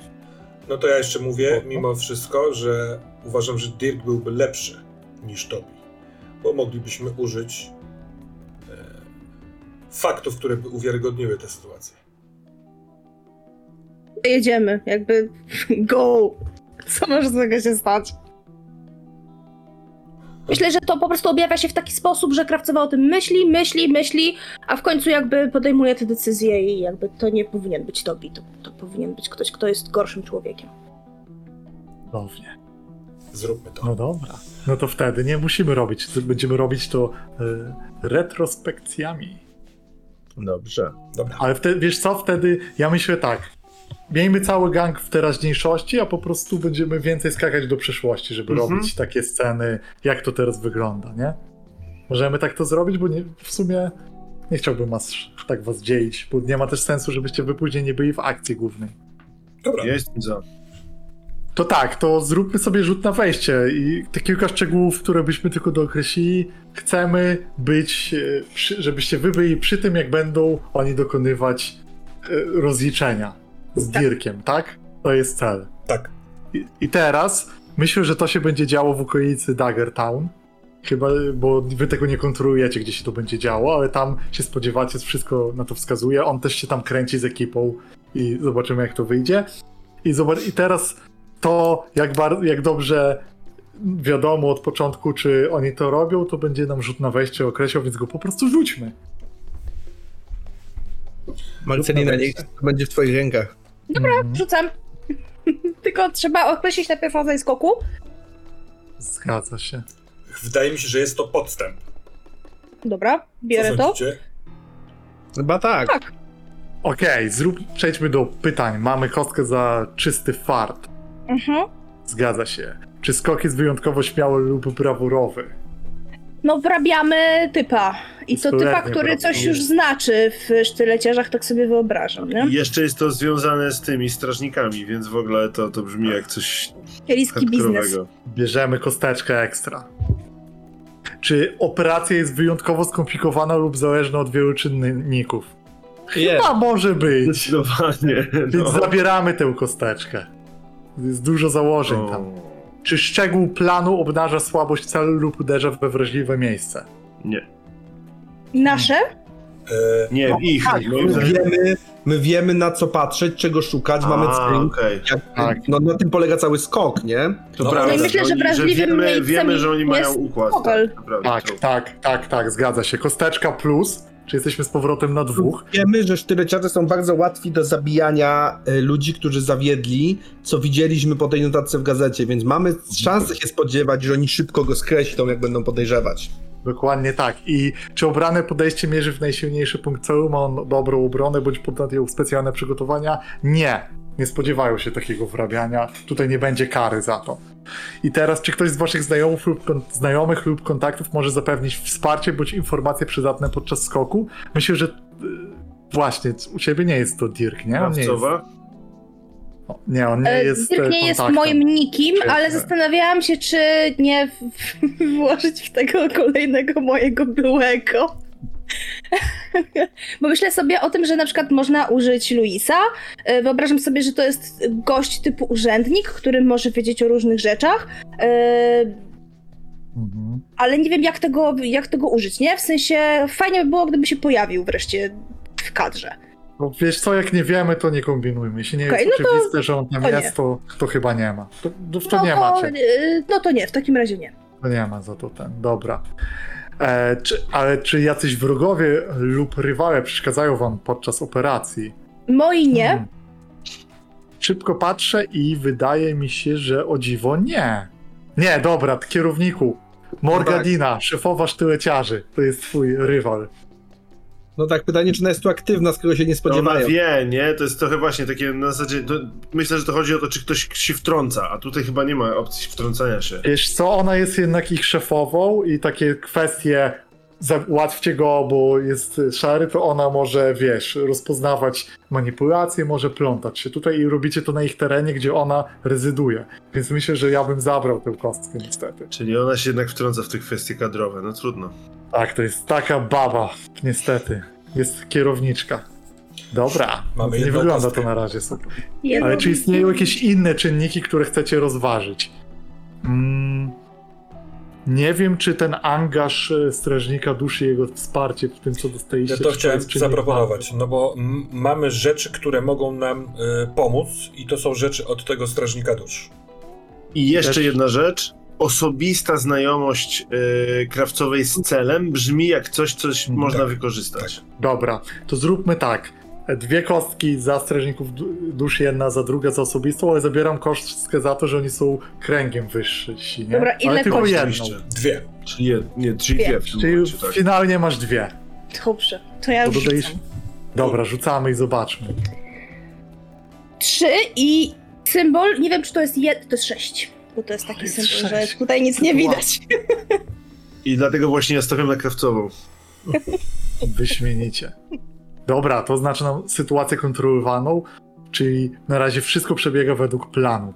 No to ja jeszcze mówię, mimo wszystko, że uważam, że Dirk byłby lepszy niż Tobi, bo moglibyśmy użyć e, faktów, które by uwiarygodniły tę sytuację. Jedziemy, jakby go! Co może z tego się stać? Myślę, że to po prostu objawia się w taki sposób, że krawcowa o tym myśli, myśli, myśli, a w końcu jakby podejmuje te decyzje i jakby to nie powinien być Tobi, to, to powinien być ktoś, kto jest gorszym człowiekiem. Cudownie. Zróbmy to. No dobra. No to wtedy nie musimy robić. Będziemy robić to y, retrospekcjami. Dobrze. Dobra. Ale wtedy, wiesz co, wtedy ja myślę tak. Miejmy cały gang w teraźniejszości, a po prostu będziemy więcej skakać do przyszłości, żeby Mhm. robić takie sceny, jak to teraz wygląda, nie? Możemy tak to zrobić, bo nie, w sumie nie chciałbym was, tak was dzielić, bo nie ma też sensu, żebyście wy później nie byli w akcji głównej. Dobra. Ja jestem za. To tak, to zróbmy sobie rzut na wejście i te kilka szczegółów, które byśmy tylko dookreślili. Chcemy być, e, żebyście wy byli przy tym, jak będą oni dokonywać e, rozliczenia z Tak. Dirkiem, tak? To jest cel. Tak. I, I teraz myślę, że to się będzie działo w okolicy Daggertown. Chyba, bo wy tego nie kontrolujecie, gdzie się to będzie działo, ale tam się spodziewacie, wszystko na to wskazuje. On też się tam kręci z ekipą i zobaczymy, jak to wyjdzie. I, zobacz, i teraz to, jak, bar- jak dobrze wiadomo od początku, czy oni to robią, to będzie nam rzut na wejście określał, więc go po prostu rzućmy. Marcelina, niech to będzie w twoich rękach. Dobra, Mhm. rzucam. Tylko trzeba określić najpierw rodzaj skoku. Zgadza się. Wydaje mi się, że jest to podstęp. Dobra, Co bierę to. Chyba tak. Tak. Okej, zrób, przejdźmy do pytań. Mamy kostkę za czysty fart. Mhm. Zgadza się. Czy skok jest wyjątkowo śmiały lub brawurowy? No, wrabiamy typa. I to typa, który coś już znaczy w sztyleciarzach, tak sobie wyobrażam, nie? I jeszcze jest to związane z tymi strażnikami, więc w ogóle to, to brzmi jak coś Riski biznes. Bierzemy kosteczkę ekstra. Czy operacja jest wyjątkowo skomplikowana lub zależna od wielu czynników? Jest. A może być. Zdecydowanie. Więc No. zabieramy tę kosteczkę. Jest dużo założeń tam. Czy szczegół planu obnaża słabość celu lub uderza we wrażliwe miejsce? Nie. Nasze? E, Nie, No, ich. tak, My wiemy, my wiemy na co patrzeć, czego szukać, mamy A, cel. okej. Jak, Tak. no, na tym polega cały skok, nie? To No, prawda. no i myślę, że wrażliwym wiemy, miejscem wiemy, że oni mają układ. Tak, Tak, tak, tak, tak, zgadza się. Kosteczka plus. Czy jesteśmy z powrotem na dwóch? Wiemy, że sztyleciarze są bardzo łatwi do zabijania e, ludzi, którzy zawiedli, co widzieliśmy po tej notatce w gazecie, więc mamy szansę się spodziewać, że oni szybko go skreślą, jak będą podejrzewać. Dokładnie tak. I czy obrane podejście mierzy w najsilniejszy punkt celu? Ma on dobrą obronę bądź podjął specjalne przygotowania? Nie. Nie spodziewają się takiego wrabiania. Tutaj nie będzie kary za to. I teraz, czy ktoś z waszych znajomych lub, znajomych lub kontaktów może zapewnić wsparcie bądź informacje przydatne podczas skoku? Myślę, że y, właśnie u ciebie nie jest to Dirk, nie? On nie jest, nie, on nie E, jest Dirk e, nie jest moim nikim, Świetnie. ale zastanawiałam się, czy nie w- włożyć w tego kolejnego mojego byłego. Bo myślę sobie o tym, że na przykład można użyć Luisa. E, Wyobrażam sobie, że to jest gość typu urzędnik, który może wiedzieć o różnych rzeczach. E, Mhm. ale nie wiem, jak tego, jak tego użyć, nie? W sensie fajnie by było, gdyby się pojawił wreszcie w kadrze. No, wiesz co, jak nie wiemy, to nie kombinujmy. Jeśli nie Okej, jest no to- oczywiste, że on tam to nie. jest, to, to chyba nie ma. To, to, to no, nie to, macie. e, no to nie, w takim razie nie. To nie ma za to ten. Dobra. E, czy, ale czy jacyś wrogowie lub rywale przeszkadzają wam podczas operacji? Moi nie. Hmm. Szybko patrzę i wydaje mi się, że o dziwo nie. Nie, dobra, kierowniku. Morgadina, szefowa sztyleciarzy. To jest twój rywal. No tak, pytanie, czy ona jest tu aktywna, skoro się nie Ona spodziewają. wie, nie? To jest trochę właśnie takie na zasadzie. To, myślę, że to chodzi o to, czy ktoś się wtrąca, a tutaj chyba nie ma opcji wtrącania się. Wiesz co, ona jest jednak ich szefową i takie kwestie załatwcie go, bo jest szary, to ona może, wiesz, rozpoznawać manipulacje, może plątać się tutaj i robicie to na ich terenie, gdzie ona rezyduje. Więc myślę, że ja bym zabrał tę kostkę niestety. Czyli ona się jednak wtrąca w te kwestie kadrowe, no trudno. Tak, to jest taka baba, niestety. Jest kierowniczka. Dobra, Mamy nie wygląda kostkę. to na razie super. Jedno- Ale czy istnieją jakieś inne czynniki, które chcecie rozważyć? Mm, nie wiem, czy ten angaż e, strażnika duszy, jego wsparcie w tym, co dostaliście. Ja to chciałem jest czynnik zaproponować, no bo mamy rzeczy, które mogą nam y, pomóc i to są rzeczy od tego strażnika dusz. I jeszcze Też- jedna rzecz. Osobista znajomość yy, krawcowej z celem brzmi jak coś, coś Mm, można tak, wykorzystać. Dobra, to zróbmy tak. Dwie kostki za strażników du- duszy, jedna za druga za osobistą, ale zabieram kostkę za to, że oni są kręgiem wyżsi, nie? Dobra, ile ale tylko jedną. Dwie. Czyli jed, nie, czyli Dwie. dwie Czyli momencie, tak. finalnie masz dwie. Dobrze, to ja już dodajesz... Dobra, rzucamy i zobaczmy. Trzy i symbol, nie wiem czy to jest jed... to jest sześć. Bo to jest taki jest symbol, sześć. że tutaj nic nie Wow. widać. I dlatego właśnie ja stawiam na krawcową. Wyśmienicie. Dobra, to znaczy nam sytuację kontrolowaną, czyli na razie wszystko przebiega według planu.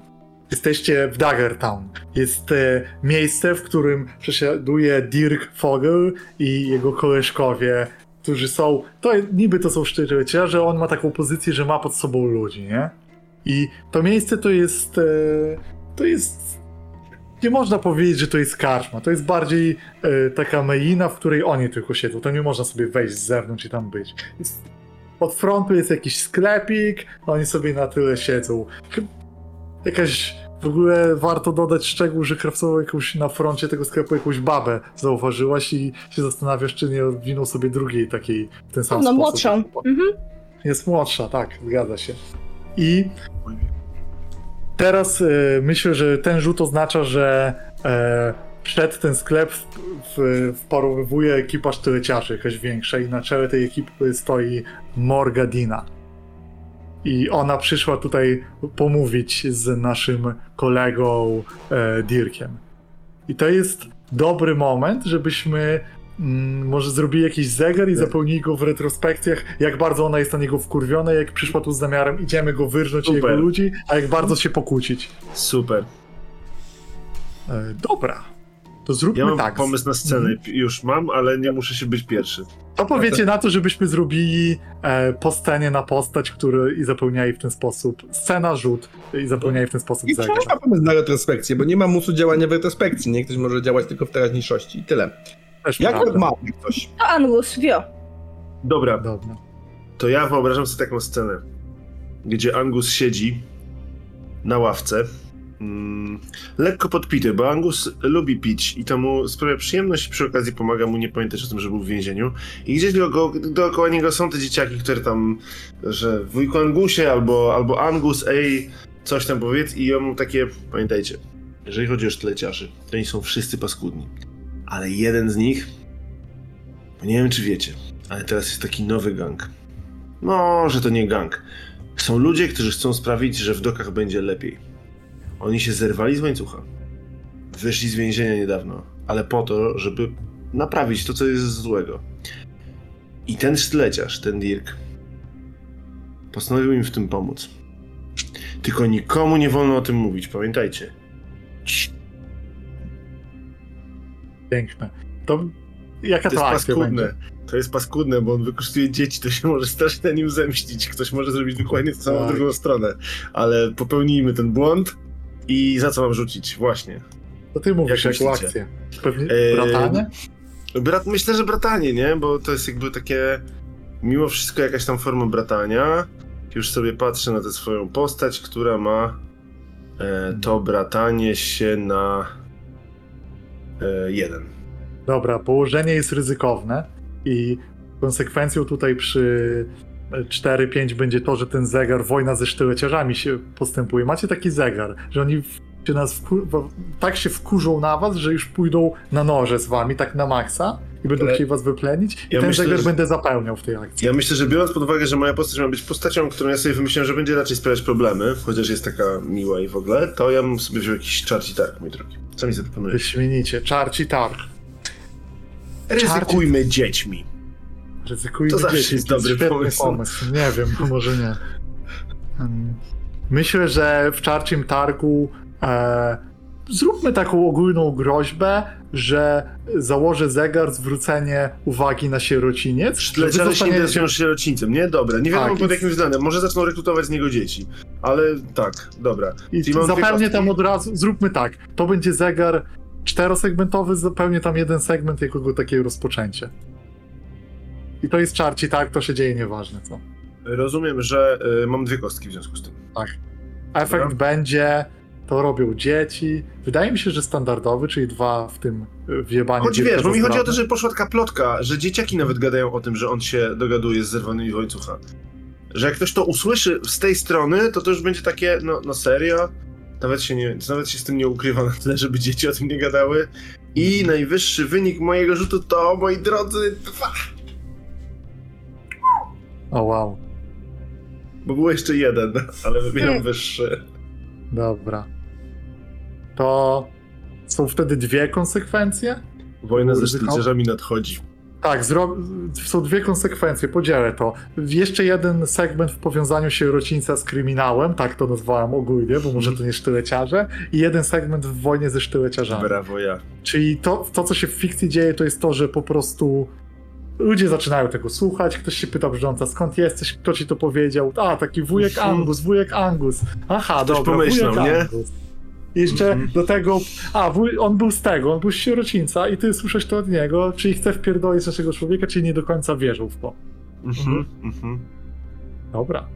Jesteście w Daggertown. Jest e, miejsce, w którym przesiaduje Dirk Fogel i jego koleżkowie, którzy są. To niby to są szczerze, że on ma taką pozycję, że ma pod sobą ludzi, nie? I to miejsce to jest. E, to jest. Nie można powiedzieć, że to jest karczma. To jest bardziej e, taka meina, w której oni tylko siedzą. To nie można sobie wejść z zewnątrz i tam być. Jest, od frontu jest jakiś sklepik, oni sobie na tyle siedzą. Jakaś w ogóle warto dodać szczegół, że krawcowo jakąś na froncie tego sklepu jakąś babę zauważyłaś i się zastanawiasz, czy nie odwinął sobie drugiej takiej w ten sam No sposób. młodszą. Mhm. Jest młodsza, tak, zgadza się. I teraz e, myślę, że ten rzut oznacza, że e, przed ten sklep w, wparowywuje ekipa sztyleciarzy jakaś większa i na czele tej ekipy stoi Morgadina. I ona przyszła tutaj pomówić z naszym kolegą e, Dirkiem. I to jest dobry moment, żebyśmy może zrobili jakiś zegar i zapełnili go w retrospekcjach, jak bardzo ona jest na niego wkurwiona, jak przyszła tu z zamiarem, idziemy go wyrżnąć i Super. jego ludzi, a jak bardzo się pokłócić. Super. E, dobra, to zróbmy Ja mam tak. pomysł na scenę. Już mam, ale nie muszę się być pierwszy. To powiecie na to, żebyśmy zrobili e, po scenie na postać, który i zapełniali w ten sposób scena, rzut i zapełniali w ten sposób I zegar. wciąż ma pomysł na retrospekcję, bo nie ma musu działania w retrospekcji, nie? Ktoś może działać tylko w teraźniejszości i tyle. Też Jak prawda. ma ktoś? To Angus, wio. Dobra, Dobra. to ja wyobrażam sobie taką scenę, gdzie Angus siedzi na ławce, mm, lekko podpity, bo Angus lubi pić i to mu sprawia przyjemność i przy okazji pomaga mu nie pamiętać o tym, że był w więzieniu. I gdzieś dookoła, dookoła niego są te dzieciaki, które tam, że wujku Angusie albo, albo Angus, ej, coś tam powiedz i on mu takie, pamiętajcie, jeżeli chodzi o sztyleciarzy, to oni są wszyscy paskudni. Ale jeden z nich, nie wiem czy wiecie, ale teraz jest taki nowy gang. No, że to nie gang. Są ludzie, którzy chcą sprawić, że w dokach będzie lepiej. Oni się zerwali z łańcucha. Wyszli z więzienia niedawno, ale po to, żeby naprawić to, co jest złego. I ten sztyleciarz, ten Dirk, postanowił im w tym pomóc. Tylko nikomu nie wolno o tym mówić, pamiętajcie. Cii. Piękne. To Jaka To to, jest paskudne. będzie? To jest paskudne, bo on wykorzystuje dzieci, to się może strasznie na nim zemścić. Ktoś może zrobić dokładnie to samo w Tak. drugą stronę. Ale popełnijmy ten błąd i za co mam rzucić? Właśnie. To ty mówisz Jak jaką myślicie? akcję. Pewnie Eee, bratanie? Brat, myślę, że bratanie, nie? Bo to jest jakby takie mimo wszystko jakaś tam forma bratania. Już sobie patrzę na tę swoją postać, która ma e, to bratanie się na e, jeden. Dobra, położenie jest ryzykowne i konsekwencją tutaj przy 4-5 będzie to, że ten zegar, wojna ze sztyleciarzami się postępuje. Macie taki zegar, że oni się nas tak się wkurzą na was, że już pójdą na noże z wami, tak na maksa i będą Ale- chcieli was wyplenić i Ja ten myślę, zegar że- będę zapełniał w tej akcji. Ja myślę, że biorąc pod uwagę, że moja postać ma być postacią, którą ja sobie wymyśliłem, że będzie raczej sprawiać problemy, chociaż jest taka miła i w ogóle, to ja bym sobie wziął jakiś czarci targ, mój drogi. Co mi zaproponujesz? Wyśmienicie. Czarci targ. Ryzykujmy dziećmi. Ryzykujmy To zawsze dzieci. jest dobry świetny pomysł. pomysł. Nie wiem, może nie. Myślę, że w czarcim targu e, zróbmy taką ogólną groźbę, że założę zegar zwrócenie uwagi na sierociniec. że się interesują sierocińcem, nie? Dobra, nie wiadomo Tak, pod jakim względem. Może zaczną rekrutować z niego dzieci. Ale tak, dobra. I zapewnie tam od razu, zróbmy tak, to będzie zegar czterosegmentowy, zupełnie tam jeden segment jako takie rozpoczęcie. I to jest czarci targ, to się dzieje nieważne co. Rozumiem, że y, mam dwie kostki w związku z tym. Efekt Dobra. będzie, to robią dzieci. Wydaje mi się, że standardowy, czyli dwa w tym y, wjebaniu. Choć wiesz, bo mi chodzi o to, że poszła taka plotka, że dzieciaki nawet gadają o tym, że on się dogaduje z zerwanymi w łańcucha. Że jak ktoś to usłyszy z tej strony, to to już będzie takie, no, no serio? Nawet się, nie, nawet się z tym nie ukrywa na tyle, żeby dzieci o tym nie gadały. I najwyższy wynik mojego rzutu to, moi drodzy, dwa. O wow, Bo był jeszcze jeden, ale wybieram Hmm. wyższy. dobra. To są wtedy dwie konsekwencje? Wojna ze sztycerzami nadchodzi. Tak, są dwie konsekwencje, podzielę to. Jeszcze jeden segment w powiązaniu sierocińca z kryminałem, tak to nazwałem ogólnie, bo może to nie sztyleciarze, i jeden segment w wojnie ze sztyleciarzami. Brawo ja. Czyli to, to, co się w fikcji dzieje, to jest to, że po prostu ludzie zaczynają tego słuchać, ktoś się pyta brząca, skąd jesteś, kto ci to powiedział? A, taki wujek Mhm. Angus, wujek Angus. Aha, Ktoś dobra, pomyślał, wujek nie? Angus. Jeszcze Mhm. do tego, a on był z tego, on był z sierocińca i ty słyszysz to od niego, czyli chce wpierdolić naszego człowieka, czyli nie do końca wierzył w to. Mhm, mhm. Dobra.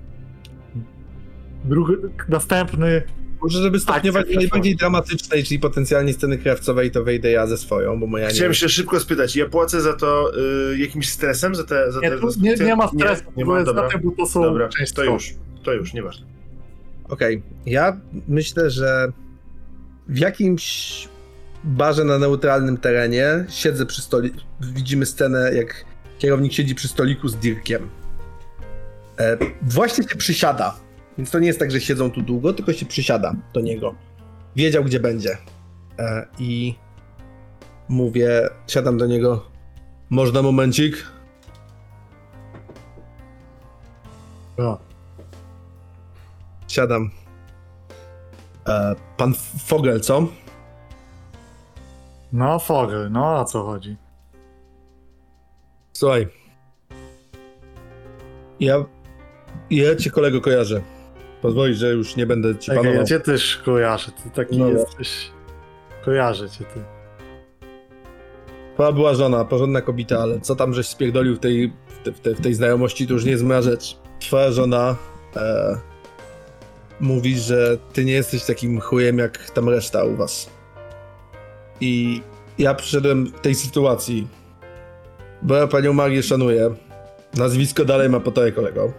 Drugi, następny, Może żeby stopniować do najbardziej dramatycznej, czyli potencjalnie sceny krawcowej, to wejdę ja ze swoją, bo moja Chciałem nie... się szybko spytać, ja płacę za to y, jakimś stresem, za te... Za nie, te tu, nie, nie ma stresu, nie, nie bo ma, jest dobra. na tym, bo to są Dobra, część to już, to już, nieważne. Okej, ja myślę, że w jakimś barze na neutralnym terenie siedzę przy stoliku. Widzimy scenę, jak kierownik siedzi przy stoliku z Dirkiem. E, właśnie się przysiada. Więc to nie jest tak, że siedzą tu długo, tylko się przysiada do niego. Wiedział, gdzie będzie. E, I mówię, siadam do niego. Można momencik? O, Siadam. E, pan Fogel, co? No, Fogel, no o co chodzi? Słuchaj. Ja. Ja cię kolego kojarzę. Pozwolisz, że już nie będę ci panował. ja cię też kojarzę, ty taki No. jesteś... Kojarzę cię, ty. Twoja była żona, porządna kobieta, ale co tam żeś spierdolił w tej, w, te, w, te, w tej znajomości, to już nie jest moja rzecz. Twoja żona e, mówi, że ty nie jesteś takim chujem jak tam reszta u was. I ja przyszedłem w tej sytuacji, bo ja panią Marię szanuję. Nazwisko dalej ma po tobie, kolego.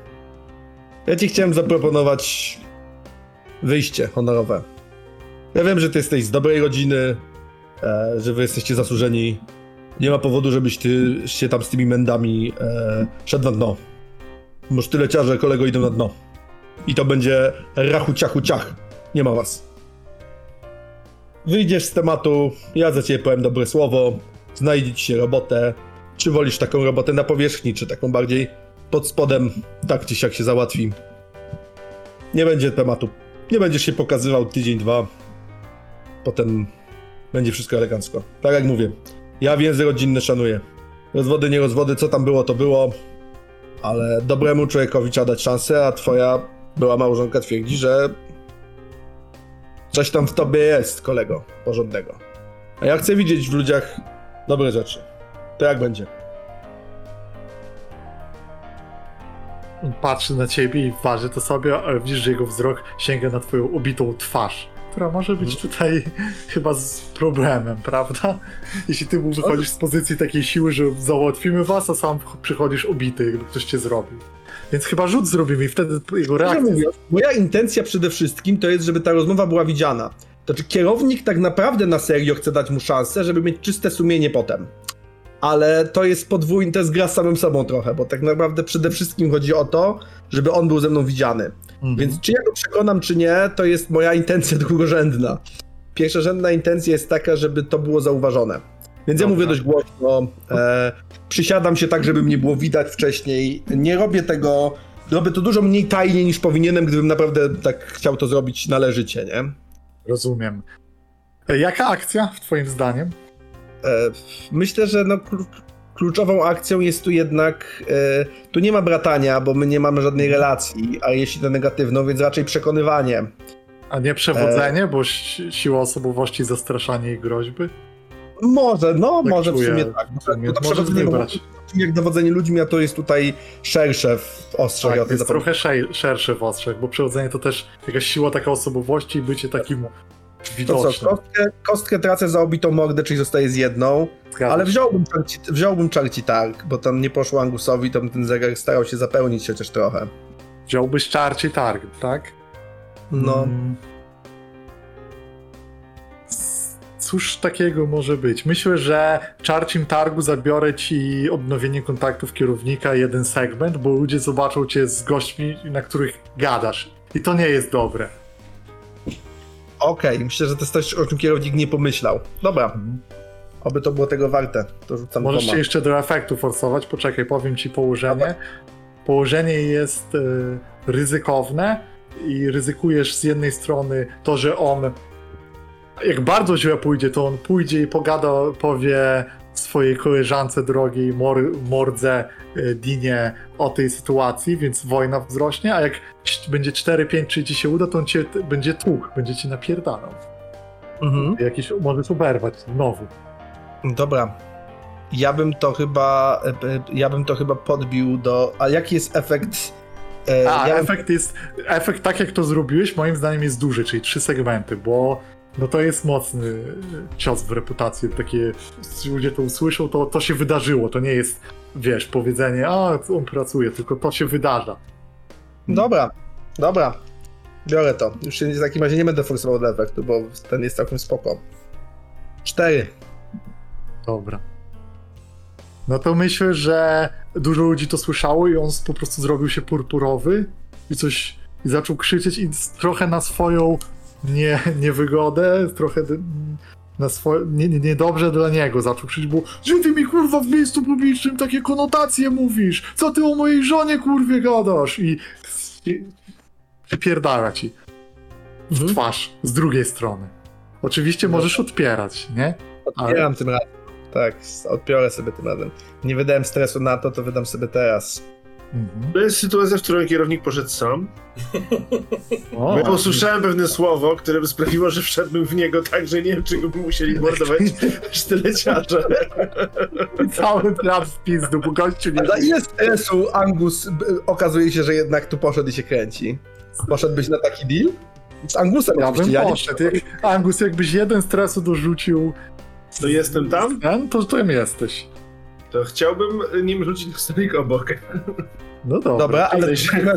Ja ci chciałem zaproponować wyjście honorowe. Ja wiem, że ty jesteś z dobrej rodziny, e, że wy jesteście zasłużeni. Nie ma powodu, żebyś ty się tam z tymi mędami e, szedł na dno. Może tyle ciarze, kolego, idą na dno. I to będzie rachu ciachu ciach. Nie ma was. Wyjdziesz z tematu, ja za ciebie powiem dobre słowo, znajdzie ci się robotę. Czy wolisz taką robotę na powierzchni, czy taką bardziej pod spodem, tak czy siak się załatwi. Nie będzie tematu. Nie będziesz się pokazywał tydzień, dwa. Potem będzie wszystko elegancko. Tak jak mówię, ja więzy rodzinne szanuję. rozwody, nie rozwody, co tam było, to było. Ale dobremu człowiekowi trzeba dać szansę, a twoja była małżonka twierdzi, że coś tam w tobie jest, kolego, porządnego. A ja chcę widzieć w ludziach dobre rzeczy. To jak będzie? Patrzy na ciebie i waży to sobie, ale widzisz, że jego wzrok sięga na twoją ubitą twarz, która może być tutaj chyba z problemem, prawda? Jeśli ty mu wychodzisz z pozycji takiej siły, że załatwimy was, a sam przychodzisz ubity, jakby ktoś cię zrobił. Więc chyba rzut zrobimy i wtedy jego reakcja... mówiąc, moja intencja przede wszystkim to jest, żeby ta rozmowa była widziana. To czy kierownik tak naprawdę na serio chce dać mu szansę, żeby mieć czyste sumienie potem. Ale to jest podwójny, to jest gra z samym sobą trochę, bo tak naprawdę przede wszystkim chodzi o to, żeby on był ze mną widziany. Mhm. Więc czy ja go przekonam, czy nie, to jest moja intencja drugorzędna. Pierwszorzędna intencja jest taka, żeby to było zauważone. Więc ja Dobra. mówię dość głośno. E, przysiadam się tak, żeby mnie było widać wcześniej. Nie robię tego. Robię to dużo mniej tajnie niż powinienem, gdybym naprawdę tak chciał to zrobić należycie, nie? Rozumiem. E, Jaka akcja, w twoim zdaniem? E, myślę, że no, klu- kluczową akcją jest tu jednak. E, tu nie ma bratania, bo my nie mamy żadnej relacji, a jeśli to negatywną, więc raczej przekonywanie. A nie przewodzenie, bo si- siła osobowości, zastraszanie i groźby? Może, no, Tak może w czuję. sumie tak. W sumie Bo to przewodzenie jak dowodzenie ludźmi, a to jest tutaj szersze w ostrzach. Tak, ja jest trochę szej- szersze w ostrzach, bo przewodzenie to też jakaś siła taka osobowości i bycie takim To co, widocznym. kostkę, kostkę tracę za obitą mordę, czyli zostaje z jedną, Zgadza ale się. wziąłbym czarci, wziąłbym czarci targ, bo tam nie poszło Angusowi, to ten zegar starał się zapełnić chociaż trochę. Wziąłbyś czarci targ, tak? No, Mm. Cóż takiego może być? Myślę, że w czarcim targu zabiorę ci odnowienie kontaktów kierownika, jeden segment, bo ludzie zobaczą cię z gośćmi, na których gadasz. I to nie jest dobre. okej, myślę, że to jest coś, o czym kierownik nie pomyślał. Dobra, oby to było tego warte, to rzucam Możesz się jeszcze do efektu forsować. Poczekaj, powiem ci położenie. Położenie jest e, ryzykowne i ryzykujesz z jednej strony to, że on jak bardzo źle pójdzie, to on pójdzie i pogada, powie swojej koleżance drogiej Mor Mordze e, Dinie o tej sytuacji, więc wojna wzrośnie, a jak będzie 4, 5, czy ci się uda, to on cię będzie tłukł, będzie ci napierdalał. Mhm. Jakiś możesz oberwać znowu. Dobra. Ja bym to chyba, e, e, ja bym to chyba podbił do, a jaki jest efekt? E, A, ja efekt jest. Efekt tak jak to zrobiłeś, moim zdaniem jest duży, czyli trzy segmenty, bo no to jest mocny cios w reputację. Takie ludzie to usłyszą, to, to się wydarzyło. To nie jest, wiesz, powiedzenie, a on pracuje, tylko to się wydarza. Dobra, dobra. Biorę to. Już w takim razie nie będę forsował do efektu, bo ten jest całkiem spoko. Cztery. Dobra. No to myślę, że dużo ludzi to słyszało i on po prostu zrobił się purpurowy i coś i zaczął krzyczeć i trochę na swoją nie, niewygodę, trochę na swoje, nie, nie, niedobrze dla niego zaczął krzyczeć, bo że ty mi kurwa w miejscu publicznym takie konotacje mówisz, co ty o mojej żonie kurwie gadasz i, i przypierdala ci w twarz z drugiej strony. Oczywiście możesz odpierać, nie? Odbieram tym razem. Tak, odbiorę sobie tym razem. Nie wydałem stresu na to, to wydam sobie teraz. Mhm. To jest sytuacja, w której kierownik poszedł sam. O, Bo ja usłyszałem pewne słowo, które by sprawiło, że wszedłbym w niego tak, że nie wiem, czy by musieli mordować sztyleciarze. Cały plan w pizdu, bo gościu nie... A za ile stresu Angus okazuje się, że jednak tu poszedł i się kręci? Poszedłbyś na taki deal? Z Angusem Ja bym ja nie- poszedł. Jak, Angus, jakbyś jeden stresu dorzucił To jestem tam? ten, to tam jesteś. To chciałbym nim rzucić w stolik obok. No dobra. Dobra, ale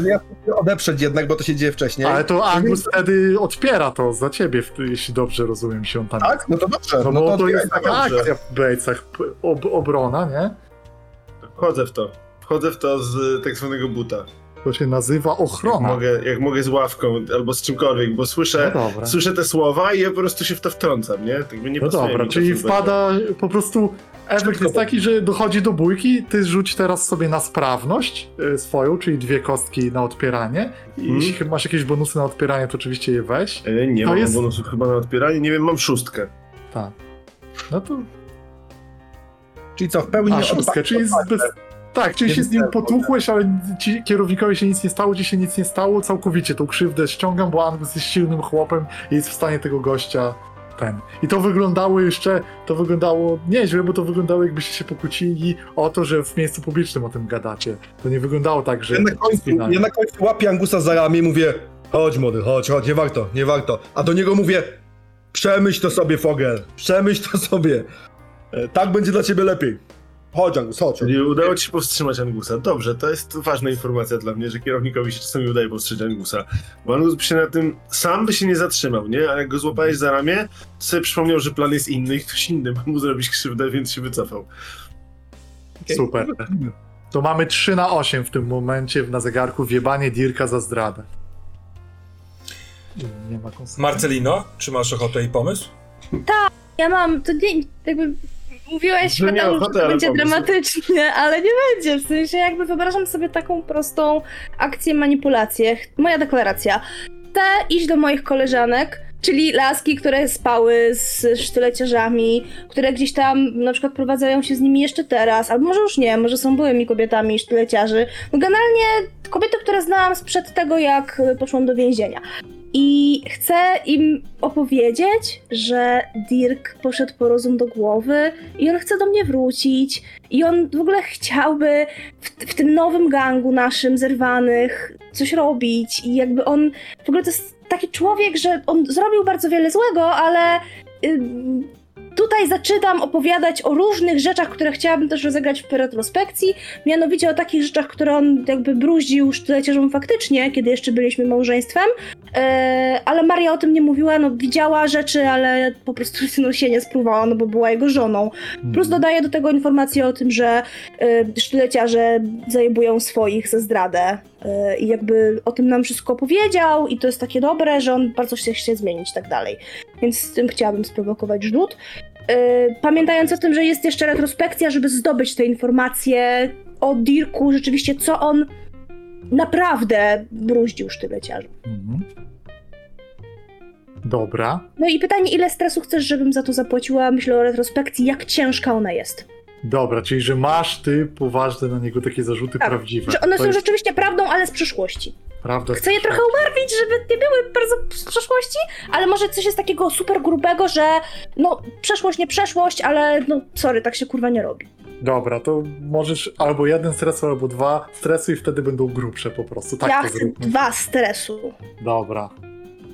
ja chcę odeprzeć jednak, bo to się dzieje wcześniej. Ale to Angus wtedy odpiera to za ciebie, jeśli dobrze rozumiem się on tam... Tak? No to dobrze. No, No, to to jest taka dobrze. akcja w Bejcach, ob, obrona, nie? Wchodzę w to. Wchodzę w to z tak zwanego buta. To się nazywa Jak ochrona. mogę, jak mogę z ławką albo z czymkolwiek, bo słyszę, No słyszę te słowa i ja po prostu się w to wtrącam, nie? Tak nie No dobra, czyli wpada po prostu. Efekt jest taki, że dochodzi do bójki, ty rzuć teraz sobie na sprawność y, swoją, czyli dwie kostki na odpieranie. I Mhm. jeśli masz jakieś bonusy na odpieranie, to oczywiście je weź. E, Nie To mam jest- bonusów chyba na odpieranie, nie wiem, mam szóstkę. Tak. No to Czyli co, w pełni A, szóstkę, czyli z, bez, tak, czyli się z nim potłuchłeś, ale ci kierownikowi się nic nie stało, ci się nic nie stało, całkowicie tą krzywdę ściągam, bo Angus jest silnym chłopem i jest w stanie tego gościa ten. I to wyglądało jeszcze, to wyglądało nieźle, bo to wyglądało jakbyście się pokłócili o to, że w miejscu publicznym o tym gadacie. To nie wyglądało tak, że... Ja na końcu, ja na końcu łapię Angusa za ramię i mówię chodź młody, chodź, chodź, nie warto, nie warto. A do niego mówię przemyśl to sobie, Fogel, przemyśl to sobie. E, Tak będzie dla ciebie lepiej. Chodź Angus, chodź. Czyli udało ci się powstrzymać Angusa. Dobrze, to jest ważna informacja dla mnie, że kierownikowi się czasami udaje powstrzymać Angusa. Bo Angus by się na tym sam by się nie zatrzymał, nie? Ale jak go złapałeś za ramię, to sobie przypomniał, że plan jest inny i ktoś inny ma mu zrobić krzywdę, więc się wycofał. Super. To mamy 3 na 8 w tym momencie na zegarku wiebanie Dirka za zdradę. Nie ma konsekwencji. Marcelino, czy masz ochotę i pomysł? Ja mam, to nie, jakby mówiłeś Metalu, że to będzie dramatycznie, ale nie będzie, w sensie jakby wyobrażam sobie taką prostą akcję, manipulację. Moja deklaracja. Chcę iść do moich koleżanek, czyli laski, które spały z sztyleciarzami, które gdzieś tam na przykład prowadzają się z nimi jeszcze teraz, albo może już nie, może są byłymi kobietami sztyleciarzy. No generalnie kobiety, które znałam sprzed tego, jak poszłam do więzienia. I chcę im opowiedzieć, że Dirk poszedł po rozum do głowy i on chce do mnie wrócić. I on w ogóle chciałby w, w tym nowym gangu naszym zerwanych coś robić. I jakby on w ogóle to jest taki człowiek, że on zrobił bardzo wiele złego, ale tutaj zaczynam opowiadać o różnych rzeczach, które chciałabym też rozegrać w retrospekcji. Mianowicie o takich rzeczach, które on jakby bruździł sztyleciarzom faktycznie, kiedy jeszcze byliśmy małżeństwem. E, ale Maria o tym nie mówiła, no widziała rzeczy, ale po prostu no, się nie spróbowała, no bo była jego żoną. Plus dodaje do tego informację o tym, że y, sztyleciarze zajebują swoich za zdradę. Y, I jakby o tym nam wszystko powiedział i to jest takie dobre, że on bardzo się chce zmienić i tak dalej. Więc z tym chciałabym sprowokować rzut. Y, pamiętając o tym, że jest jeszcze retrospekcja, żeby zdobyć te informacje o Dirku, rzeczywiście co on naprawdę bruździł sztyleciarzom. Mhm. Dobra. No i pytanie, ile stresu chcesz, żebym za to zapłaciła? Myślę o retrospekcji, jak ciężka ona jest. Dobra, czyli że masz ty poważne na niego takie zarzuty Tak, prawdziwe. Że one To są jest rzeczywiście prawdą, ale z przeszłości. Prawda. Chcę je trochę umarwić, żeby nie były bardzo z przeszłości, ale może coś jest takiego super grubego, że no, przeszłość nie przeszłość, ale no, sorry, tak się kurwa nie robi. Dobra, to możesz albo jeden stresu, albo dwa stresu i wtedy będą grubsze po prostu. Tak ja to chcę zróbmy. dwa stresu. Dobra.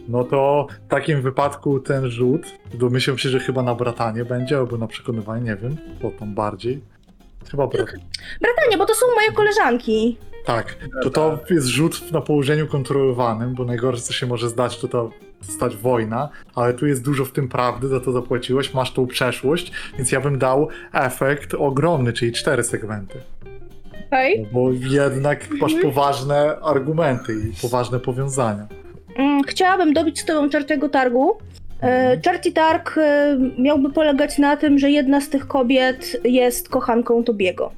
No to w takim wypadku ten rzut, domyślam się, że chyba na bratanie będzie, albo na przekonywanie, nie wiem, co tam bardziej. Chyba bratanie. Bratanie, bo to są moje koleżanki. Tak, to to jest rzut na położeniu kontrolowanym, bo najgorsze co się może zdać, to to stać wojna, ale tu jest dużo w tym prawdy, za to zapłaciłeś, masz tą przeszłość, więc ja bym dał efekt ogromny, czyli cztery segmenty. Okej. No bo jednak masz poważne argumenty i poważne powiązania. Mm, Chciałabym dobić z tobą czartego targu. E, Czarci targ e, miałby polegać na tym, że jedna z tych kobiet jest kochanką Tobiego.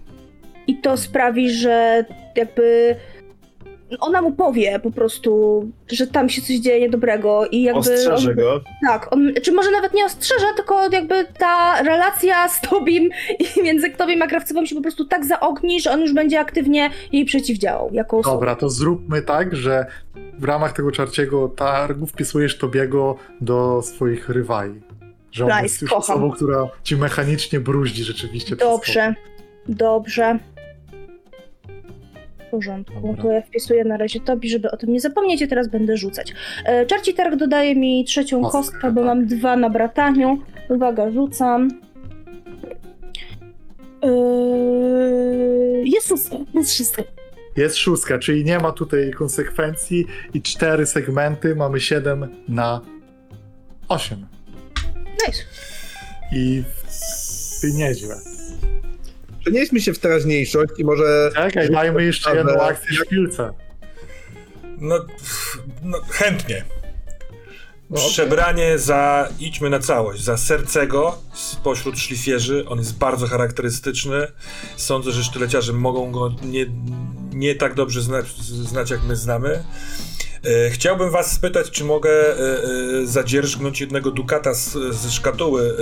I to sprawi, że jakby ona mu powie po prostu, że tam się coś dzieje niedobrego i jakby... Ostrzeże on, go. Tak, on, czy może nawet nie ostrzeże, tylko jakby ta relacja z Tobim i między Tobiem a Krawcową się po prostu tak zaogni, że on już będzie aktywnie jej przeciwdziałał jako osoba. Dobra, to zróbmy tak, że w ramach tego czarciego targu wpisujesz Tobiego do swoich rywali. Że on Nice, jest już kocham. osobą, która ci mechanicznie bruździ rzeczywiście. Dobrze, dobrze. W porządku, Dobra. to ja wpisuję na razie Tobi, żeby o tym nie zapomnieć, a teraz będę rzucać. E, Czarci targ dodaje mi trzecią Kostkę, kostkę, bo tak. mam dwa na brataniu. Uwaga, rzucam. Eee, jest szóstka, jest szóstka. Jest szóstka, czyli nie ma tutaj konsekwencji i cztery segmenty, mamy 7 na 8. Nice. I i nieźle. Przenieśmy się w teraźniejszość i może... Czekaj, dajmy jeszcze jedną akcję w piłce. No, no chętnie. Przebranie za, idźmy na całość, za sercego spośród szlifierzy. On jest bardzo charakterystyczny. Sądzę, że sztyleciarze mogą go nie, nie tak dobrze znać, znać, jak my znamy. E, Chciałbym was spytać, czy mogę e, e, zadzierżgnąć jednego dukata z, ze szkatuły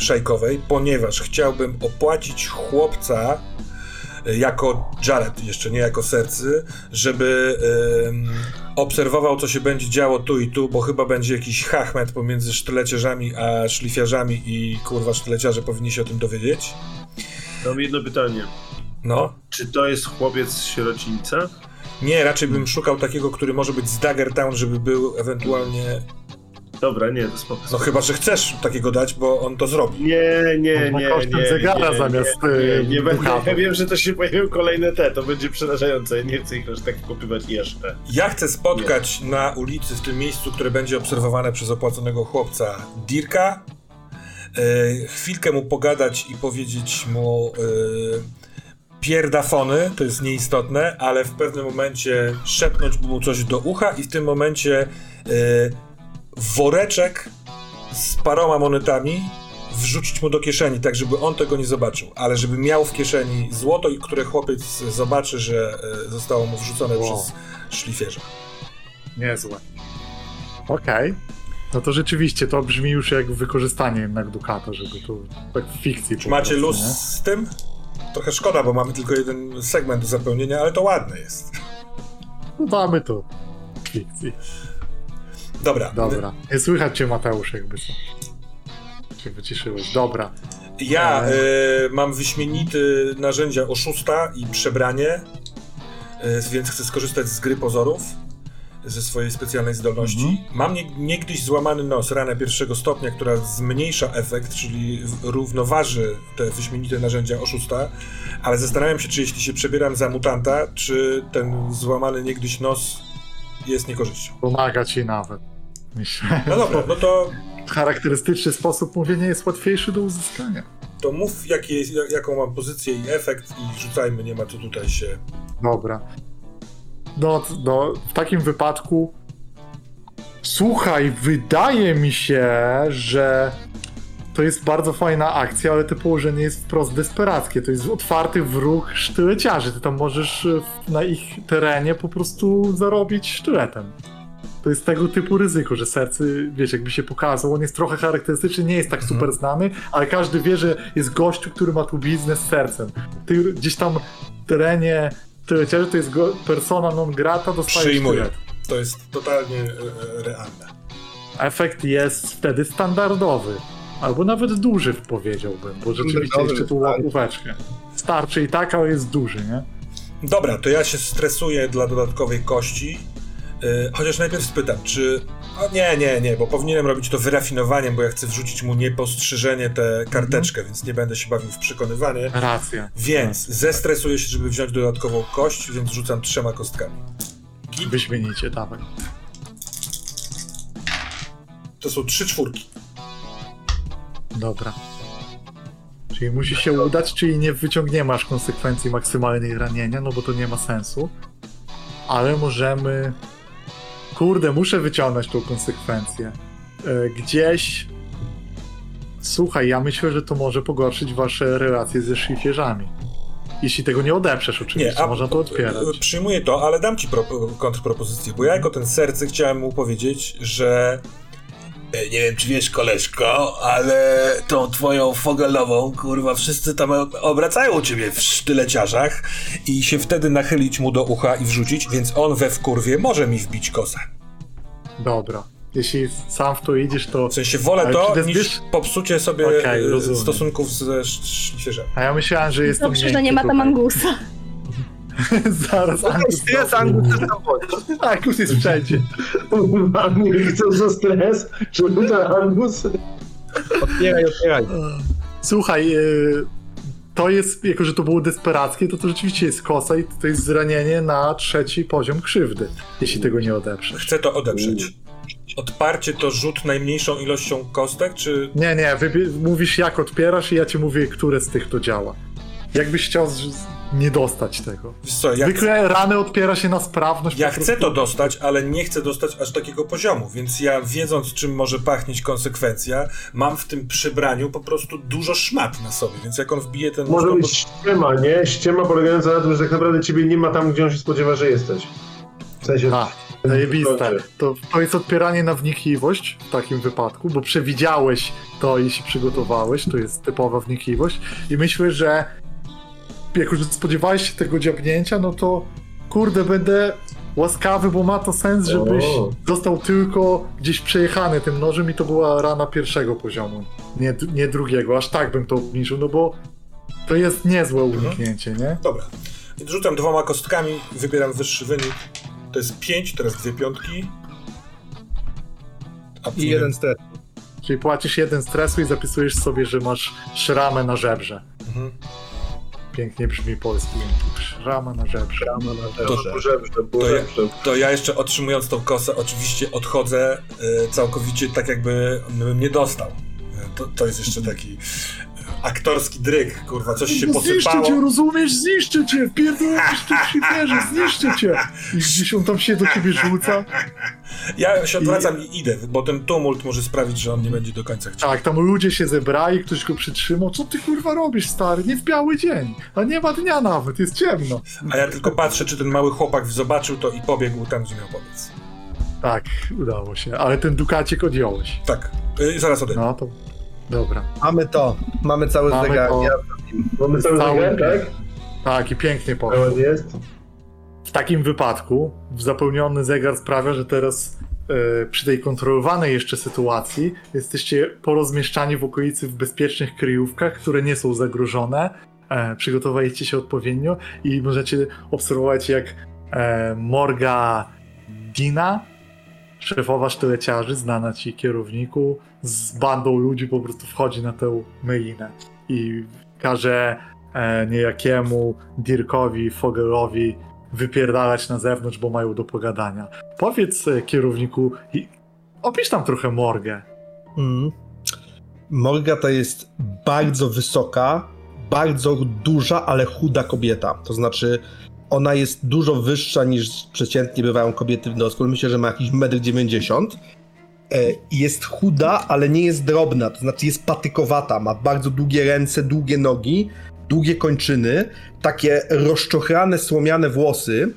szajkowej, ponieważ chciałbym opłacić chłopca y, jako Jared, jeszcze nie jako sercy, żeby ym, obserwował, co się będzie działo tu i tu, bo chyba będzie jakiś hachmet pomiędzy sztyleciarzami a szlifiarzami i kurwa sztyleciarze powinni się o tym dowiedzieć. Mam jedno pytanie. No. Czy to jest chłopiec z sierocińca? Nie, raczej bym szukał takiego, który może być z Daggertown, żeby był ewentualnie... Dobra, nie, to spoko. No chyba, że chcesz takiego dać, bo on to zrobi. Nie, nie, nie, kosztem nie, zegara nie, zamiast, nie, y, nie, nie będę, duchawą. ja wiem, że to się pojawią kolejne te, to będzie przerażające, nie chcę ich aż tak wkopywać jeszcze. Ja chcę spotkać na ulicy, w tym miejscu, które będzie obserwowane przez opłaconego chłopca, Dirka, e, chwilkę mu pogadać i powiedzieć mu e, pierdafony, to jest nieistotne, ale w pewnym momencie szepnąć mu coś do ucha i w tym momencie e, woreczek z paroma monetami wrzucić mu do kieszeni, tak żeby on tego nie zobaczył, ale żeby miał w kieszeni złoto, i które chłopiec zobaczy, że e, zostało mu wrzucone Wow. przez szlifierza. Niezłe. Okej. No to rzeczywiście to brzmi już jak wykorzystanie jednak Dukata, żeby to tak w fikcji. Czy macie luz nie? z tym? Trochę szkoda, bo mamy tylko jeden segment do zapełnienia, ale to ładne jest. No damy to w fikcji. Dobra. Dobra. Nie słychać cię Mateusz jakby co. Się wyciszyłeś. Dobra. Ja e, mam wyśmienity narzędzia oszusta i przebranie, e, więc chcę skorzystać z gry pozorów, ze swojej specjalnej zdolności. Mhm. Mam nie, niegdyś złamany nos, ranę pierwszego stopnia, która zmniejsza efekt, czyli równoważy te wyśmienite narzędzia oszusta, ale zastanawiam się, czy jeśli się przebieram za mutanta, czy ten złamany niegdyś nos jest niekorzyścią. Pomaga ci nawet. Myślę. No dobra, no to, Charakterystyczny sposób mówienia jest łatwiejszy do uzyskania. to mów, jaki jest, jak- jaką mam pozycję i efekt i rzucajmy, nie ma co tutaj się... Dobra. No, no, w takim wypadku. Słuchaj, wydaje mi się, że to jest bardzo fajna akcja, ale to położenie jest wprost desperackie. To jest otwarty wróg sztyleciarzy. Ty tam możesz e, na ich terenie po prostu zarobić sztyletem. To jest tego typu ryzyko, że sercy, wiesz, jakby się pokazał, on jest trochę charakterystyczny, nie jest tak super znany, ale każdy wie, że jest gościu, który ma tu biznes z sercem. Ty gdzieś tam w terenie sztyleciarzy to jest go, persona non grata, dostajesz Przyjmuję. sztylet. To jest totalnie e, e, realne. Efekt jest wtedy standardowy. Albo nawet duży, powiedziałbym, bo rzeczywiście jeszcze tu łapóweczkę. Starczy i tak, ale jest duży, nie? Dobra, to ja się stresuję dla dodatkowej kości. Yy, chociaż najpierw spytam, czy. O, nie, nie, nie, bo powinienem robić to wyrafinowaniem, bo ja chcę wrzucić mu niepostrzeżenie tę karteczkę, więc nie będę się bawił w przekonywanie. Racja. Więc zestresuję się, żeby wziąć dodatkową kość, więc rzucam trzema kostkami. Wyśmienicie, dawaj. To są trzy czwórki. Dobra. Czyli musi się udać, czyli nie wyciągniemy aż konsekwencji maksymalnej ranienia, no bo to nie ma sensu. Ale możemy. Kurde, muszę wyciągnąć tą konsekwencję. E, Gdzieś. Słuchaj, ja myślę, że to może pogorszyć wasze relacje ze szlifierzami. Jeśli tego nie odeprzesz, oczywiście, Nie, można to otwierać. Przyjmuję to, ale dam ci pro, kontrpropozycję, bo ja jako ten serce chciałem mu powiedzieć, że e, nie wiem, czy wiesz, koleżko, ale tą twoją fogelową, kurwa, wszyscy tam obracają u ciebie w sztyleciarzach i się wtedy nachylić mu do ucha i wrzucić, więc on we wkurwie może mi wbić kosa. Dobra. Jeśli sam w to idziesz, to. W sensie wolę to, to niż wiesz- popsucie sobie Okej, e, stosunków ze sz- szlifierzem. A ja myślałem, że jest to Dobrze, że miękkie nie ma tam. Angusa. Zaraz Angus. Stres Angus też tam chodzi. Angus jest wszędzie. Mam nie chcę za stres, żeby to Angus... Otwieraj, otwieraj. Słuchaj, y, to jest, jako że to było desperackie, to to rzeczywiście jest kosa i to jest zranienie na trzeci poziom krzywdy, jeśli tego nie odeprzesz. Chcę to odeprzeć. Odparcie to rzut najmniejszą ilością kostek, czy Nie, nie, mówisz jak odpierasz i ja ci mówię, które z tych to działa. Jakbyś chciał z- nie dostać tego. Co, ja, Zwykle rany odpiera się na sprawność. ja chcę to dostać, ale nie chcę dostać aż takiego poziomu, więc ja wiedząc czym może pachnieć konsekwencja, mam w tym przybraniu po prostu dużo szmat na sobie, więc jak on wbije ten... Może być ściema, nie? Ściema polegająca na tym, że tak naprawdę ciebie nie ma tam, gdzie on się spodziewa, że jesteś. W sensie, Tak. Zajebiste. To, to jest odpieranie na wnikliwość w takim wypadku, bo przewidziałeś to i się przygotowałeś, to jest typowa wnikliwość i myślę, że jak już spodziewałeś się tego dziabnięcia, no to kurde, będę łaskawy, bo ma to sens, żebyś O. został tylko gdzieś przejechany tym nożem i to była rana pierwszego poziomu, nie, nie drugiego, aż tak bym to obniżył, no bo to jest niezłe uniknięcie, nie? Dobra. Więc rzucam dwoma kostkami, wybieram wyższy wynik. To jest 5, teraz dwie piątki. A I jeden stres. Czyli płacisz jeden stresu i zapisujesz sobie, że masz szramę na żebrze. Mhm. Pięknie brzmi polski język. Szrama na żebrze. Rama na To- żebrze. Żebrze, To ja-. To ja jeszcze otrzymując tą kosę, oczywiście odchodzę e, całkowicie tak, jakby bym nie dostał. E, To, to jest jeszcze taki e, aktorski dryk, kurwa, coś się No zniszczę cię, posypało. rozumiesz? Zniszczę cię! W tym świterze, zniszczę cię! I gdzieś on tam się do ciebie rzuca. Ja się odwracam i idę, bo ten tumult może sprawić, że on nie będzie do końca chciał. Tak, tam ludzie się zebrali, ktoś go przytrzymał. Co ty kurwa robisz, stary? Nie w biały dzień. A nie ma dnia nawet, jest ciemno. A ja tylko patrzę, czy ten mały chłopak zobaczył to i pobiegł tam, gdzie miał pobiec. Tak, udało się. Ale ten dukacik odjąłeś. Tak, y, zaraz odejdę. No to... Dobra. Mamy to. Mamy cały Mamy zegar. to. Ja, Mamy cały Cały zegar, tak? Tak, i pięknie poszło. Pełen jest. W takim wypadku zapełniony zegar sprawia, że teraz e, przy tej kontrolowanej jeszcze sytuacji jesteście porozmieszczani w okolicy w bezpiecznych kryjówkach, które nie są zagrożone. E, przygotowaliście się odpowiednio i możecie obserwować jak e, Morga Dina, szefowa sztyleciarzy, znana ci kierowniku, z bandą ludzi po prostu wchodzi na tę mylinę i każe e, niejakiemu Dirkowi, Fogelowi wypierdalać na zewnątrz, bo mają do pogadania. Powiedz e, kierowniku, opisz tam trochę morgę. Mm. Morga to jest bardzo wysoka, bardzo duża, ale chuda kobieta. To znaczy, ona jest dużo wyższa niż przeciętnie bywają kobiety w Nosku. Myślę, że ma jakiś 1,90 m. E, Jest chuda, ale nie jest drobna, to znaczy jest patykowata, ma bardzo długie ręce, długie nogi, długie kończyny, takie rozczochrane, słomiane włosy,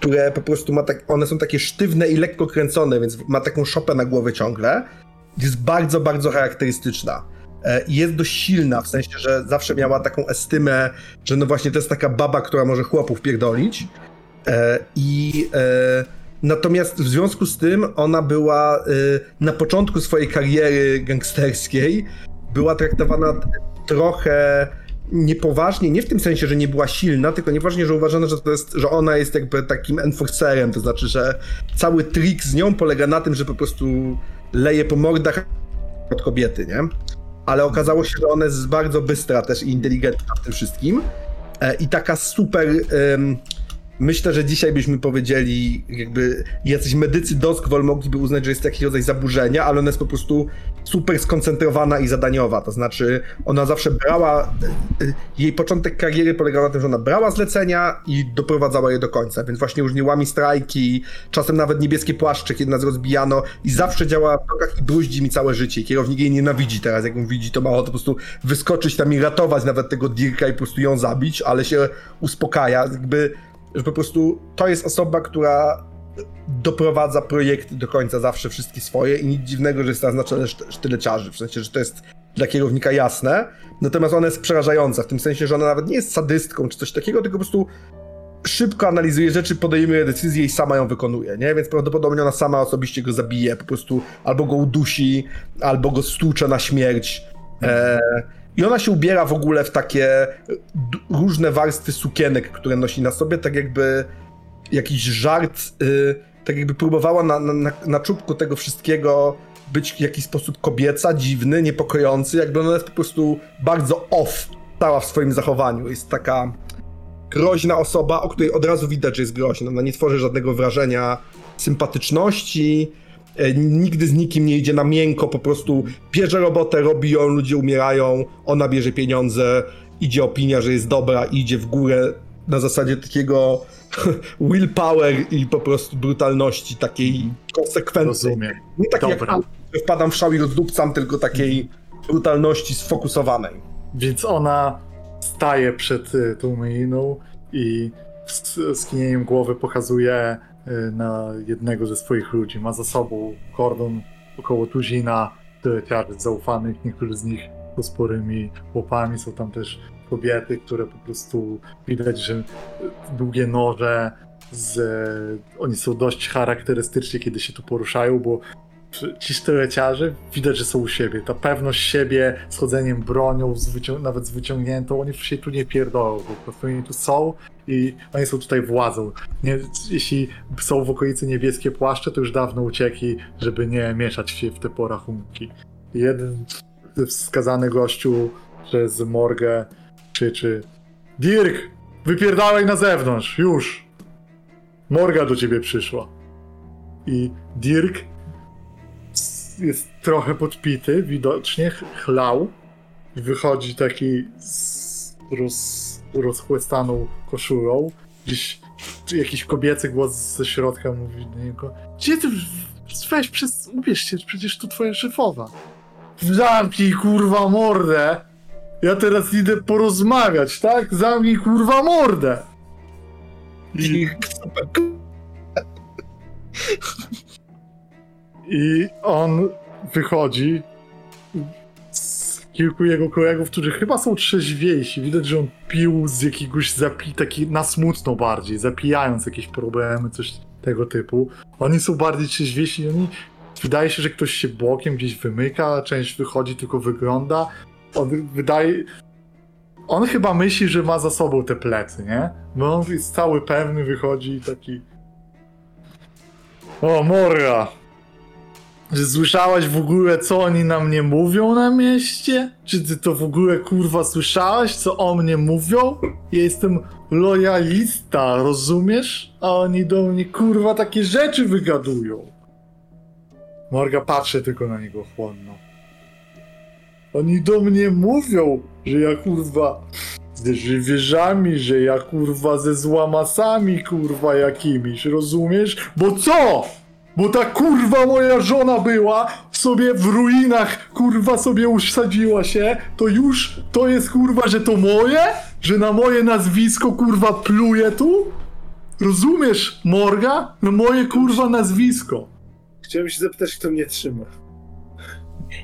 które po prostu ma tak, one są takie sztywne i lekko kręcone, więc ma taką szopę na głowie ciągle jest bardzo, bardzo charakterystyczna. E, Jest dość silna, w sensie, że zawsze miała taką estymę, że no właśnie to jest taka baba, która może chłopów pierdolić. E, I e, natomiast w związku z tym ona była na początku swojej kariery gangsterskiej, była traktowana trochę niepoważnie, nie w tym sensie, że nie była silna, tylko nieważnie, że uważano, że to jest, że ona jest jakby takim enforcerem, to znaczy, że cały trik z nią polega na tym, że po prostu leje po mordach od kobiety, nie? Ale okazało się, że ona jest bardzo bystra też i inteligentna w tym wszystkim. E, I taka super. Myślę, że dzisiaj byśmy powiedzieli, jakby jacyś medycy Doskwol mogliby uznać, że jest jakiś rodzaj zaburzenia, ale ona jest po prostu super skoncentrowana i zadaniowa. To znaczy, ona zawsze brała. e, e, Jej początek kariery polegał na tym, że ona brała zlecenia i doprowadzała je do końca. Więc właśnie różniłami strajki, czasem nawet niebieskie płaszcze, kiedy nas rozbijano i zawsze działa w drogach i bruździ mi całe życie. Kierownik jej nienawidzi teraz, jak ją widzi, to ma ochotę po prostu wyskoczyć tam i ratować nawet tego Dirka i po prostu ją zabić, ale się uspokaja, jakby, że po prostu to jest osoba, która doprowadza projekty do końca zawsze wszystkie swoje i nic dziwnego, że jest teraz na czele szt- sztyleciarzy, w sensie, że to jest dla kierownika jasne, natomiast ona jest przerażająca, w tym sensie, że ona nawet nie jest sadystką czy coś takiego, tylko po prostu szybko analizuje rzeczy, podejmuje decyzję i sama ją wykonuje, nie? Więc prawdopodobnie ona sama osobiście go zabije, po prostu albo go udusi, albo go stłucze na śmierć. E, I ona się ubiera w ogóle w takie d- różne warstwy sukienek, które nosi na sobie, tak jakby jakiś żart, y, tak jakby próbowała na, na, na, czubku tego wszystkiego być w jakiś sposób kobieca, dziwny, niepokojący, jakby ona jest po prostu bardzo off cała w swoim zachowaniu. Jest taka groźna osoba, o której od razu widać, że jest groźna. Ona nie tworzy żadnego wrażenia sympatyczności, e, nigdy z nikim nie idzie na miękko, po prostu bierze robotę, robi ją, ludzie umierają, ona bierze pieniądze, idzie opinia, że jest dobra, idzie w górę na zasadzie takiego willpower i po prostu brutalności takiej konsekwentnej. Rozumiem. Nie takiej jak Dobra. Alf, że wpadam w szał i rozdupcam, tylko takiej brutalności sfokusowanej. Więc ona staje przed y, tą myliną i skinieniem głowy pokazuje na jednego ze swoich ludzi. Ma za sobą kordon około tuzina tyleciarzy zaufanych. Niektórzy z nich to sporymi łopami. Są tam też kobiety, które po prostu widać, że y, długie noże, z, oni są dość charakterystyczni, kiedy się tu poruszają, bo ci sztyleciarze widać, że są u siebie. Ta pewność siebie, z chodzeniem bronią, z nawet z wyciągniętą, oni się tu nie pierdolą, po prostu oni tu są i oni są tutaj władzą. Nie, jeśli są w okolicy niebieskie płaszcze, to już dawno uciekli, żeby nie mieszać się w te porachunki. Jeden wskazany gościu przez morgę krzyczy Dirk, wypierdalaj na zewnątrz, już! Morga do ciebie przyszła. I Dirk jest trochę podpity, widocznie ch- chlał. Wychodzi taki z roz, rozchłystaną koszulą. Gdzieś jakiś kobiecy głos ze środka mówi do niego Gdzie ty? Weź, przez, ubierz się, przecież to twoja szefowa. Zamknij kurwa mordę! Ja teraz idę porozmawiać, tak? Zamknij kurwa mordę! I, I on wychodzi z kilku jego kolegów, którzy chyba są trzeźwiejsi. Widać, że on pił z jakiegoś zapi... taki na smutno bardziej, zapijając jakieś problemy, coś tego typu. Oni są bardziej trzeźwiejsi i oni... Wydaje się, że ktoś się bokiem gdzieś wymyka, część wychodzi, tylko wygląda. On wydaje... On chyba myśli, że ma za sobą te plecy, nie? No on jest cały pewny, wychodzi taki... O, Mora! Czy słyszałaś w ogóle, co oni na mnie mówią na mieście? Czy ty to w ogóle, kurwa, słyszałaś, co o mnie mówią? Ja jestem lojalista, rozumiesz? A oni do mnie, kurwa, takie rzeczy wygadują. Morga patrzy tylko na niego chłonno. Oni do mnie mówią, że ja, kurwa, ze żywierzami, że ja, kurwa, ze złamasami, kurwa, jakimiś, rozumiesz? Bo co? Bo ta kurwa moja żona była, sobie w ruinach kurwa sobie usadziła się, to już to jest kurwa, że to moje? Że na moje nazwisko kurwa pluje tu? Rozumiesz, Morga? Na moje kurwa nazwisko. Chciałem się zapytać, kto mnie trzyma.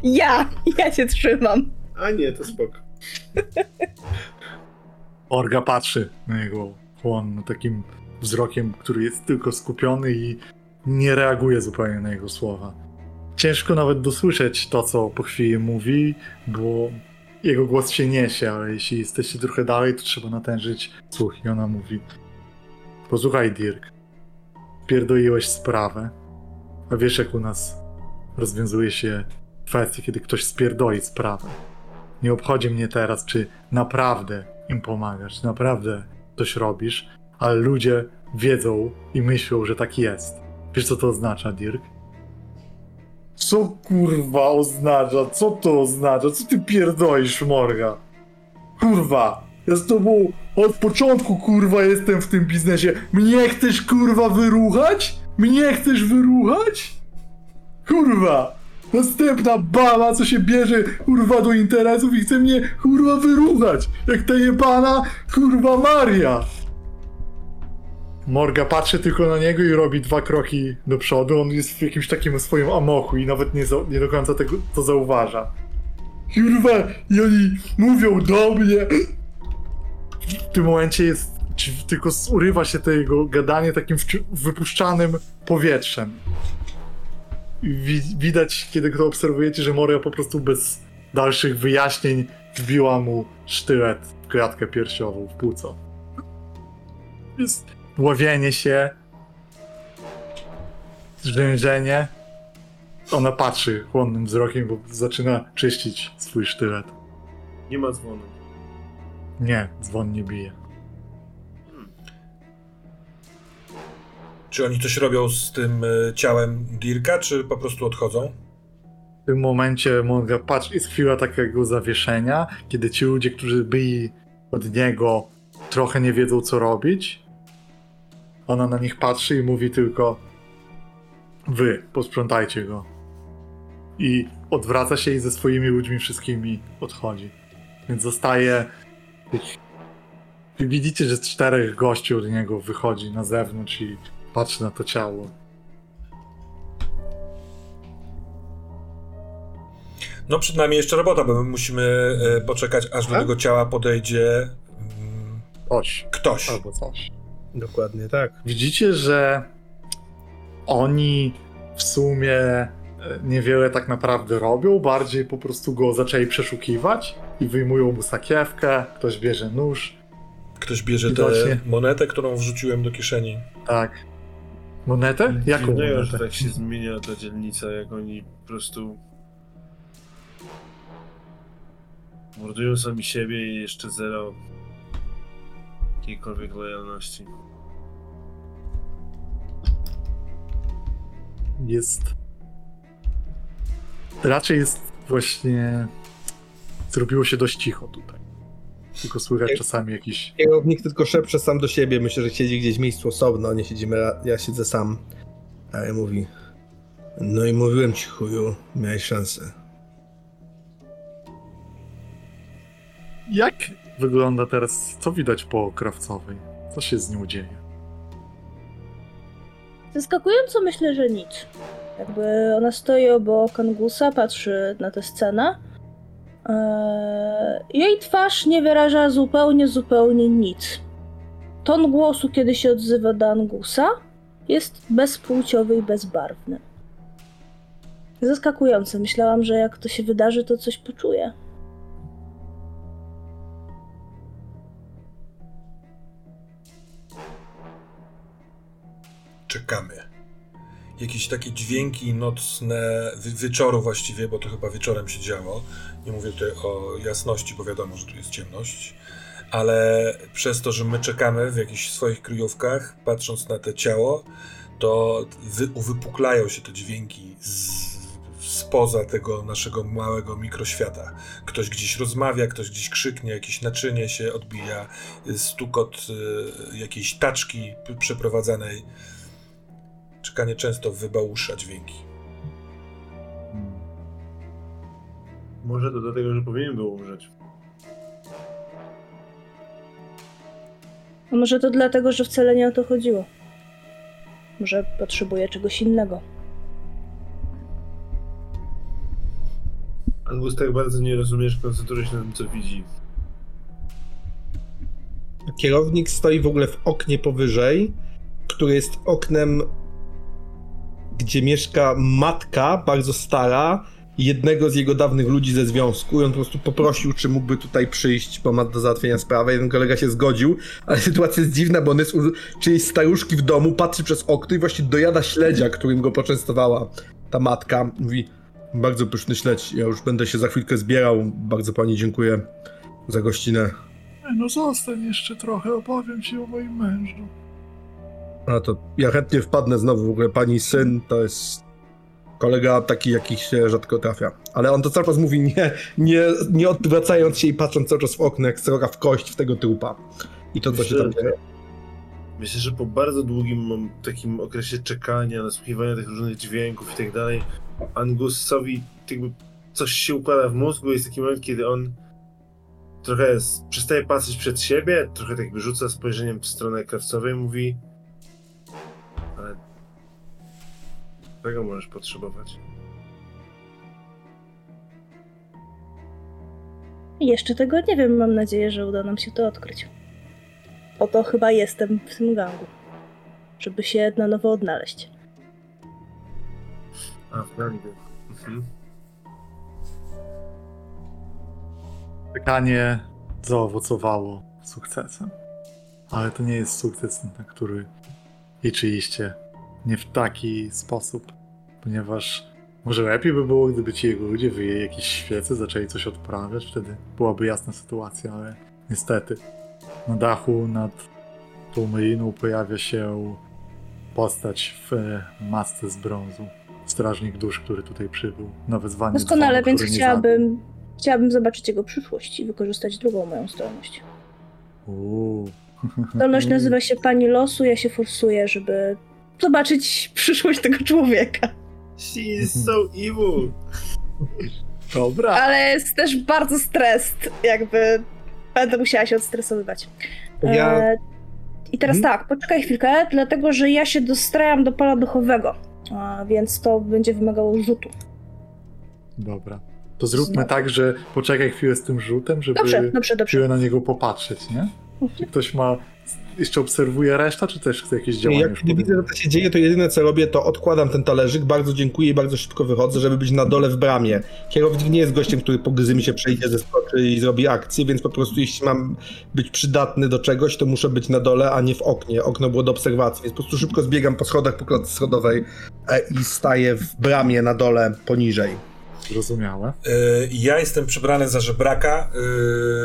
Ja! Ja cię trzymam. A nie, to spoko. Morga patrzy na jego chłonno takim wzrokiem, który jest tylko skupiony i nie reaguje zupełnie na jego słowa. Ciężko nawet dosłyszeć to, co po chwili mówi, bo jego głos się niesie, ale jeśli jesteście trochę dalej, to trzeba natężyć słuch. I ona mówi: Posłuchaj, Dirk, pierdoliłeś sprawę, a wiesz, jak u nas rozwiązuje się kwestie, kiedy ktoś spierdoli sprawę. Nie obchodzi mnie teraz, czy naprawdę im pomagasz, czy naprawdę coś robisz, ale ludzie wiedzą i myślą, że tak jest. Wiesz, co to oznacza, Dirk? Co kurwa oznacza? Co to oznacza? Co ty pierdolisz, Morga? Kurwa! Ja z tobą od początku, kurwa, jestem w tym biznesie. Mnie chcesz, kurwa, wyruchać? Mnie chcesz wyruchać? Kurwa! Następna baba, co się bierze, kurwa, do interesów i chce mnie, kurwa, wyruchać! Jak ta jebana, kurwa, Maria! Morga patrzy tylko na niego i robi dwa kroki do przodu. On jest w jakimś takim swoim amoku i nawet nie, za, nie do końca tego to zauważa. Kurwa, i oni mówią do mnie. W tym momencie jest. Tylko urywa się to jego gadanie takim wypuszczanym powietrzem. Wi- widać, kiedy to obserwujecie, że Moria po prostu bez dalszych wyjaśnień wbiła mu sztylet w klatkę piersiową, w płuco. Jest ławienie się, zrzężenie. Ona patrzy chłonnym wzrokiem, bo zaczyna czyścić swój sztylet. Nie ma dzwonu. Nie, dzwon nie bije. Czy oni coś robią z tym y, ciałem Dirka, czy po prostu odchodzą? W tym momencie Monga patrzy, jest chwila takiego zawieszenia, kiedy ci ludzie, którzy byli od niego, trochę nie wiedzą co robić. Ona na nich patrzy i mówi tylko wy, posprzątajcie go. I odwraca się i ze swoimi ludźmi wszystkimi odchodzi. Więc zostaje. Wy Widzicie, że czterech gości od niego wychodzi na zewnątrz i Patrzę na to ciało. No przed nami jeszcze robota, bo my musimy e, poczekać, aż do A? tego ciała podejdzie mm, ktoś. Albo coś. Dokładnie tak. Widzicie, że oni w sumie e, niewiele tak naprawdę robią, bardziej po prostu go zaczęli przeszukiwać i wyjmują mu sakiewkę, ktoś bierze nóż, Ktoś bierze Widocznie. tę monetę, którą wrzuciłem do kieszeni. tak. Monetę? Jaką Dziwnego, że monetę? tak się zmienia ta dzielnica, jak oni po prostu mordują sami siebie i jeszcze zero jakiejkolwiek lojalności. Jest... Raczej jest właśnie... Zrobiło się dość cicho tutaj. Tylko słychać Jak- czasami jakiś... Kierownik tylko szepcze sam do siebie. Myślę, że siedzi gdzieś w miejscu osobno, nie siedzimy, ja siedzę sam. A ja mówi, no i mówiłem ci chuju, miałeś szansę. Jak wygląda teraz... Co widać po krawcowej? Co się z nią dzieje? Zaskakująco myślę, że nic. Jakby ona stoi obok Angusa, patrzy na tę scenę. Eee, jej twarz nie wyraża zupełnie, zupełnie nic. Ton głosu, kiedy się odzywa do Angusa, jest bezpłciowy i bezbarwny. Zaskakujące. Myślałam, że jak to się wydarzy, to coś poczuję. Czekamy. Jakieś takie dźwięki nocne, wieczoru właściwie, bo to chyba wieczorem się działo. Nie mówię tutaj o jasności, bo wiadomo, że tu jest ciemność. Ale przez to, że my czekamy w jakichś swoich kryjówkach, patrząc na te ciało, to wy uwypuklają się te dźwięki z, spoza tego naszego małego mikroświata. Ktoś gdzieś rozmawia, ktoś gdzieś krzyknie, jakieś naczynie się odbija, stukot y, jakiejś taczki przeprowadzanej. Czekanie często wybałusza dźwięki. Może to dlatego, że powinien był umrzeć. A może to dlatego, że wcale nie o to chodziło. Może potrzebuje czegoś innego. Angus tak bardzo nie rozumiesz, koncentruje się na tym, co widzi. Kierownik stoi w ogóle w oknie powyżej, które jest oknem, gdzie mieszka matka, bardzo stara, jednego z jego dawnych ludzi ze związku i on po prostu poprosił, czy mógłby tutaj przyjść, bo ma do załatwienia sprawę. Jeden kolega się zgodził, ale sytuacja jest dziwna, bo on jest u czyjejś staruszki w domu, patrzy przez okno i właśnie dojada śledzia, którym go poczęstowała ta matka. Mówi, bardzo pyszny śledź, ja już będę się za chwilkę zbierał, bardzo pani dziękuję za gościnę. No zostań jeszcze trochę, opowiem ci o moim mężu. A to ja chętnie wpadnę znowu. W ogóle pani syn to jest kolega taki, jakich się rzadko trafia. Ale on to cały czas mówi nie, nie, nie odwracając się i patrząc cały czas w okno, jak sroga w kość w tego trupa. I to, co się tam dzieje. Myślę, że po bardzo długim takim okresie czekania, nasłuchiwania tych różnych dźwięków i tak dalej, Angusowi jakby coś się układa w mózgu, jest taki moment, kiedy on trochę przestaje patrzeć przed siebie, trochę tak rzuca spojrzeniem w stronę krawcowej, mówi tego możesz potrzebować. Jeszcze tego nie wiem, mam nadzieję, że uda nam się to odkryć. Po to chyba jestem w tym gangu. Żeby się na nowo odnaleźć. A, w gangu. Mhm. Czekanie zaowocowało sukcesem. Ale to nie jest sukces, na który liczyliście. Nie w taki sposób. Ponieważ może lepiej by było, gdyby ci jego ludzie wyjęli jakieś świece, zaczęli coś odprawiać, wtedy byłaby jasna sytuacja, ale niestety na dachu nad tą myliną pojawia się postać w e, masce z brązu. Strażnik dusz, który tutaj przybył na wezwanie Doskonale, dzwonu, więc chciałabym, chciałabym zobaczyć jego przyszłość i wykorzystać drugą moją zdolność. Uuu. Zdolność nazywa się Pani Losu, ja się forsuję, żeby zobaczyć przyszłość tego człowieka. She is so evil! Dobra. Ale jest też bardzo stres, jakby będę musiała się odstresowywać. Ja E, I teraz Mhm. tak, poczekaj chwilkę, dlatego że ja się dostrajam do pola duchowego, a, więc to będzie wymagało rzutu. Dobra. To zróbmy tak, że poczekaj chwilę z tym rzutem, żeby Dobrze, dobrze, dobrze. na niego popatrzeć, nie? Czy ktoś ma. Jeszcze obserwuje reszta, czy też jakieś działania? Jak kiedy widzę, że to się dzieje, to jedyne co robię, to odkładam ten talerzyk, bardzo dziękuję i bardzo szybko wychodzę, żeby być na dole w bramie. Kierownik nie jest gościem, który po gryzy się przejdzie, zeskoczy i zrobi akcję, więc po prostu jeśli mam być przydatny do czegoś, to muszę być na dole, a nie w oknie. Okno było do obserwacji, więc po prostu szybko zbiegam po schodach, po klatce schodowej e, i staję w bramie na dole poniżej. Zrozumiałe. Y, Ja jestem przebrany za żebraka.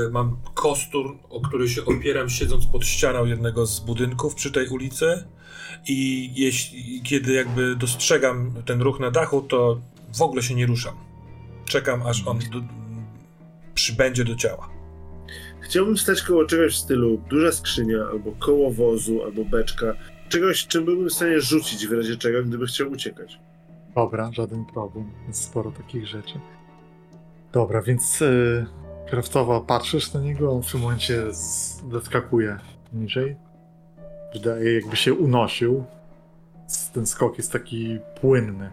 y, Mam kostur, o który się opieram, siedząc pod ścianą jednego z budynków przy tej ulicy. I jeśli, kiedy jakby dostrzegam ten ruch na dachu, to w ogóle się nie ruszam. Czekam, aż on do, przybędzie do ciała. Chciałbym stać koło czegoś w stylu duża skrzynia, albo koło wozu, albo beczka. Czegoś, czym byłbym w stanie rzucić w razie czego, gdyby chciał uciekać. Dobra, żaden problem. Jest sporo takich rzeczy. Dobra, więc yy, patrzysz na niego, on w tym momencie z- zeskakuje niżej. Wydaje jakby się unosił. Ten skok jest taki płynny.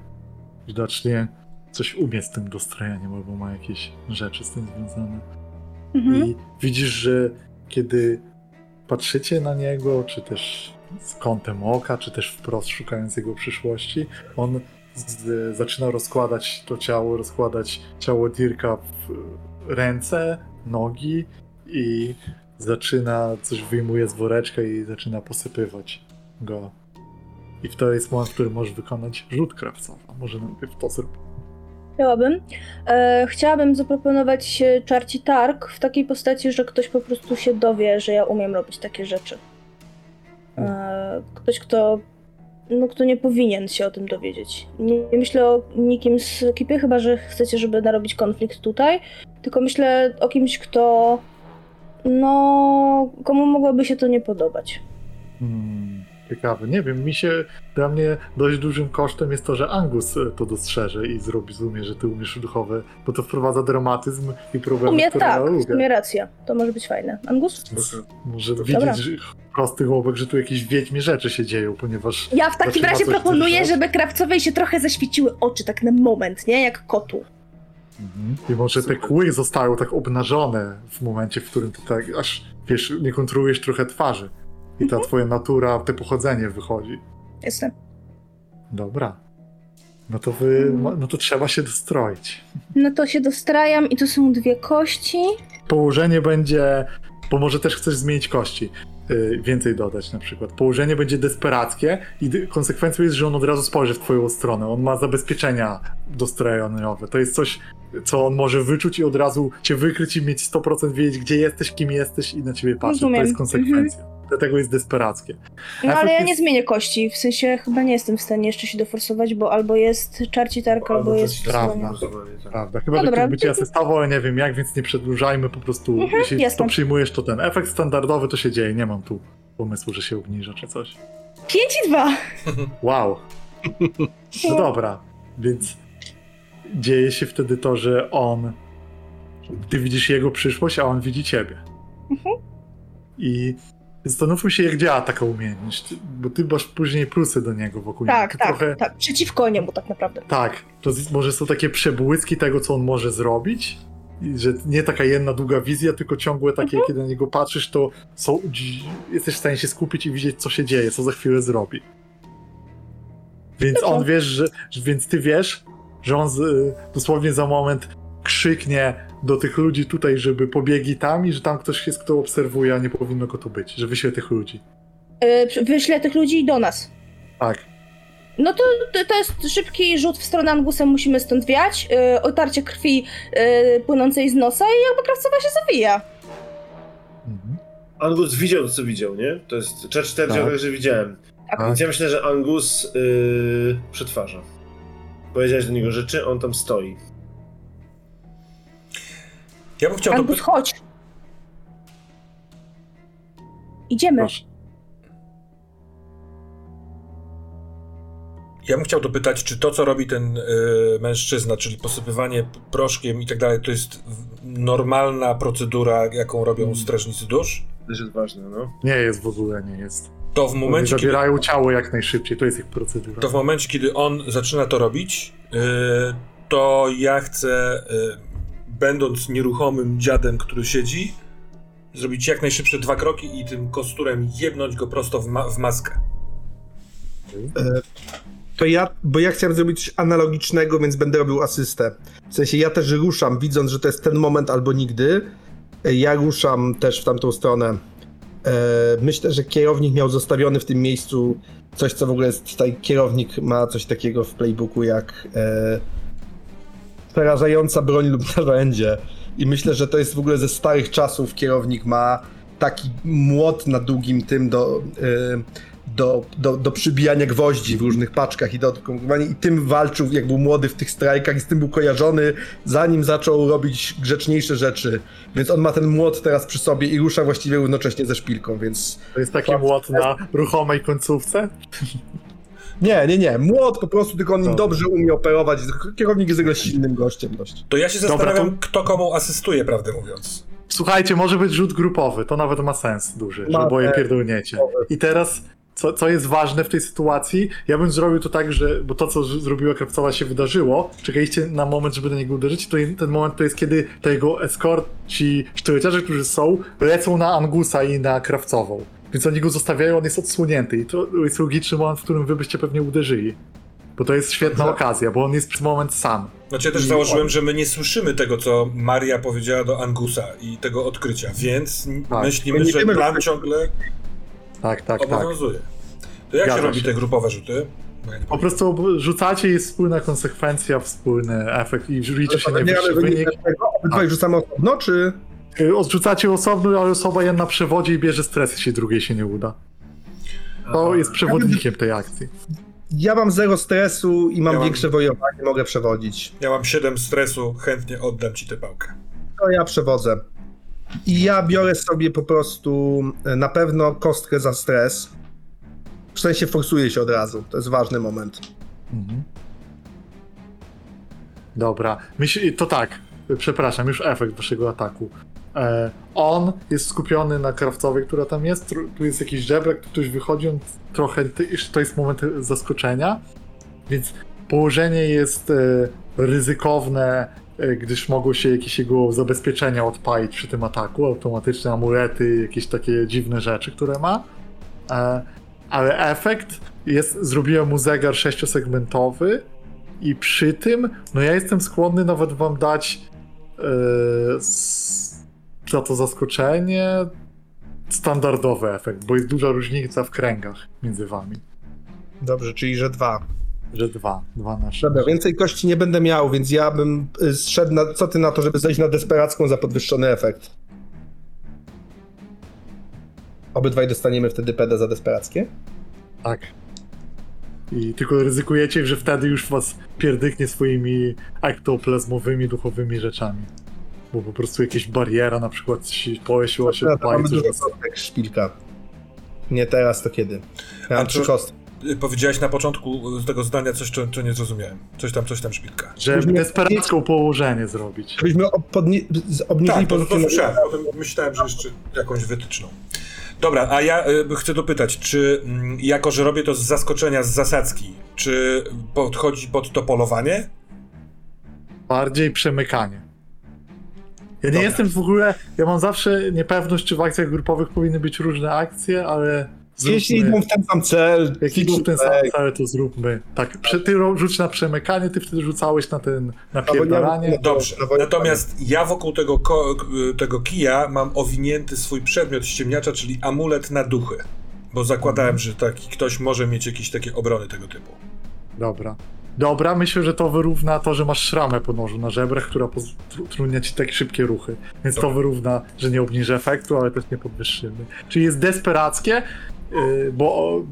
Widocznie coś umie z tym dostrojeniem, albo ma jakieś rzeczy z tym związane. Mhm. I widzisz, że kiedy patrzycie na niego, czy też z kątem oka, czy też wprost szukając jego przyszłości, on z, zaczyna rozkładać to ciało, rozkładać ciało Dirka w ręce, nogi i zaczyna, coś wyjmuje z woreczka i zaczyna posypywać go. I to jest moment, w którym możesz wykonać rzut krawcowy. Może najpierw to zrób. Chciałabym. E, chciałabym zaproponować e, czarci targ w takiej postaci, że ktoś po prostu się dowie, że ja umiem robić takie rzeczy. E, ktoś, kto, no, kto nie powinien się o tym dowiedzieć. Nie, nie myślę o nikim z ekipy, chyba że chcecie, żeby narobić konflikt tutaj, tylko myślę o kimś, kto no, komu mogłoby się to nie podobać. Hmm, ciekawe. Nie wiem, mi się, dla mnie dość dużym kosztem jest to, że Angus e, to dostrzeże i zrobi, zrozumie, że ty umiesz duchowe, bo to wprowadza dramatyzm i problemy, które tak, ja sumie racja. To może być fajne. Angus? Może Dobra. widzieć że prosty chłopak, że tu jakieś wiedźmie rzeczy się dzieją, ponieważ Ja w takim razie proponuję, żeby krawcowej się trochę zaświeciły oczy, tak na moment, nie? Jak kotu. i może te kły zostają tak obnażone w momencie, w którym ty tak aż, wiesz, nie kontrolujesz trochę twarzy i ta twoja natura, te pochodzenie wychodzi. Jestem. Dobra. No to wy, no to trzeba się dostroić. No to się dostrajam i tu są dwie kości. Położenie będzie, bo może też chcesz zmienić kości, yy, więcej dodać na przykład. Położenie będzie desperackie i konsekwencją jest, że on od razu spojrzy w twoją stronę. On ma zabezpieczenia dostrojeniowe. To jest coś, co on może wyczuć i od razu cię wykryć i mieć 100% wiedzieć, gdzie jesteś, kim jesteś i na ciebie patrzeć. To jest konsekwencja. Dlatego jest desperackie. No ale ja nie zmienię kości, w sensie chyba nie jestem w stanie jeszcze się doforsować, bo albo jest czarci targ, albo, jest... Prawda. Prawda. Chyba, No dobra. ktoś by cię asystował, ale nie wiem jak, więc nie przedłużajmy. Po prostu, Mhm, jeśli jasne. to przyjmujesz, to ten efekt standardowy to się dzieje. Nie mam tu pomysłu, że się obniża czy coś. 5 i 2! Wow. No dobra, więc dzieje się wtedy to, że on. Ty widzisz jego przyszłość, a on widzi ciebie. Mhm. I zastanówmy się, jak działa taka umiejętność, bo ty masz później plusy do niego wokół Tak, niego. Tak, trochę, tak. Przeciwko niemu tak naprawdę. tak, to może są takie przebłyski tego, co on może zrobić. I że nie taka jedna długa wizja, tylko ciągłe takie, kiedy na niego patrzysz, to są, jesteś w stanie się skupić i widzieć, co się dzieje, co za chwilę zrobi. Więc on wiesz, że, więc ty wiesz, że on z, dosłownie za moment krzyknie do tych ludzi tutaj, żeby pobiegli tam i że tam ktoś jest, kto obserwuje, a nie powinno go tu być, że wyśle tych ludzi. Yy, wyślę tych ludzi do nas. Tak. No to, to, jest szybki rzut w stronę Angusa, musimy stąd wiać. Yy, otarcie krwi yy, płynącej z nosa i jakby krawcowa się zawija. Mhm. Angus widział to, co widział, nie? To jest Church 4 Tak. tak. że widziałem. Tak. Więc ja myślę, że Angus yy, przetwarza. Powiedziałeś do niego rzeczy, on tam stoi. Ja bym chciał Angus, dopy- chodź! Idziemy. Proszę. Ja bym chciał dopytać, czy to, co robi ten y, mężczyzna, czyli posypywanie proszkiem i tak dalej, to jest normalna procedura, jaką robią strażnicy dusz? Też jest ważne, no. Nie jest w ogóle, nie jest. To w Oni momencie, kiedy, zabierają ciało jak najszybciej, to jest ich procedura. to w momencie, kiedy on zaczyna to robić, yy, to ja chcę, yy, będąc nieruchomym dziadem, który siedzi, zrobić jak najszybsze dwa kroki i tym kosturem jebnąć go prosto w, ma- w maskę. To ja, bo ja chciałem zrobić coś analogicznego, więc będę robił asystę. W sensie ja też ruszam, widząc, że to jest ten moment albo nigdy. E, Ja ruszam też w tamtą stronę. E, Myślę, że kierownik miał zostawiony w tym miejscu coś, co w ogóle jest tutaj. Kierownik ma coś takiego w playbooku jak e, przerażająca broń lub narzędzie. I myślę, że to jest w ogóle ze starych czasów. Kierownik ma taki młot na długim tym do. E, do, do, do przybijania gwoździ w różnych paczkach i do odkąkowania i tym walczył jak był młody w tych strajkach i z tym był kojarzony zanim zaczął robić grzeczniejsze rzeczy. Więc on ma ten młot teraz przy sobie i rusza właściwie równocześnie ze szpilką, więc To jest taki młot na ruchomej końcówce? Nie, nie, nie. Młot po prostu, tylko on nim Dobra. dobrze umie operować. Kierownik jest ogóle silnym gościem dość. To ja się Dobra, zastanawiam, to- kto komu asystuje, prawdę mówiąc. Słuchajcie, może być rzut grupowy, to nawet ma sens duży, Ma że oboje pierdolniecie. I teraz, co, co jest ważne w tej sytuacji, ja bym zrobił to tak, że, bo to, co zrobiła Krawcowa się wydarzyło, czekaliście na moment, żeby do niego uderzyć, to ten moment to jest, kiedy te jego escort, ci sztyleciarze, którzy są, lecą na Angusa i na Krawcową. Więc oni go zostawiają, on jest odsłonięty i to jest logiczny moment, w którym wy byście pewnie uderzyli. Bo to jest świetna okazja, bo on jest przez moment sam. Znaczy ja też I założyłem, on- że my nie słyszymy tego, co Maria powiedziała do Angusa i tego odkrycia, więc Tak. myślimy, My że wiemy, plan ciągle Tak, tak, tak. obowiązuje. To jak Zgadza się robi się. te grupowe rzuty? Ja nie Po prostu rzucacie jest wspólna konsekwencja, wspólny efekt i liczy się najwyższy wynik obydwaj rzucamy osobno, czy... Y, Odrzucacie osobno, ale osoba jedna przewodzi i bierze stres, jeśli drugiej się nie uda. To jest przewodnikiem tej akcji. Ja mam zero stresu i mam Ja mam- większe wojowanie, mogę przewodzić. Ja mam 7 stresu, chętnie oddam ci tę pałkę. To ja przewodzę. I ja biorę sobie po prostu e, na pewno kostkę za stres. W sensie forsuję się od razu. To jest ważny moment. Mhm. Dobra, Myśl, to tak, przepraszam, już efekt waszego ataku. E, on jest skupiony na krawcowej, która tam jest, tu jest jakiś żebrak, ktoś wychodzi, on trochę, to jest moment zaskoczenia, więc położenie jest e, ryzykowne, e, gdyż mogą się jakieś jego zabezpieczenia odpalić przy tym ataku, automatyczne amulety, jakieś takie dziwne rzeczy, które ma. Ale efekt jest, zrobiłem mu zegar sześciosegmentowy i przy tym, no ja jestem skłonny nawet wam dać za to zaskoczenie standardowy efekt, bo jest duża różnica w kręgach między wami. Dobrze, czyli że dwa. Że dwa, dwa na sześć. Dobra, więcej kości nie będę miał, więc ja bym y, zszedł na... Co ty na to, żeby zejść na desperacką za podwyższony efekt? Obydwaj dostaniemy wtedy peda za desperackie? Tak. I tylko ryzykujecie, że wtedy już was pierdyknie swoimi ektoplazmowymi, duchowymi rzeczami. Bo po prostu jakieś bariera na przykład się pojawiła się to mamy dużo że- kostek szpilka. Nie teraz, to kiedy? Ja mam trzy kostki. Y, Powiedziałeś na początku z tego zdania coś, co, co nie zrozumiałem. Coś tam, coś tam szpilka. Żeby Żebyśmy- desperacką położenie zrobić. Żebyśmy ob- podnie- z- obnieżyli Tak, to, to słyszałem. Potem myślałem, że jeszcze jakąś wytyczną. Dobra, a ja y, chcę dopytać, czy mm, jako, że robię to z zaskoczenia, z zasadzki, czy podchodzi pod to polowanie? Bardziej przemykanie. Ja nie Dobra. jestem w ogóle. Ja mam zawsze niepewność, czy w akcjach grupowych powinny być różne akcje, ale. Jeśli idą w ten sam cel, Jak idą w ten sam cel, to zróbmy. Tak, ty rzuć na przemykanie, ty wtedy rzucałeś na ten bo napierdalanie. ja- Dobrze. No Natomiast ja wokół tego, ko- tego kija mam owinięty swój przedmiot ściemniacza, czyli amulet na duchy. Bo zakładałem, że taki ktoś może mieć jakieś takie obrony tego typu. Dobra. Dobra, myślę, że to wyrówna to, że masz szramę po nożu na żebrach, która utrudnia ci tak szybkie ruchy. Więc to Dobra. wyrówna, że nie obniży efektu, ale też nie podwyższymy. Czyli jest desperackie, yy, bo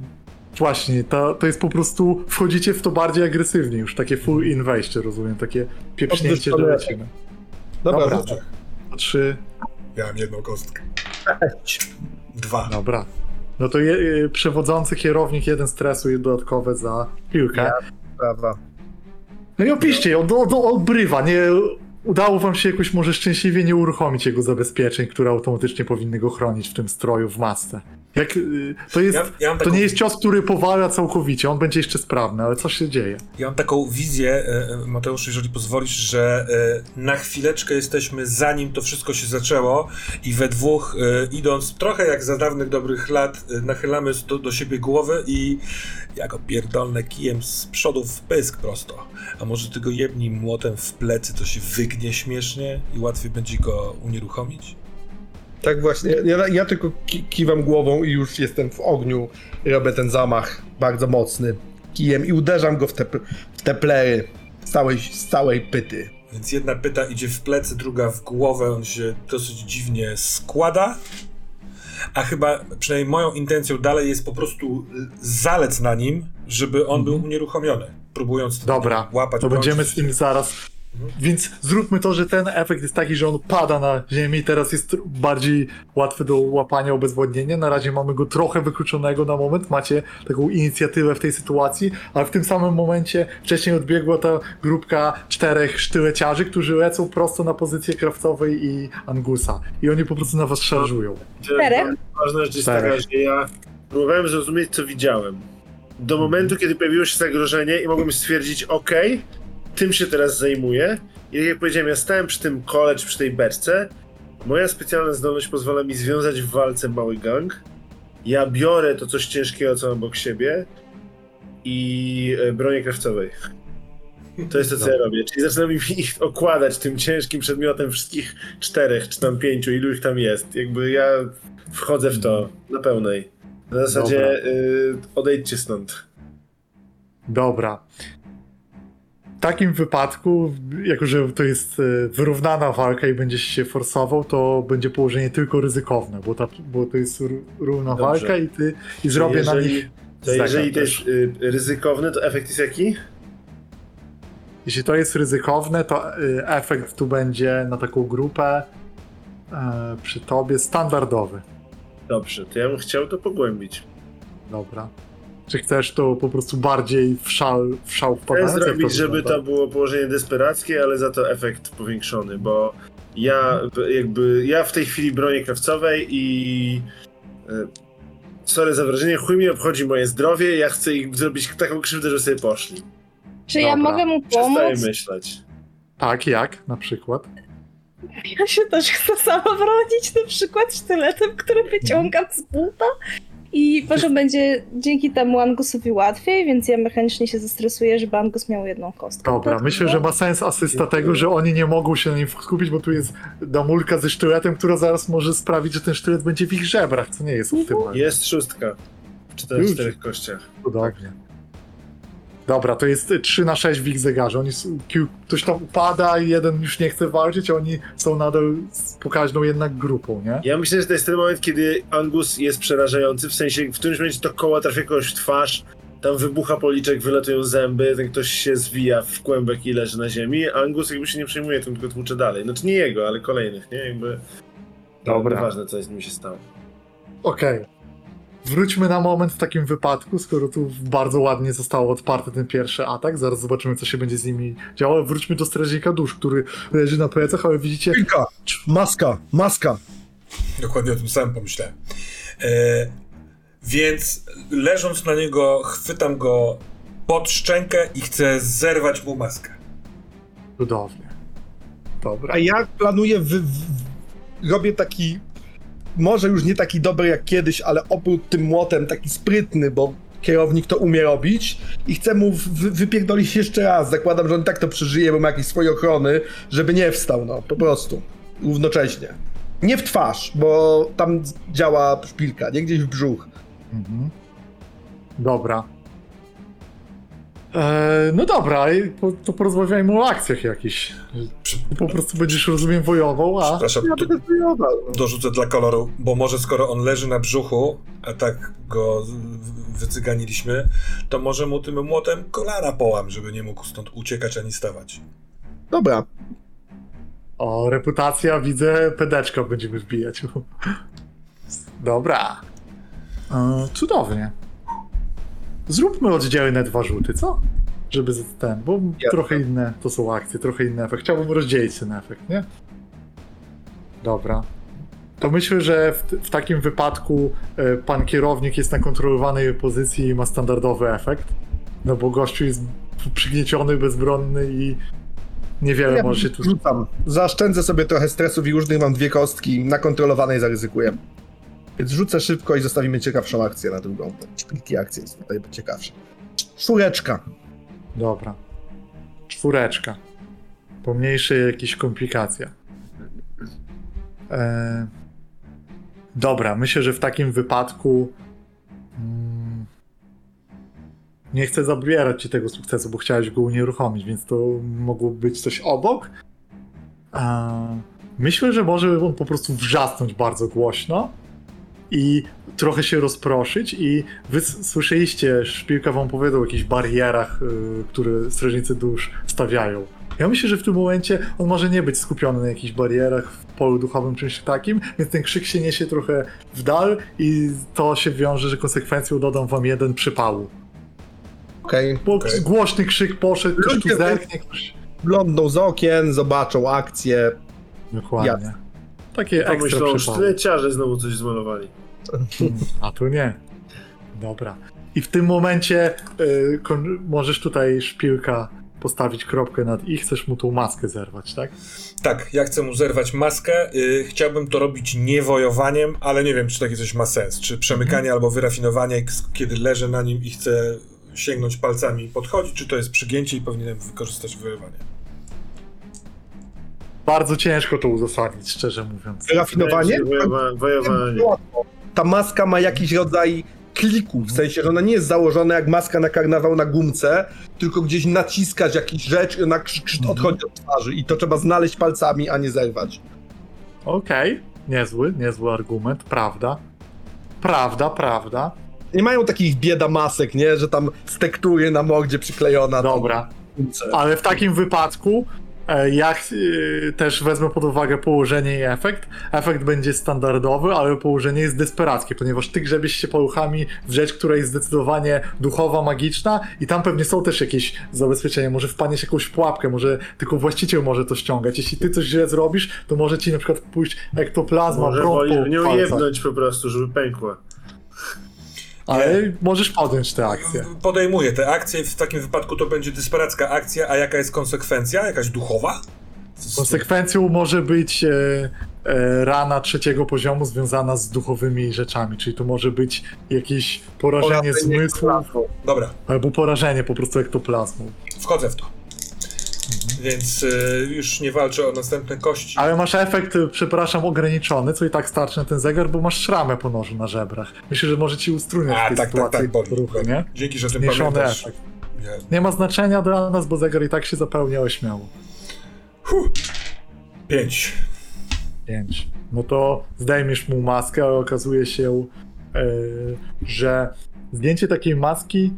właśnie, to, to jest po prostu, wchodzicie w to bardziej agresywnie już, takie full in wejście, rozumiem, takie pieprznięcie, Podwyższone lecimy. Dobra, Dobra. dobrze. Trzy, Ja mam jedną kostkę. Dwa. dobra. No to je, yy, przewodzący kierownik, jeden stresu i dodatkowe za piłkę. Ja- Prawa. No i opiszcie, on, on obrywa, nie udało wam się jakoś może szczęśliwie nie uruchomić jego zabezpieczeń, które automatycznie powinny go chronić w tym stroju, w masce. Jak, y, to jest, Ja, ja mam to taką, nie jest cios, który powala całkowicie, on będzie jeszcze sprawny, ale co się dzieje? ja mam taką wizję, e, e, Mateusz, jeżeli pozwolisz, że e, na chwileczkę jesteśmy zanim to wszystko się zaczęło i we dwóch idąc trochę jak za dawnych dobrych lat nachylamy do, do siebie głowę i ja go pierdolnę kijem z przodu w pysk prosto. A może ty go jebnij młotem w plecy, to się wygnie śmiesznie i łatwiej będzie go unieruchomić? Tak właśnie, ja, ja tylko ki kiwam głową i już jestem w ogniu. Robię ten zamach bardzo mocny kijem i uderzam go w te, w te plery z całej, z całej pyty. Więc jedna pyta idzie w plecy, druga w głowę, on się dosyć dziwnie składa. A chyba, przynajmniej moją intencją dalej jest po prostu zalec na nim, żeby on był unieruchomiony. Próbując Dobra, łapać. to będziemy z tym zaraz. Więc zróbmy to, że ten efekt jest taki, że on pada na ziemię i teraz jest bardziej łatwy do łapania obezwładnienia. Na razie mamy go trochę wykluczonego na moment, macie taką inicjatywę w tej sytuacji, ale w tym samym momencie wcześniej odbiegła ta grupka czterech sztyleciarzy, którzy lecą prosto na pozycję krawcowej i Angusa. I oni po prostu na was szarżują. Czterech? Ważna rzecz jest taka, że ja próbowałem zrozumieć, co widziałem. Do momentu, kiedy pojawiło się zagrożenie i mogłem stwierdzić, ok, tym się teraz zajmuję. I jak powiedziałem, ja stałem przy tym kole, czy przy tej beczce. Moja specjalna zdolność pozwala mi związać w walce mały gang. Ja biorę to coś ciężkiego, co mam obok siebie i e, bronię krawcowej. To jest to, co ja robię. Czyli zaczynam ich- ich okładać tym ciężkim przedmiotem wszystkich czterech, czy tam pięciu, ilu ich tam jest. Jakby ja wchodzę w to na pełnej. Na zasadzie y, odejdźcie stąd. Dobra. W takim wypadku, jako że to jest e, wyrównana walka i będziesz się forsował, to będzie położenie tylko ryzykowne, bo, ta, bo to jest ró- równa Dobrze. walka i ty i zrobię na jeżeli- nich. To jeżeli to jest y, ryzykowne, to efekt jest jaki? Jeśli to jest ryzykowne, to e, efekt tu będzie na taką grupę e, przy tobie standardowy. Dobrze, to ja bym chciał to pogłębić. Dobra. Czy chcesz to po prostu bardziej w szal, w szał Chcę wpadając? Jak zrobić, żeby wygląda? to było położenie desperackie, ale za to efekt powiększony, bo ja jakby, ja w tej chwili bronię krawcowej i y, sorry za wrażenie, chuj mi obchodzi moje zdrowie, ja chcę ich zrobić taką krzywdę, że sobie poszli. Czy ja Dobra. mogę mu Przestaję pomóc? myśleć. Tak, jak na przykład? Ja się też chcę sama bronić, na przykład sztyletem, który wyciągam z buta. I może będzie dzięki temu Angusowi łatwiej, więc ja mechanicznie się zestresuję, żeby Angus miał jedną kostkę. Dobra, Tak? myślę, że ma sens asysta tego, że oni nie mogą się na nim skupić, bo tu jest damulka ze sztyletem, która zaraz może sprawić, że ten sztylet będzie w ich żebrach, co nie jest optymalne. Jest szóstka w czterech, czterech kościach. Cudownie. Dobra, to jest 3 na 6 w ich zegarze. Oni, ktoś tam upada i jeden już nie chce walczyć, a oni są nadal z pokaźną jednak grupą, nie? Ja myślę, że to jest ten moment, kiedy Angus jest przerażający, w sensie w którymś momencie to koło trafia kogoś w twarz, tam wybucha policzek, wylatują zęby, ten ktoś się zwija w kłębek i leży na ziemi, a Angus jakby się nie przejmuje tym, tylko tłucze dalej. Znaczy nie jego, ale kolejnych, nie? Jakby... Dobra. Ważne, co z nim się stało. Okej. Wróćmy na moment w takim wypadku, skoro tu bardzo ładnie został odparty ten pierwszy atak. Zaraz zobaczymy, co się będzie z nimi działo. Wróćmy do strażnika dusz, który leży na plecach, ale widzicie, Kilka! Maska! Maska! Dokładnie o tym samym pomyślałem. E, więc leżąc na niego, chwytam go pod szczękę i chcę zerwać mu maskę. cudownie. Dobra. A ja planuję, wy, robię taki, może już nie taki dobry jak kiedyś, ale obrót tym młotem, taki sprytny, bo kierownik to umie robić i chcę mu wy, wypierdolić jeszcze raz. Zakładam, że on tak to przeżyje, bo ma jakieś swoje ochrony, żeby nie wstał, no, po prostu. Równocześnie. Nie w twarz, bo tam działa szpilka, nie gdzieś w brzuch. Mhm. Dobra. Eee, no dobra, i po, to porozmawiajmy o akcjach jakichś. Po prostu będziesz, rozumiem, wojował, a... Przepraszam, Ja będę no. dorzucę dla koloru, bo może skoro on leży na brzuchu, a tak go wycyganiliśmy, to może mu tym młotem kolana połam, żeby nie mógł stąd uciekać ani stawać. Dobra, O, reputacja, widzę, pedeczka będziemy wbijać. Dobra. E, cudownie. Zróbmy oddzielne dwa rzuty, co? żeby z- ten, bo trochę inne to są akcje, trochę inny efekt. Chciałbym rozdzielić ten efekt, nie? Dobra. To myślę, że w, w takim wypadku e, pan kierownik jest na kontrolowanej pozycji i ma standardowy efekt. No bo gościu jest przygnieciony, bezbronny i niewiele Ja może się tu. rzucam. Zaoszczędzę sobie trochę stresów i różnych mam dwie kostki, na kontrolowanej zaryzykuję. Więc rzucę szybko i zostawimy ciekawszą akcję na drugą. Splitty akcja jest tutaj ciekawsza. Czwóreczka. Dobra. Czwóreczka. Pomniejsze jakieś komplikacje. E... Dobra, myślę, że w takim wypadku. Mm, nie chcę zabierać ci tego sukcesu, bo chciałeś go unieruchomić, więc to mogło być coś obok. Myślę, że może on po prostu wrzasnąć bardzo głośno i trochę się rozproszyć i wy słyszeliście, szpilka wam powiedział o jakichś barierach, y, które strażnicy dusz stawiają. Ja myślę, że w tym momencie on może nie być skupiony na jakichś barierach w polu duchowym, czymś takim, więc ten krzyk się niesie trochę w dal i to się wiąże, że konsekwencją dodam wam jeden przypału. Okej. Bo Okej. głośny krzyk poszedł, ktoś tu zerknie, ktoś... Z okien, zobaczą akcję. Dokładnie. Jasne. Takie ekstra Pomyślą, przypały. sztyleciarze znowu coś zmalowali. A tu nie. Dobra. I w tym momencie y, możesz tutaj szpilka postawić kropkę nad i chcesz mu tą maskę zerwać, tak? Tak, ja chcę mu zerwać maskę. y, chciałbym to robić nie wojowaniem, ale nie wiem, czy takie coś ma sens. Czy przemykanie albo wyrafinowanie, kiedy leżę na nim i chcę sięgnąć palcami i podchodzić, czy to jest przygięcie i powinienem wykorzystać wojowanie. Bardzo ciężko to uzasadnić, szczerze mówiąc. Rafinowanie? Wojowa- Wojowanie. Ta maska ma jakiś rodzaj kliku, w sensie, że ona nie jest założona jak maska na karnawał na gumce, tylko gdzieś naciskać jakiś rzecz i ona krz- krz- odchodzi od twarzy i to trzeba znaleźć palcami, a nie zerwać. Okej, niezły, niezły argument, prawda. Prawda, prawda. Nie mają takich bieda masek, nie? Że tam z tektury na mordzie przyklejona. Dobra. Ale w takim wypadku ja y, też wezmę pod uwagę położenie i efekt. Efekt będzie standardowy, ale położenie jest desperackie, ponieważ ty grzebiesz się paluchami w rzecz, która jest zdecydowanie duchowa, magiczna i tam pewnie są też jakieś zabezpieczenia. Może wpadniesz jakąś pułapkę, może tylko właściciel może to ściągać. Jeśli ty coś źle zrobisz, to może ci na przykład pójść ektoplazma, Może prąd woli w po nią jebnąć po prostu, żeby pękła. Ale możesz podjąć tę akcję. Podejmuję te akcje, w takim wypadku to będzie desperacka akcja, a jaka jest konsekwencja? Jakaś duchowa? Konsekwencją może być e, e, rana trzeciego poziomu związana z duchowymi rzeczami, czyli to może być jakieś porażenie Porażenie zmysłów Dobra, albo porażenie po prostu ektoplazmą. wchodzę w to. Więc y, już nie walczę o następne kości. Ale masz efekt, e, przepraszam, ograniczony, co i tak starczy na ten zegar, bo masz szramę po nożu na żebrach. Myślę, że może ci ustruniać A, w tej tak, tak, sytuacji tak, boli. ruchy, nie? Dzięki, że tym pamiętasz. efekt. Ja, Nie ma znaczenia dla nas, bo zegar i tak się zapełnia ośmiało. pięć. 5. No to zdejmiesz mu maskę, ale okazuje się, e, że zdjęcie takiej maski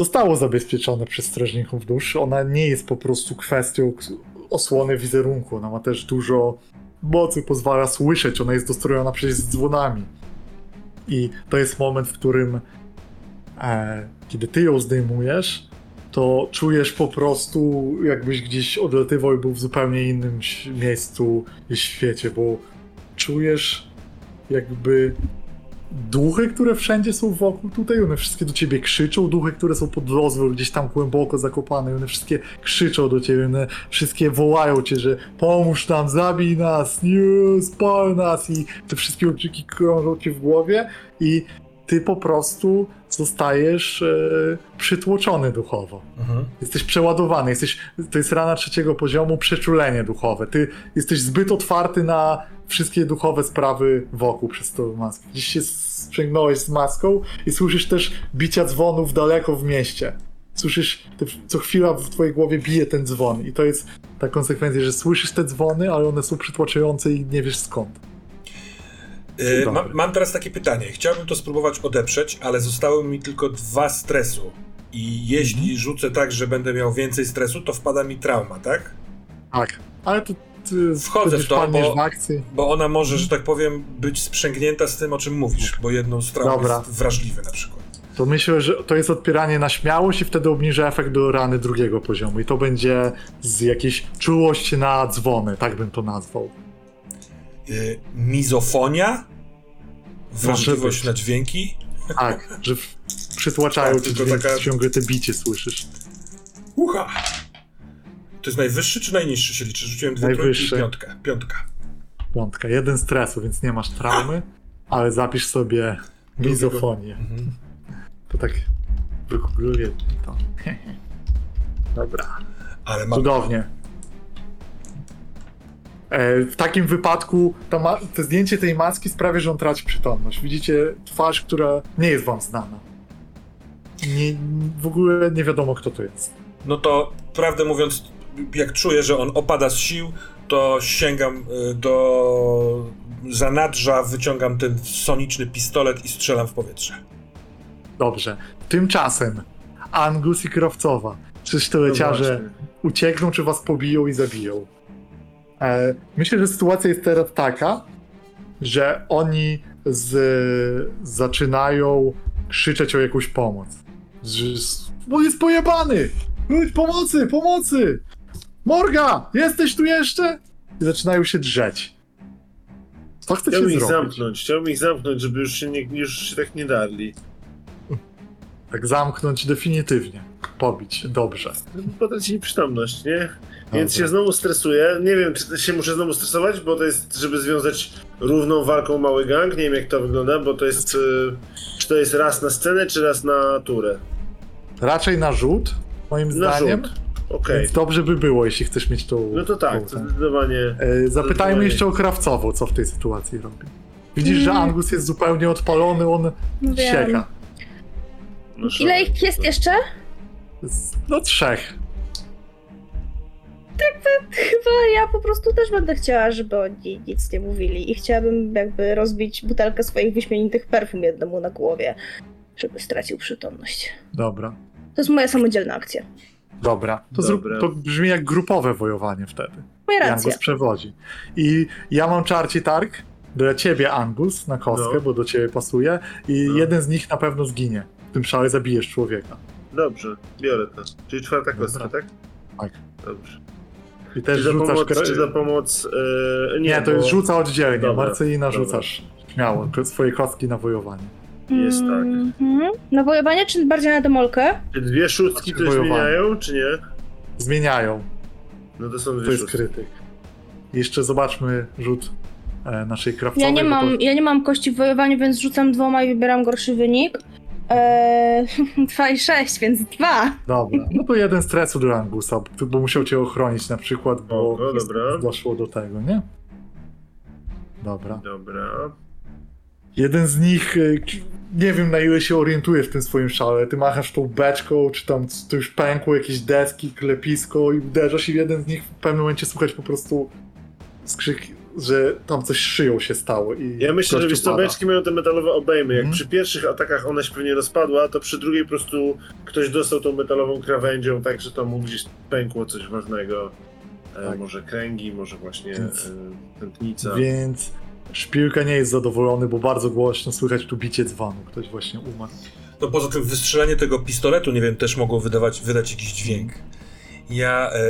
zostało zabezpieczone przez strażników dusz. Ona nie jest po prostu kwestią osłony wizerunku. Ona ma też dużo mocy, pozwala słyszeć. Ona jest dostrojona przecież z dzwonami. I to jest moment, w którym e, kiedy ty ją zdejmujesz, to czujesz po prostu, jakbyś gdzieś odlatywał i był w zupełnie innym miejscu i świecie, bo czujesz jakby duchy, które wszędzie są wokół tutaj, one wszystkie do ciebie krzyczą, duchy, które są pod rozwój, gdzieś tam głęboko zakopane, one wszystkie krzyczą do ciebie, one wszystkie wołają cię, że pomóż nam, zabij nas, nie, spal nas i te wszystkie okrzyki krążą ci w głowie i ty po prostu zostajesz e, przytłoczony duchowo. Mhm. Jesteś przeładowany, jesteś, to jest rana trzeciego poziomu, przeczulenie duchowe. Ty jesteś zbyt otwarty na wszystkie duchowe sprawy wokół przez tą maskę. Gdzieś się sprzęgnąłeś z maską i słyszysz też bicia dzwonów daleko w mieście. Słyszysz, te, co chwila w twojej głowie bije ten dzwon i to jest ta konsekwencja, że słyszysz te dzwony, ale one są przytłaczające i nie wiesz skąd. Dobry. ma, mam teraz takie pytanie. Chciałbym to spróbować odeprzeć, ale zostały mi tylko dwa stresu. I jeśli Mhm. rzucę tak, że będę miał więcej stresu, to wpada mi trauma, tak? Tak, ale to Wchodzę w to, bo-. Bo ona może, że tak powiem, być sprzęgnięta z tym, o czym mówisz, bo jedną z traum Dobra. jest wrażliwy na przykład. To myślę, że to jest odpieranie na śmiałość i wtedy obniża efekt do rany drugiego poziomu. I to będzie z jakiejś czułość na dzwony, tak bym to nazwał. Y, mizofonia? Wrażliwość na dźwięki? Tak, że przytłaczają Tak, ci dźwięk, taka- ciągle te bicie słyszysz. Ucha! To jest najwyższy czy najniższy się liczy? Rzuciłem dwie Najwyższy. piątkę. Piątka. Piątka, jeden stresu, więc nie masz traumy, ale zapisz sobie mizofonię. Mhm. To tak wygoogluję to. Dobra. Ale mam... Cudownie. E, W takim wypadku to, ma, to zdjęcie tej maski sprawia, że on traci przytomność. Widzicie twarz, która nie jest wam znana. Nie, w ogóle nie wiadomo, kto to jest. No to prawdę mówiąc, jak czuję, że on opada z sił, to sięgam y, do zanadrza, wyciągam ten soniczny pistolet i strzelam w powietrze. Dobrze. Tymczasem Angus i kierowcowa. Czy sztyleciarze No właśnie. uciekną, czy was pobiją i zabiją? E, myślę, że sytuacja jest teraz taka, że oni z, zaczynają krzyczeć o jakąś pomoc. Bo jest pojebany! Ludź, pomocy, pomocy! Morga, jesteś tu jeszcze? I zaczynają się drzeć. Co chcecie Chciałbym ich zrobić? zamknąć, chciałbym ich zamknąć, żeby już się, nie, już się tak nie darli. Tak zamknąć definitywnie. Pobić, dobrze. Potracili przytomność, nie? Więc się znowu stresuję. Nie wiem, czy się muszę znowu stresować, bo to jest, żeby związać równą walką mały gang. Nie wiem, jak to wygląda, bo to jest. Y, czy to jest raz na scenę, czy raz na turę? Raczej na rzut, moim Na zdaniem. rzut. Okej. Więc dobrze by było, jeśli chcesz mieć tą. No to tak, tą- zdecydowanie. E, Zapytajmy Zdecydowanie. jeszcze o krawcowo, co w tej sytuacji robi. Widzisz, że Mm. Angus jest zupełnie odpalony, on wiem. sieka. No, Ile ich jest jeszcze? No trzech. Chyba ja po prostu też będę chciała, żeby oni nic nie mówili i chciałabym jakby rozbić butelkę swoich wyśmienitych perfum jednemu na głowie, żeby stracił przytomność. Dobra, To jest moja samodzielna akcja. dobra. To, zrób, Dobra. to brzmi jak grupowe wojowanie wtedy. Moja racja. Angus przewodzi. I ja mam czarci targ dla ciebie, Angus, na kostkę, No. bo do ciebie pasuje. I No. jeden z nich na pewno zginie. W tym szale zabijesz człowieka. Dobrze, biorę to. Czyli czwarta Dobra. kostka, tak? Tak. Dobrze. I też Czy za rzucasz... pomoc, czy za pomoc e, nie, Nie, to jest bo- rzuca oddzielnie. Dobra, Marcelina dobra. rzucasz śmiało swoje kostki na wojowanie. Jest tak. Mhm. Na wojowanie czy bardziej na demolkę? Czy dwie szóstki to Wojowanie. zmieniają, czy nie? Zmieniają. No to są dwie To jest szóstki. krytyk. Jeszcze zobaczmy rzut e, naszej krawcowej. Ja nie, mam, To, ja nie mam kości w wojowaniu, więc rzucam dwoma i wybieram gorszy wynik. Eee, 2 i 6, więc 2. dobra, no to jeden stresu do Angusa, bo- musiał cię ochronić na przykład, bo Spoko, dobra. doszło do tego, nie? Dobra. Dobra. Jeden z nich, k- nie wiem na ile się orientuje w tym swoim szale, ty machasz tą beczką, czy tam c- to już pękło jakieś deski, klepisko i uderzasz i jeden z nich w pewnym momencie słychać po prostu skrzyk, że tam coś szyją się stało i Ja myślę, że wiesz beczki mają te metalowe obejmy. Jak Mhm. przy pierwszych atakach ona się pewnie rozpadła, to przy drugiej po prostu ktoś dostał tą metalową krawędzią, tak że tam mu gdzieś pękło coś ważnego. E, Tak. Może kręgi, może właśnie Więc- e, tętnica. Więc szpilka nie jest zadowolony, bo bardzo głośno słychać tu bicie dzwonu. Ktoś właśnie umarł. No poza tym wystrzelenie tego pistoletu, nie wiem, też mogło wydawać, wydać jakiś dźwięk. Ja... E,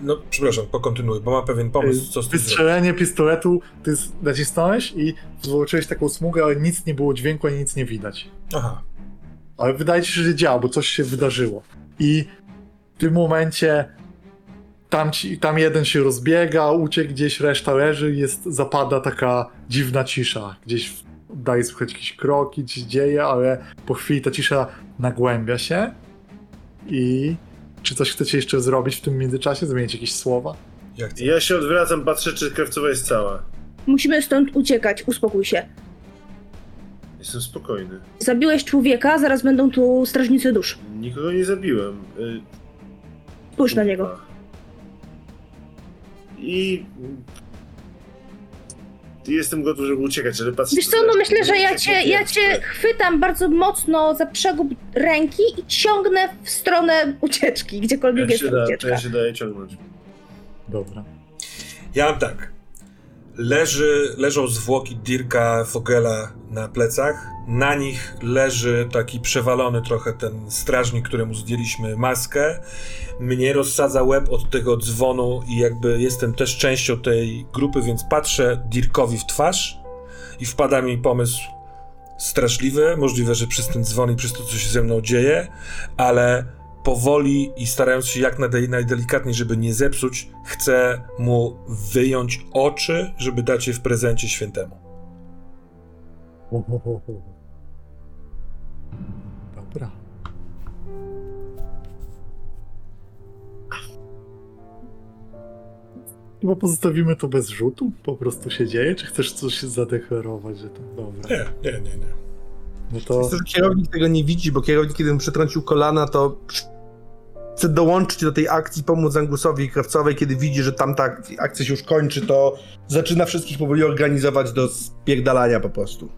no, przepraszam, pokontynuuj, bo mam pewien pomysł, co z tym. Wystrzelenie pistoletu, ty nacisnąłeś i wyłączyłeś taką smugę, ale nic nie było dźwięku, ani nic nie widać. Aha. Ale wydaje ci się, że działa, bo coś się wydarzyło. I w tym momencie tam, ci, tam jeden się rozbiega, uciekł gdzieś, reszta leży i jest, zapada taka dziwna cisza. Gdzieś daje słychać jakieś kroki, coś się dzieje, ale po chwili ta cisza nagłębia się i czy coś chcecie jeszcze zrobić w tym międzyczasie? Zmienić jakieś słowa? Ja się odwracam, patrzę, czy krawcowa jest cała. Musimy stąd uciekać, uspokój się. Jestem spokojny. Zabiłeś człowieka, zaraz będą tu strażnicy dusz. Nikogo nie zabiłem. Y, Spójrz na niego. I... Jestem gotów, żeby uciekać, ale. Wiesz co, no myślę, że ja cię, ja cię chwytam bardzo mocno za przegub ręki i ciągnę w stronę ucieczki, gdziekolwiek Jak jest się da, to ucieczka. ja się daję ciągnąć. Dobra. Ja mam tak. Leży, leżą zwłoki Dirka Vogela na plecach. Na nich leży taki przewalony trochę ten strażnik, któremu zdjęliśmy maskę. Mnie rozsadza łeb od tego dzwonu i jakby jestem też częścią tej grupy, więc patrzę Dirkowi w twarz i wpada mi pomysł straszliwy. Możliwe, że przez ten dzwon i przez to, co się ze mną dzieje, ale powoli i starając się jak najdelikatniej, żeby nie zepsuć, chcę mu wyjąć oczy, żeby dać je w prezencie świętemu. Dobra. Chyba pozostawimy to bez rzutu? Po prostu się dzieje? Czy chcesz coś zadeklarować, że to dobra? Nie, nie, nie, nie. No to kierownik tego nie widzi, bo kierownik, kiedy mu przetrącił kolana, to chce dołączyć do tej akcji, pomóc Angusowi i Krawcowej. Kiedy widzi, że tamta ak- akcja się już kończy, to zaczyna wszystkich powoli organizować do spierdalania po prostu.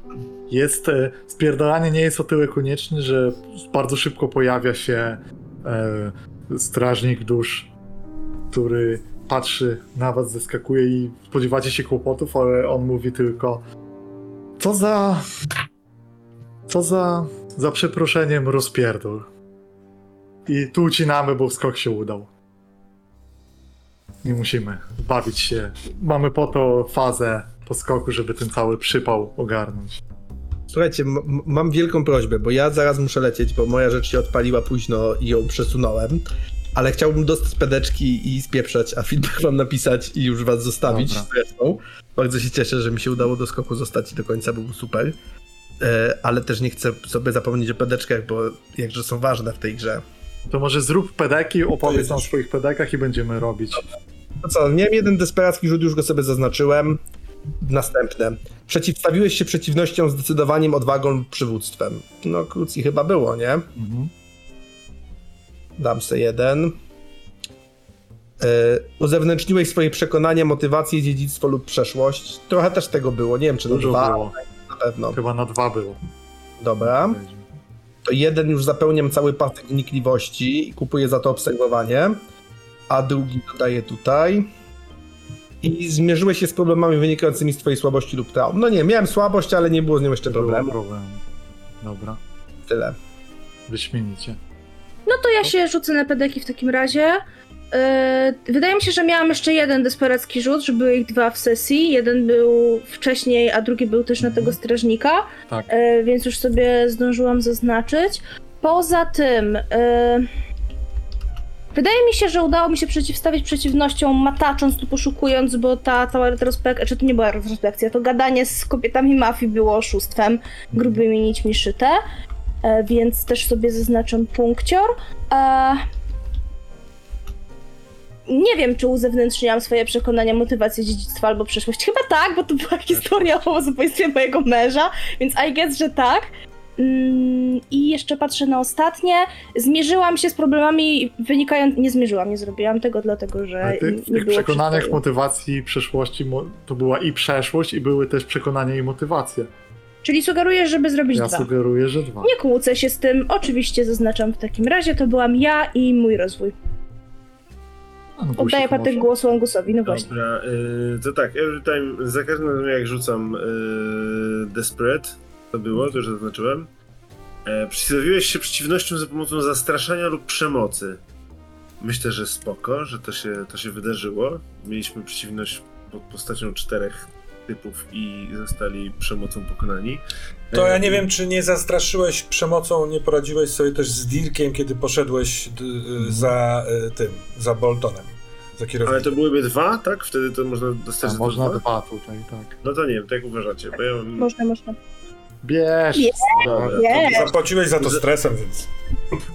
jest, e, spierdalanie nie jest o tyle konieczne, że bardzo szybko pojawia się e, strażnik dusz, który patrzy na was, zeskakuje i spodziewacie się kłopotów, ale on mówi tylko co za co za za przeproszeniem rozpierdol. I tu ucinamy, bo skok się udał. Nie musimy bawić się. Mamy po to fazę po skoku, żeby ten cały przypał ogarnąć. Słuchajcie, mam wielką prośbę, bo ja zaraz muszę lecieć, bo moja rzecz się odpaliła późno i ją przesunąłem. Ale chciałbym dostać pedeczki i spieprzać, a feedback wam napisać i już was zostawić Dobra. zresztą. Bardzo się cieszę, że mi się udało do skoku zostać i do końca był super. E, ale też nie chcę sobie zapomnieć o pedeczkach, bo jakże są ważne w tej grze. To może zrób pedeki, opowiedz nam o swoich pedekach i będziemy robić. No co, miałem jeden desperacki rzut, już go sobie zaznaczyłem. Następne. Przeciwstawiłeś się przeciwnościom zdecydowaniem, odwagą przywództwem. No, krócej chyba było, nie? Mhm. Dam se jeden. Yy, uzewnętrzniłeś swoje przekonania, motywacje, dziedzictwo lub przeszłość. Trochę też tego było, nie wiem czy na Dużo dwa, było. na pewno. Chyba na dwa było. Dobra. To jeden już zapełniam cały pasek wnikliwości i kupuję za to obserwowanie, a drugi dodaję tutaj. I zmierzyłeś się z problemami wynikającymi z twojej słabości lub traum. No nie, miałem słabość, ale nie było z nią jeszcze problemu. problem. Dobra, Tyle. wyśmienicie. No to ja się rzucę na pedeki w takim razie. Yy, wydaje mi się, że miałam jeszcze jeden desperacki rzut, że były ich dwa w sesji. Jeden był wcześniej, a drugi był też na tego strażnika. Tak. Yy, więc już sobie zdążyłam zaznaczyć. Poza tym. Yy, wydaje mi się, że udało mi się przeciwstawić przeciwnościom, matacząc tu poszukując, bo ta cała retrospekcja, czy to nie była retrospekcja, to gadanie z kobietami mafii było oszustwem, grubymi nićmi szyte. Więc też sobie zaznaczam punkcior. E, nie wiem, czy uzewnętrzniłam swoje przekonania, motywację, dziedzictwa albo przeszłość. Chyba tak, bo to była historia o zabójstwie mojego męża, więc I guess, że tak. Mm, I jeszcze patrzę na ostatnie. Zmierzyłam się z problemami wynikającymi. Nie zmierzyłam, nie zrobiłam tego, dlatego że. Ale ty, w tych było przekonaniach, przystoju. motywacji przeszłości to była i przeszłość, i były też przekonania i motywacje. Czyli sugerujesz, żeby zrobić Ja dwa. sugeruję, że dwa. Nie kłócę się z tym, oczywiście zaznaczam w takim razie, to byłam ja i mój rozwój. Angusik Oddaję patek może. głosu Angusowi, no właśnie. Dobra, y, to tak, every time, za każdym razem jak rzucam y, Desperate, to było, to już zaznaczyłem, e, przeciwstawiłeś się przeciwnościom za pomocą zastraszania lub przemocy. Myślę, że spoko, że to się, to się wydarzyło. Mieliśmy przeciwność pod postacią czterech typów i zostali przemocą pokonani. To ja nie wiem, czy nie zastraszyłeś przemocą, nie poradziłeś sobie też z Dirkiem, kiedy poszedłeś d- y, za y, tym, za Boltonem, za Ale to byłyby dwa, tak? Wtedy to można dostać A, za to można dwa? dwa tutaj, tak. No to nie wiem, tak uważacie, bo ja. Można, można. Bierz! Nie. Dobra. Zapłaciłeś za to stresem, więc...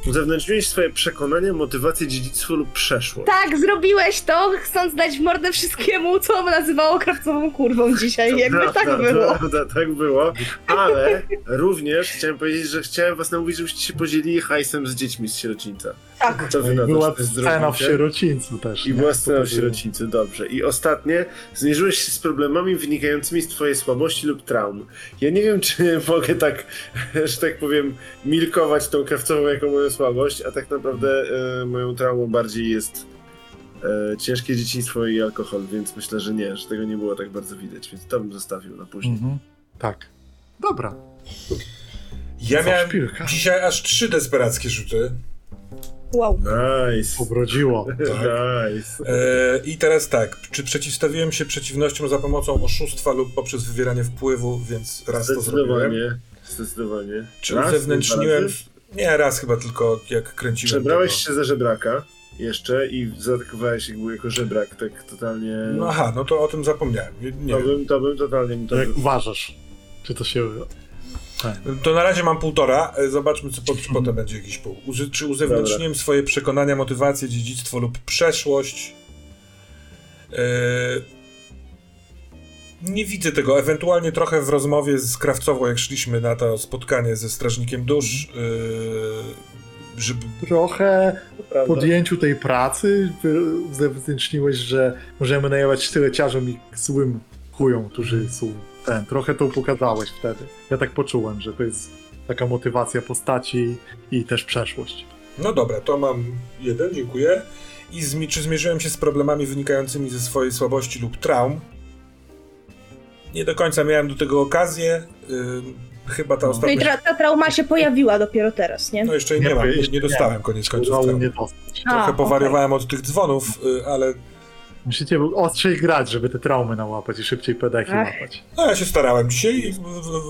Uzewnętrzniłeś swoje przekonania, motywacje, dziedzictwo lub przeszłość. Tak, zrobiłeś to, chcąc dać w mordę wszystkiemu, co nazywało krawcową kurwą dzisiaj. Jakby Prawda, tak było. Prawda, tak było, ale również chciałem powiedzieć, że chciałem was namówić, żebyście się podzielili hajsem z dziećmi z sierocińca. Tak. Co wy na to, Była scena w sierocińcu też. I nie? była scena w sierocińcu, dobrze. I ostatnie, zmierzyłeś się z problemami wynikającymi z twojej słabości lub traum. Ja nie wiem, czy mogę tak, że tak powiem, milkować tą krawcową jako moją słabość, a tak naprawdę e, moją traumą bardziej jest e, ciężkie dzieciństwo i alkohol, więc myślę, że nie, że tego nie było tak bardzo widać, więc to bym zostawił na później. Mhm. Tak. Dobra. Ja miałem szpilka? dzisiaj aż trzy desperackie rzuty. Wow. Nice. Obrodziło. Nice. E, I teraz tak, czy przeciwstawiłem się przeciwnościom za pomocą oszustwa lub poprzez wywieranie wpływu, więc raz to zrobiłem. Zdecydowanie. Czy Raz, razy? Nie, raz chyba tylko, jak kręciłem Przebrałeś tego. się za żebraka jeszcze i zaatakowałeś jakby jako żebrak, tak totalnie... No aha, no to o tym zapomniałem. Nie, nie. to, bym, to bym totalnie... mi To Jak uważasz? Czy to się... Ten. To na razie mam półtora, e, zobaczmy co po, czy potem będzie jakiś pół. Uzy, czy uzewnętrzniłem swoje przekonania, motywacje, dziedzictwo lub przeszłość? E, nie widzę tego. Ewentualnie trochę w rozmowie z Krawcową, jak szliśmy na to spotkanie ze Strażnikiem Dusz, e, żeby... Trochę prawda. podjęciu tej pracy uzewnętrzniłeś, że możemy najmować sztyleciarzom i złym chujom, którzy są ten. Trochę to pokazałeś wtedy. Ja tak poczułem, że to jest taka motywacja postaci i też przeszłość. No dobra, to mam jeden, dziękuję. I zmi- czy zmierzyłem się z problemami wynikającymi ze swojej słabości lub traum? Nie do końca miałem do tego okazję. Ym, chyba ta No. No i ostatnia... tra- ta trauma się pojawiła dopiero teraz, nie? No jeszcze nie, Nie, mam, nie, nie nie. dostałem koniec końców dostać. Trochę A, powariowałem od tych dzwonów, y, ale Musicie ostrzej grać, żeby te traumy nałapać i szybciej pedeki łapać. no, ja się starałem dzisiaj i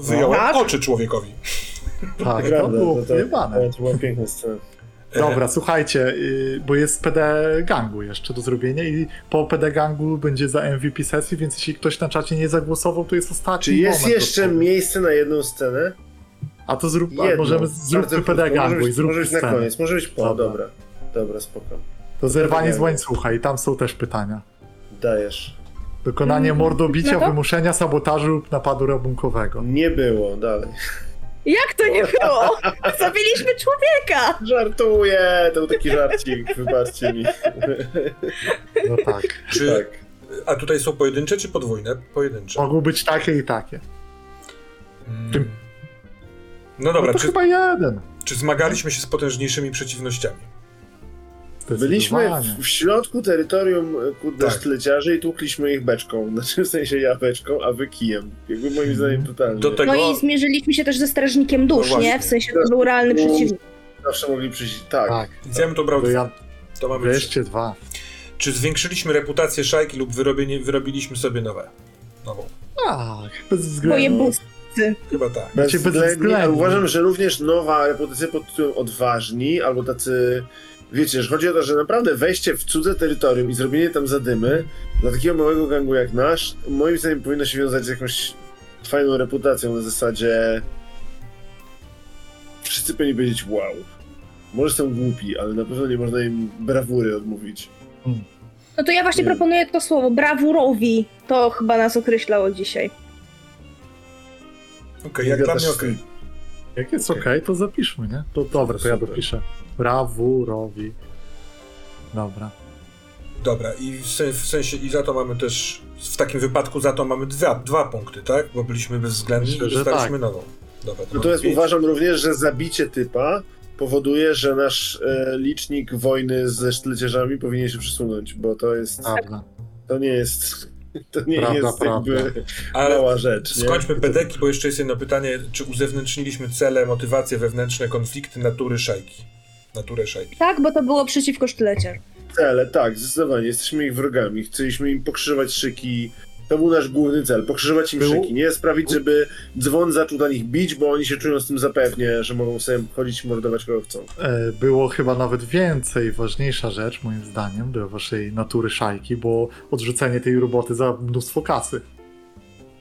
wyjąłem Tak? oczy człowiekowi. Tak, to Prawda, było to, to, wyjebane. to była piękna scena. Dobra, słuchajcie, y, bo jest PD gangu jeszcze do zrobienia i po PD gangu będzie za MVP sesji, więc jeśli ktoś na czacie nie zagłosował, to jest ostatni Czy jest jeszcze miejsce na jedną scenę? A to zrób, możemy zróbmy. PD gangu i zróbmy Może być na koniec, może być po, Dobra. dobra. Dobra, spoko. To zerwanie z łańcucha i tam są też pytania. Dajesz. Dokonanie Mm, mordobicia, no to- wymuszenia sabotażu lub napadu rabunkowego. Nie było, dalej. Jak to nie było? Zabiliśmy człowieka! Żartuję, to był taki żarcik, wybaczcie mi. No tak. Czy, tak. A tutaj są pojedyncze czy podwójne? Pojedyncze. Mogą być takie i takie. Mm. No dobra, no to czy, chyba jeden. czy zmagaliśmy się z potężniejszymi przeciwnościami? Byliśmy w, w środku terytorium e, kurde Tak. i tłukliśmy ich beczką. Znaczy w sensie ja beczką, a wy kijem. Jakby moim zdaniem totalnie. Do tego- No i zmierzyliśmy się też ze strażnikiem dusz, No nie? W sensie to był realny przeciwnik. Zawsze mogli przyjść. Tak. Tak. Więc ja bym to brał To dwa. ja To mamy wreszcie dwa. Czy zwiększyliśmy reputację szajki lub wyrobienie, wyrobiliśmy sobie nowe? Nową. Tak, bez Moje względu. busty. Chyba tak. Znaczy, Bezwzględnie, bezwzględnie. ale uważam, że również nowa reputacja pod tytułem odważni, albo tacy, wiecie, że chodzi o to, że naprawdę wejście w cudze terytorium i zrobienie tam zadymy dla takiego małego gangu jak nasz, moim zdaniem powinno się wiązać z jakąś fajną reputacją na zasadzie wszyscy powinni powiedzieć wow. Może są głupi, ale na pewno nie można im brawury odmówić. No to ja właśnie Nie. proponuję to słowo, brawurowi. To chyba nas określało dzisiaj. Okej, jak dla mnie okej. Jak jest okej, to zapiszmy, nie? To dobra, to ja dopiszę. Brawurowi. Dobra. Dobra, i w, sen, w sensie i za to mamy też, w takim wypadku za to mamy dwa, dwa punkty, tak? Bo byliśmy bezwzględni Myślę, i że dostaliśmy tak. nową. Dobra, to Natomiast pięć. uważam również, że zabicie typa powoduje, że nasz e, licznik wojny ze sztyleciarzami powinien się przesunąć, bo to jest, Prawda. to nie jest, to nie Prawda, jest prawda. jakby Ale mała rzecz. Nie? skończmy pedeki, bo jeszcze jest jedno pytanie, czy uzewnętrzniliśmy cele, motywacje wewnętrzne, konflikty natury szajki? Naturę szajki. Tak, bo to było przeciwko sztyleciarzom. Cele, tak, zdecydowanie, jesteśmy ich wrogami, chcieliśmy im pokrzyżować szyki, to był nasz główny cel, pokrzyżować im Był- szyki, nie sprawić, żeby dzwon zaczął na nich bić, bo oni się czują z tym zapewnie, że mogą sobie chodzić i mordować kogo chcą. E, Było chyba nawet więcej, ważniejsza rzecz, moim zdaniem, do waszej natury szajki, bo odrzucenie tej roboty za mnóstwo kasy.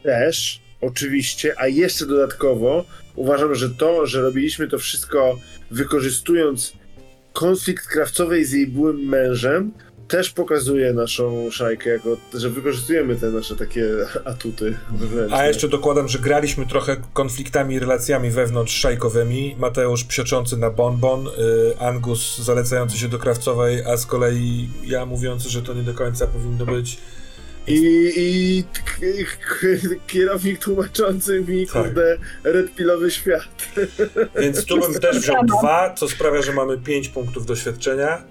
Też, oczywiście, a jeszcze dodatkowo uważam, że to, że robiliśmy to wszystko wykorzystując konflikt krawcowej z jej byłym mężem, też pokazuje naszą szajkę, jako, że wykorzystujemy te nasze takie atuty wewnętrzne. A jeszcze dokładam, że graliśmy trochę konfliktami i relacjami wewnątrz szajkowymi. Mateusz psioczący na bonbon, y, Angus zalecający się do krawcowej, a z kolei ja mówiący, że to nie do końca powinno być. I, i kierownik tłumaczący mi, Tak. kurde, red pillowy świat. Więc tu bym też wziął dwa, co sprawia, że mamy pięć punktów doświadczenia.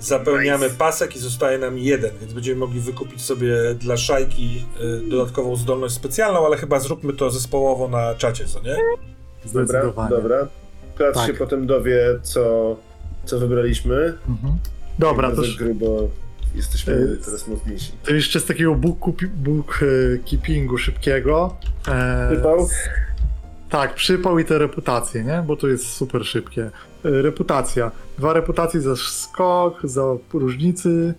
Zapełniamy Nice. pasek i zostaje nam jeden, więc będziemy mogli wykupić sobie dla szajki y, dodatkową zdolność specjalną, ale chyba zróbmy to zespołowo na czacie, co nie? Dobra, dobra. Krat Tak. się potem dowie, co, co wybraliśmy. Mhm. Dobra, to grubo jesteśmy Y, teraz mocniejsi. to jeszcze z takiego book- bookkeepingu szybkiego. E, Wypał? Tak, przypał i te reputacje, nie? Bo to jest super szybkie. E, Reputacja. Dwa reputacje za skok, za różnicy.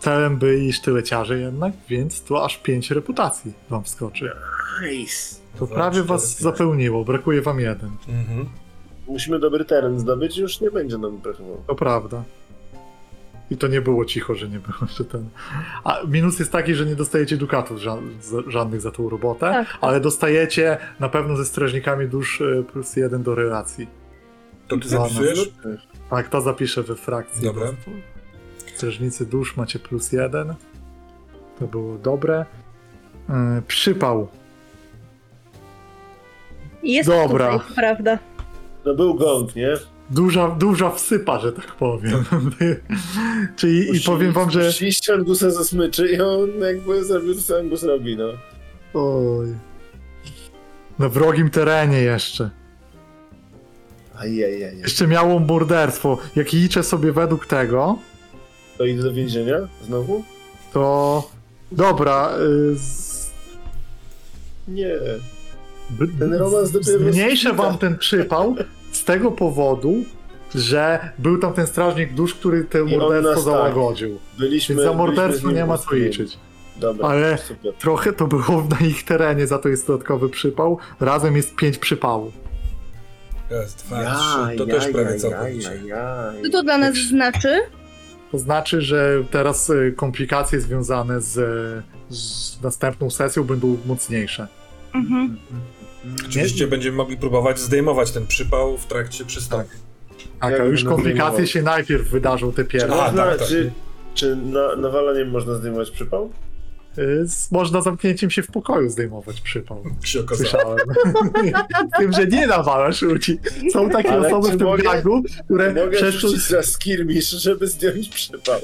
Celem byli sztyleciarze jednak, więc tu aż pięć reputacji wam wskoczy. Nice. To Dwa, prawie cztery, was pięć. zapełniło, brakuje wam jeden. Mhm. Musimy dobry teren zdobyć, już nie będzie nam brakowało. To prawda. I to nie było cicho, że nie było jeszcze ten. A minus jest taki, że nie dostajecie dukatów ża- za- żadnych za tą robotę, Tak. ale dostajecie na pewno ze strażnikami dusz y, plus jeden do relacji. To ty zapisujesz? Tak, to zapiszę we frakcji. Dobra. Strażnicy dusz macie plus jeden. To było dobre. Yy, przypał. Jest Dobra. tutaj, prawda. No był gong, nie? Duża, duża wsypa, że tak powiem. Czyli i powiem wam, że. Puściliście Angusa za smyczy i on jakby zrobił to, co Angus robi, no. Oj. Na wrogim terenie jeszcze. Ajajaj. Jeszcze miało morderstwo. Jak liczę sobie według tego, To idę do więzienia? Znowu? to. Dobra. y, z... Nie. Ten romans dopiero Zmniejszę wam ten przypał z tego powodu, że był tam ten strażnik dusz, który te morderstwo tak. załagodził. Byliśmy... Więc za morderstwo nie ma co liczyć. Dobra, Ale- super. Trochę to było na ich terenie, za to jest dodatkowy przypał. Razem jest pięć przypałów. Raz, dwa, trzy. To też prawie całkowicie. Co to dla nas znaczy? To znaczy, że teraz y, komplikacje związane z, z następną sesją będą mocniejsze. Mhm. Oczywiście będziemy mogli próbować zdejmować ten przypał w trakcie przystanku. Tak, Jak a już komplikacje zdejmował? się najpierw wydarzą te Czy pierwsze. A, można, tak, tak. czy, czy na, nawalaniem można zdejmować przypał? Można zamknięciem się w pokoju zdejmować przypał. Się okazało. Słyszałem. Tym, że nie nawalasz ludzi. Są takie Ale osoby w tym mogę- które Mogę przeszły... rzucić za skirmisz, żeby zdjąć przypał.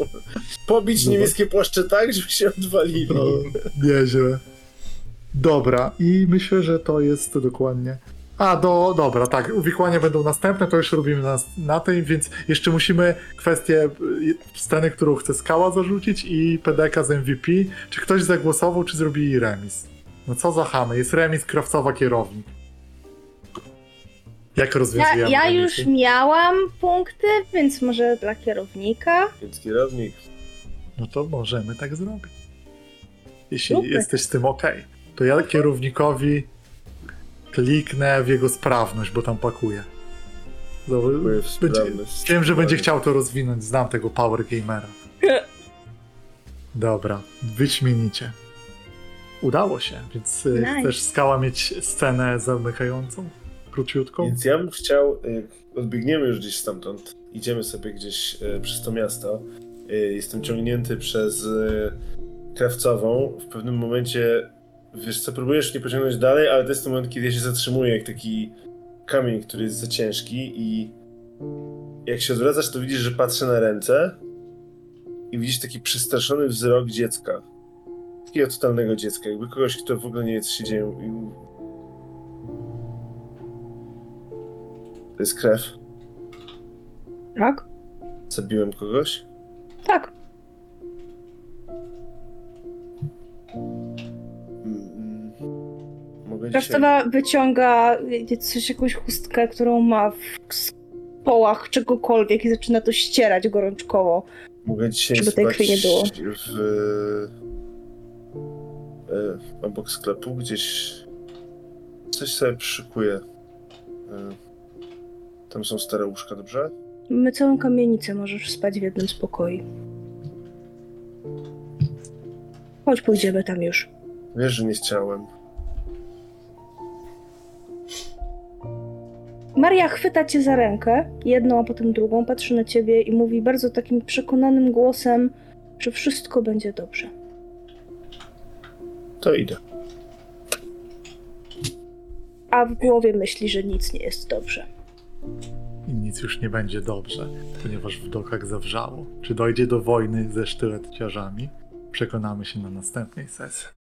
Pobić No. niebieskie płaszcze tak, żeby się odwalili. No, nieźle. Dobra, i myślę, że to jest dokładnie. A, do, dobra, tak, uwikłania będą następne, to już robimy na, na tej, więc jeszcze musimy kwestię y, sceny, którą chce skała zarzucić i PDK z MVP. Czy ktoś zagłosował, czy zrobili remis? No co za chamy, jest remis krawcowa kierownik. Jak Ja, rozwiązujemy ja remisy? już miałam punkty, więc może dla kierownika. Więc kierownik. No to możemy tak zrobić. Jeśli Super. jesteś z tym ok, to ja kierownikowi kliknę w jego sprawność, bo tam pakuje. Będzie, wiem, że będzie chciał to rozwinąć. Znam tego Power Gamera. Dobra, wyśmienicie. Udało się, więc nice. Nice. chcesz skała mieć scenę zamykającą? Króciutką? Więc ja bym chciał, jak odbiegniemy już gdzieś stamtąd, idziemy sobie gdzieś e, przez to miasto. Jestem ciągnięty przez krawcową. W pewnym momencie, wiesz co, próbujesz mnie pociągnąć dalej, ale to jest ten moment, kiedy ja się zatrzymuję, jak taki kamień, który jest za ciężki i jak się odwracasz, to widzisz, że patrzę na ręce i widzisz taki przestraszony wzrok dziecka. Takiego totalnego dziecka, jakby kogoś, kto w ogóle nie wie, co się dzieje. I To jest krew. Tak? Zabiłem kogoś? Tak. Mogę dzisiaj... Wyciąga wiecie, coś, jakąś chustkę, którą ma w połach czegokolwiek i zaczyna to ścierać gorączkowo. Mogę dzisiaj żeby tej krwi nie było. w... E, obok sklepu gdzieś... Coś sobie przyszykuję. E, tam są stare łóżka, dobrze? My całą kamienicę możesz spać w jednym z pokoi. Chodź, pójdziemy tam już. Wiesz, że nie chciałem. Maria chwyta cię za rękę, jedną, a potem drugą, patrzy na ciebie i mówi bardzo takim przekonanym głosem, że wszystko będzie dobrze. To idę. A w głowie myśli, że nic nie jest dobrze. I nic już nie będzie dobrze, ponieważ w dokach zawrzało. Czy dojdzie do wojny ze sztyleciarzami? Przekonamy się na następnej sesji.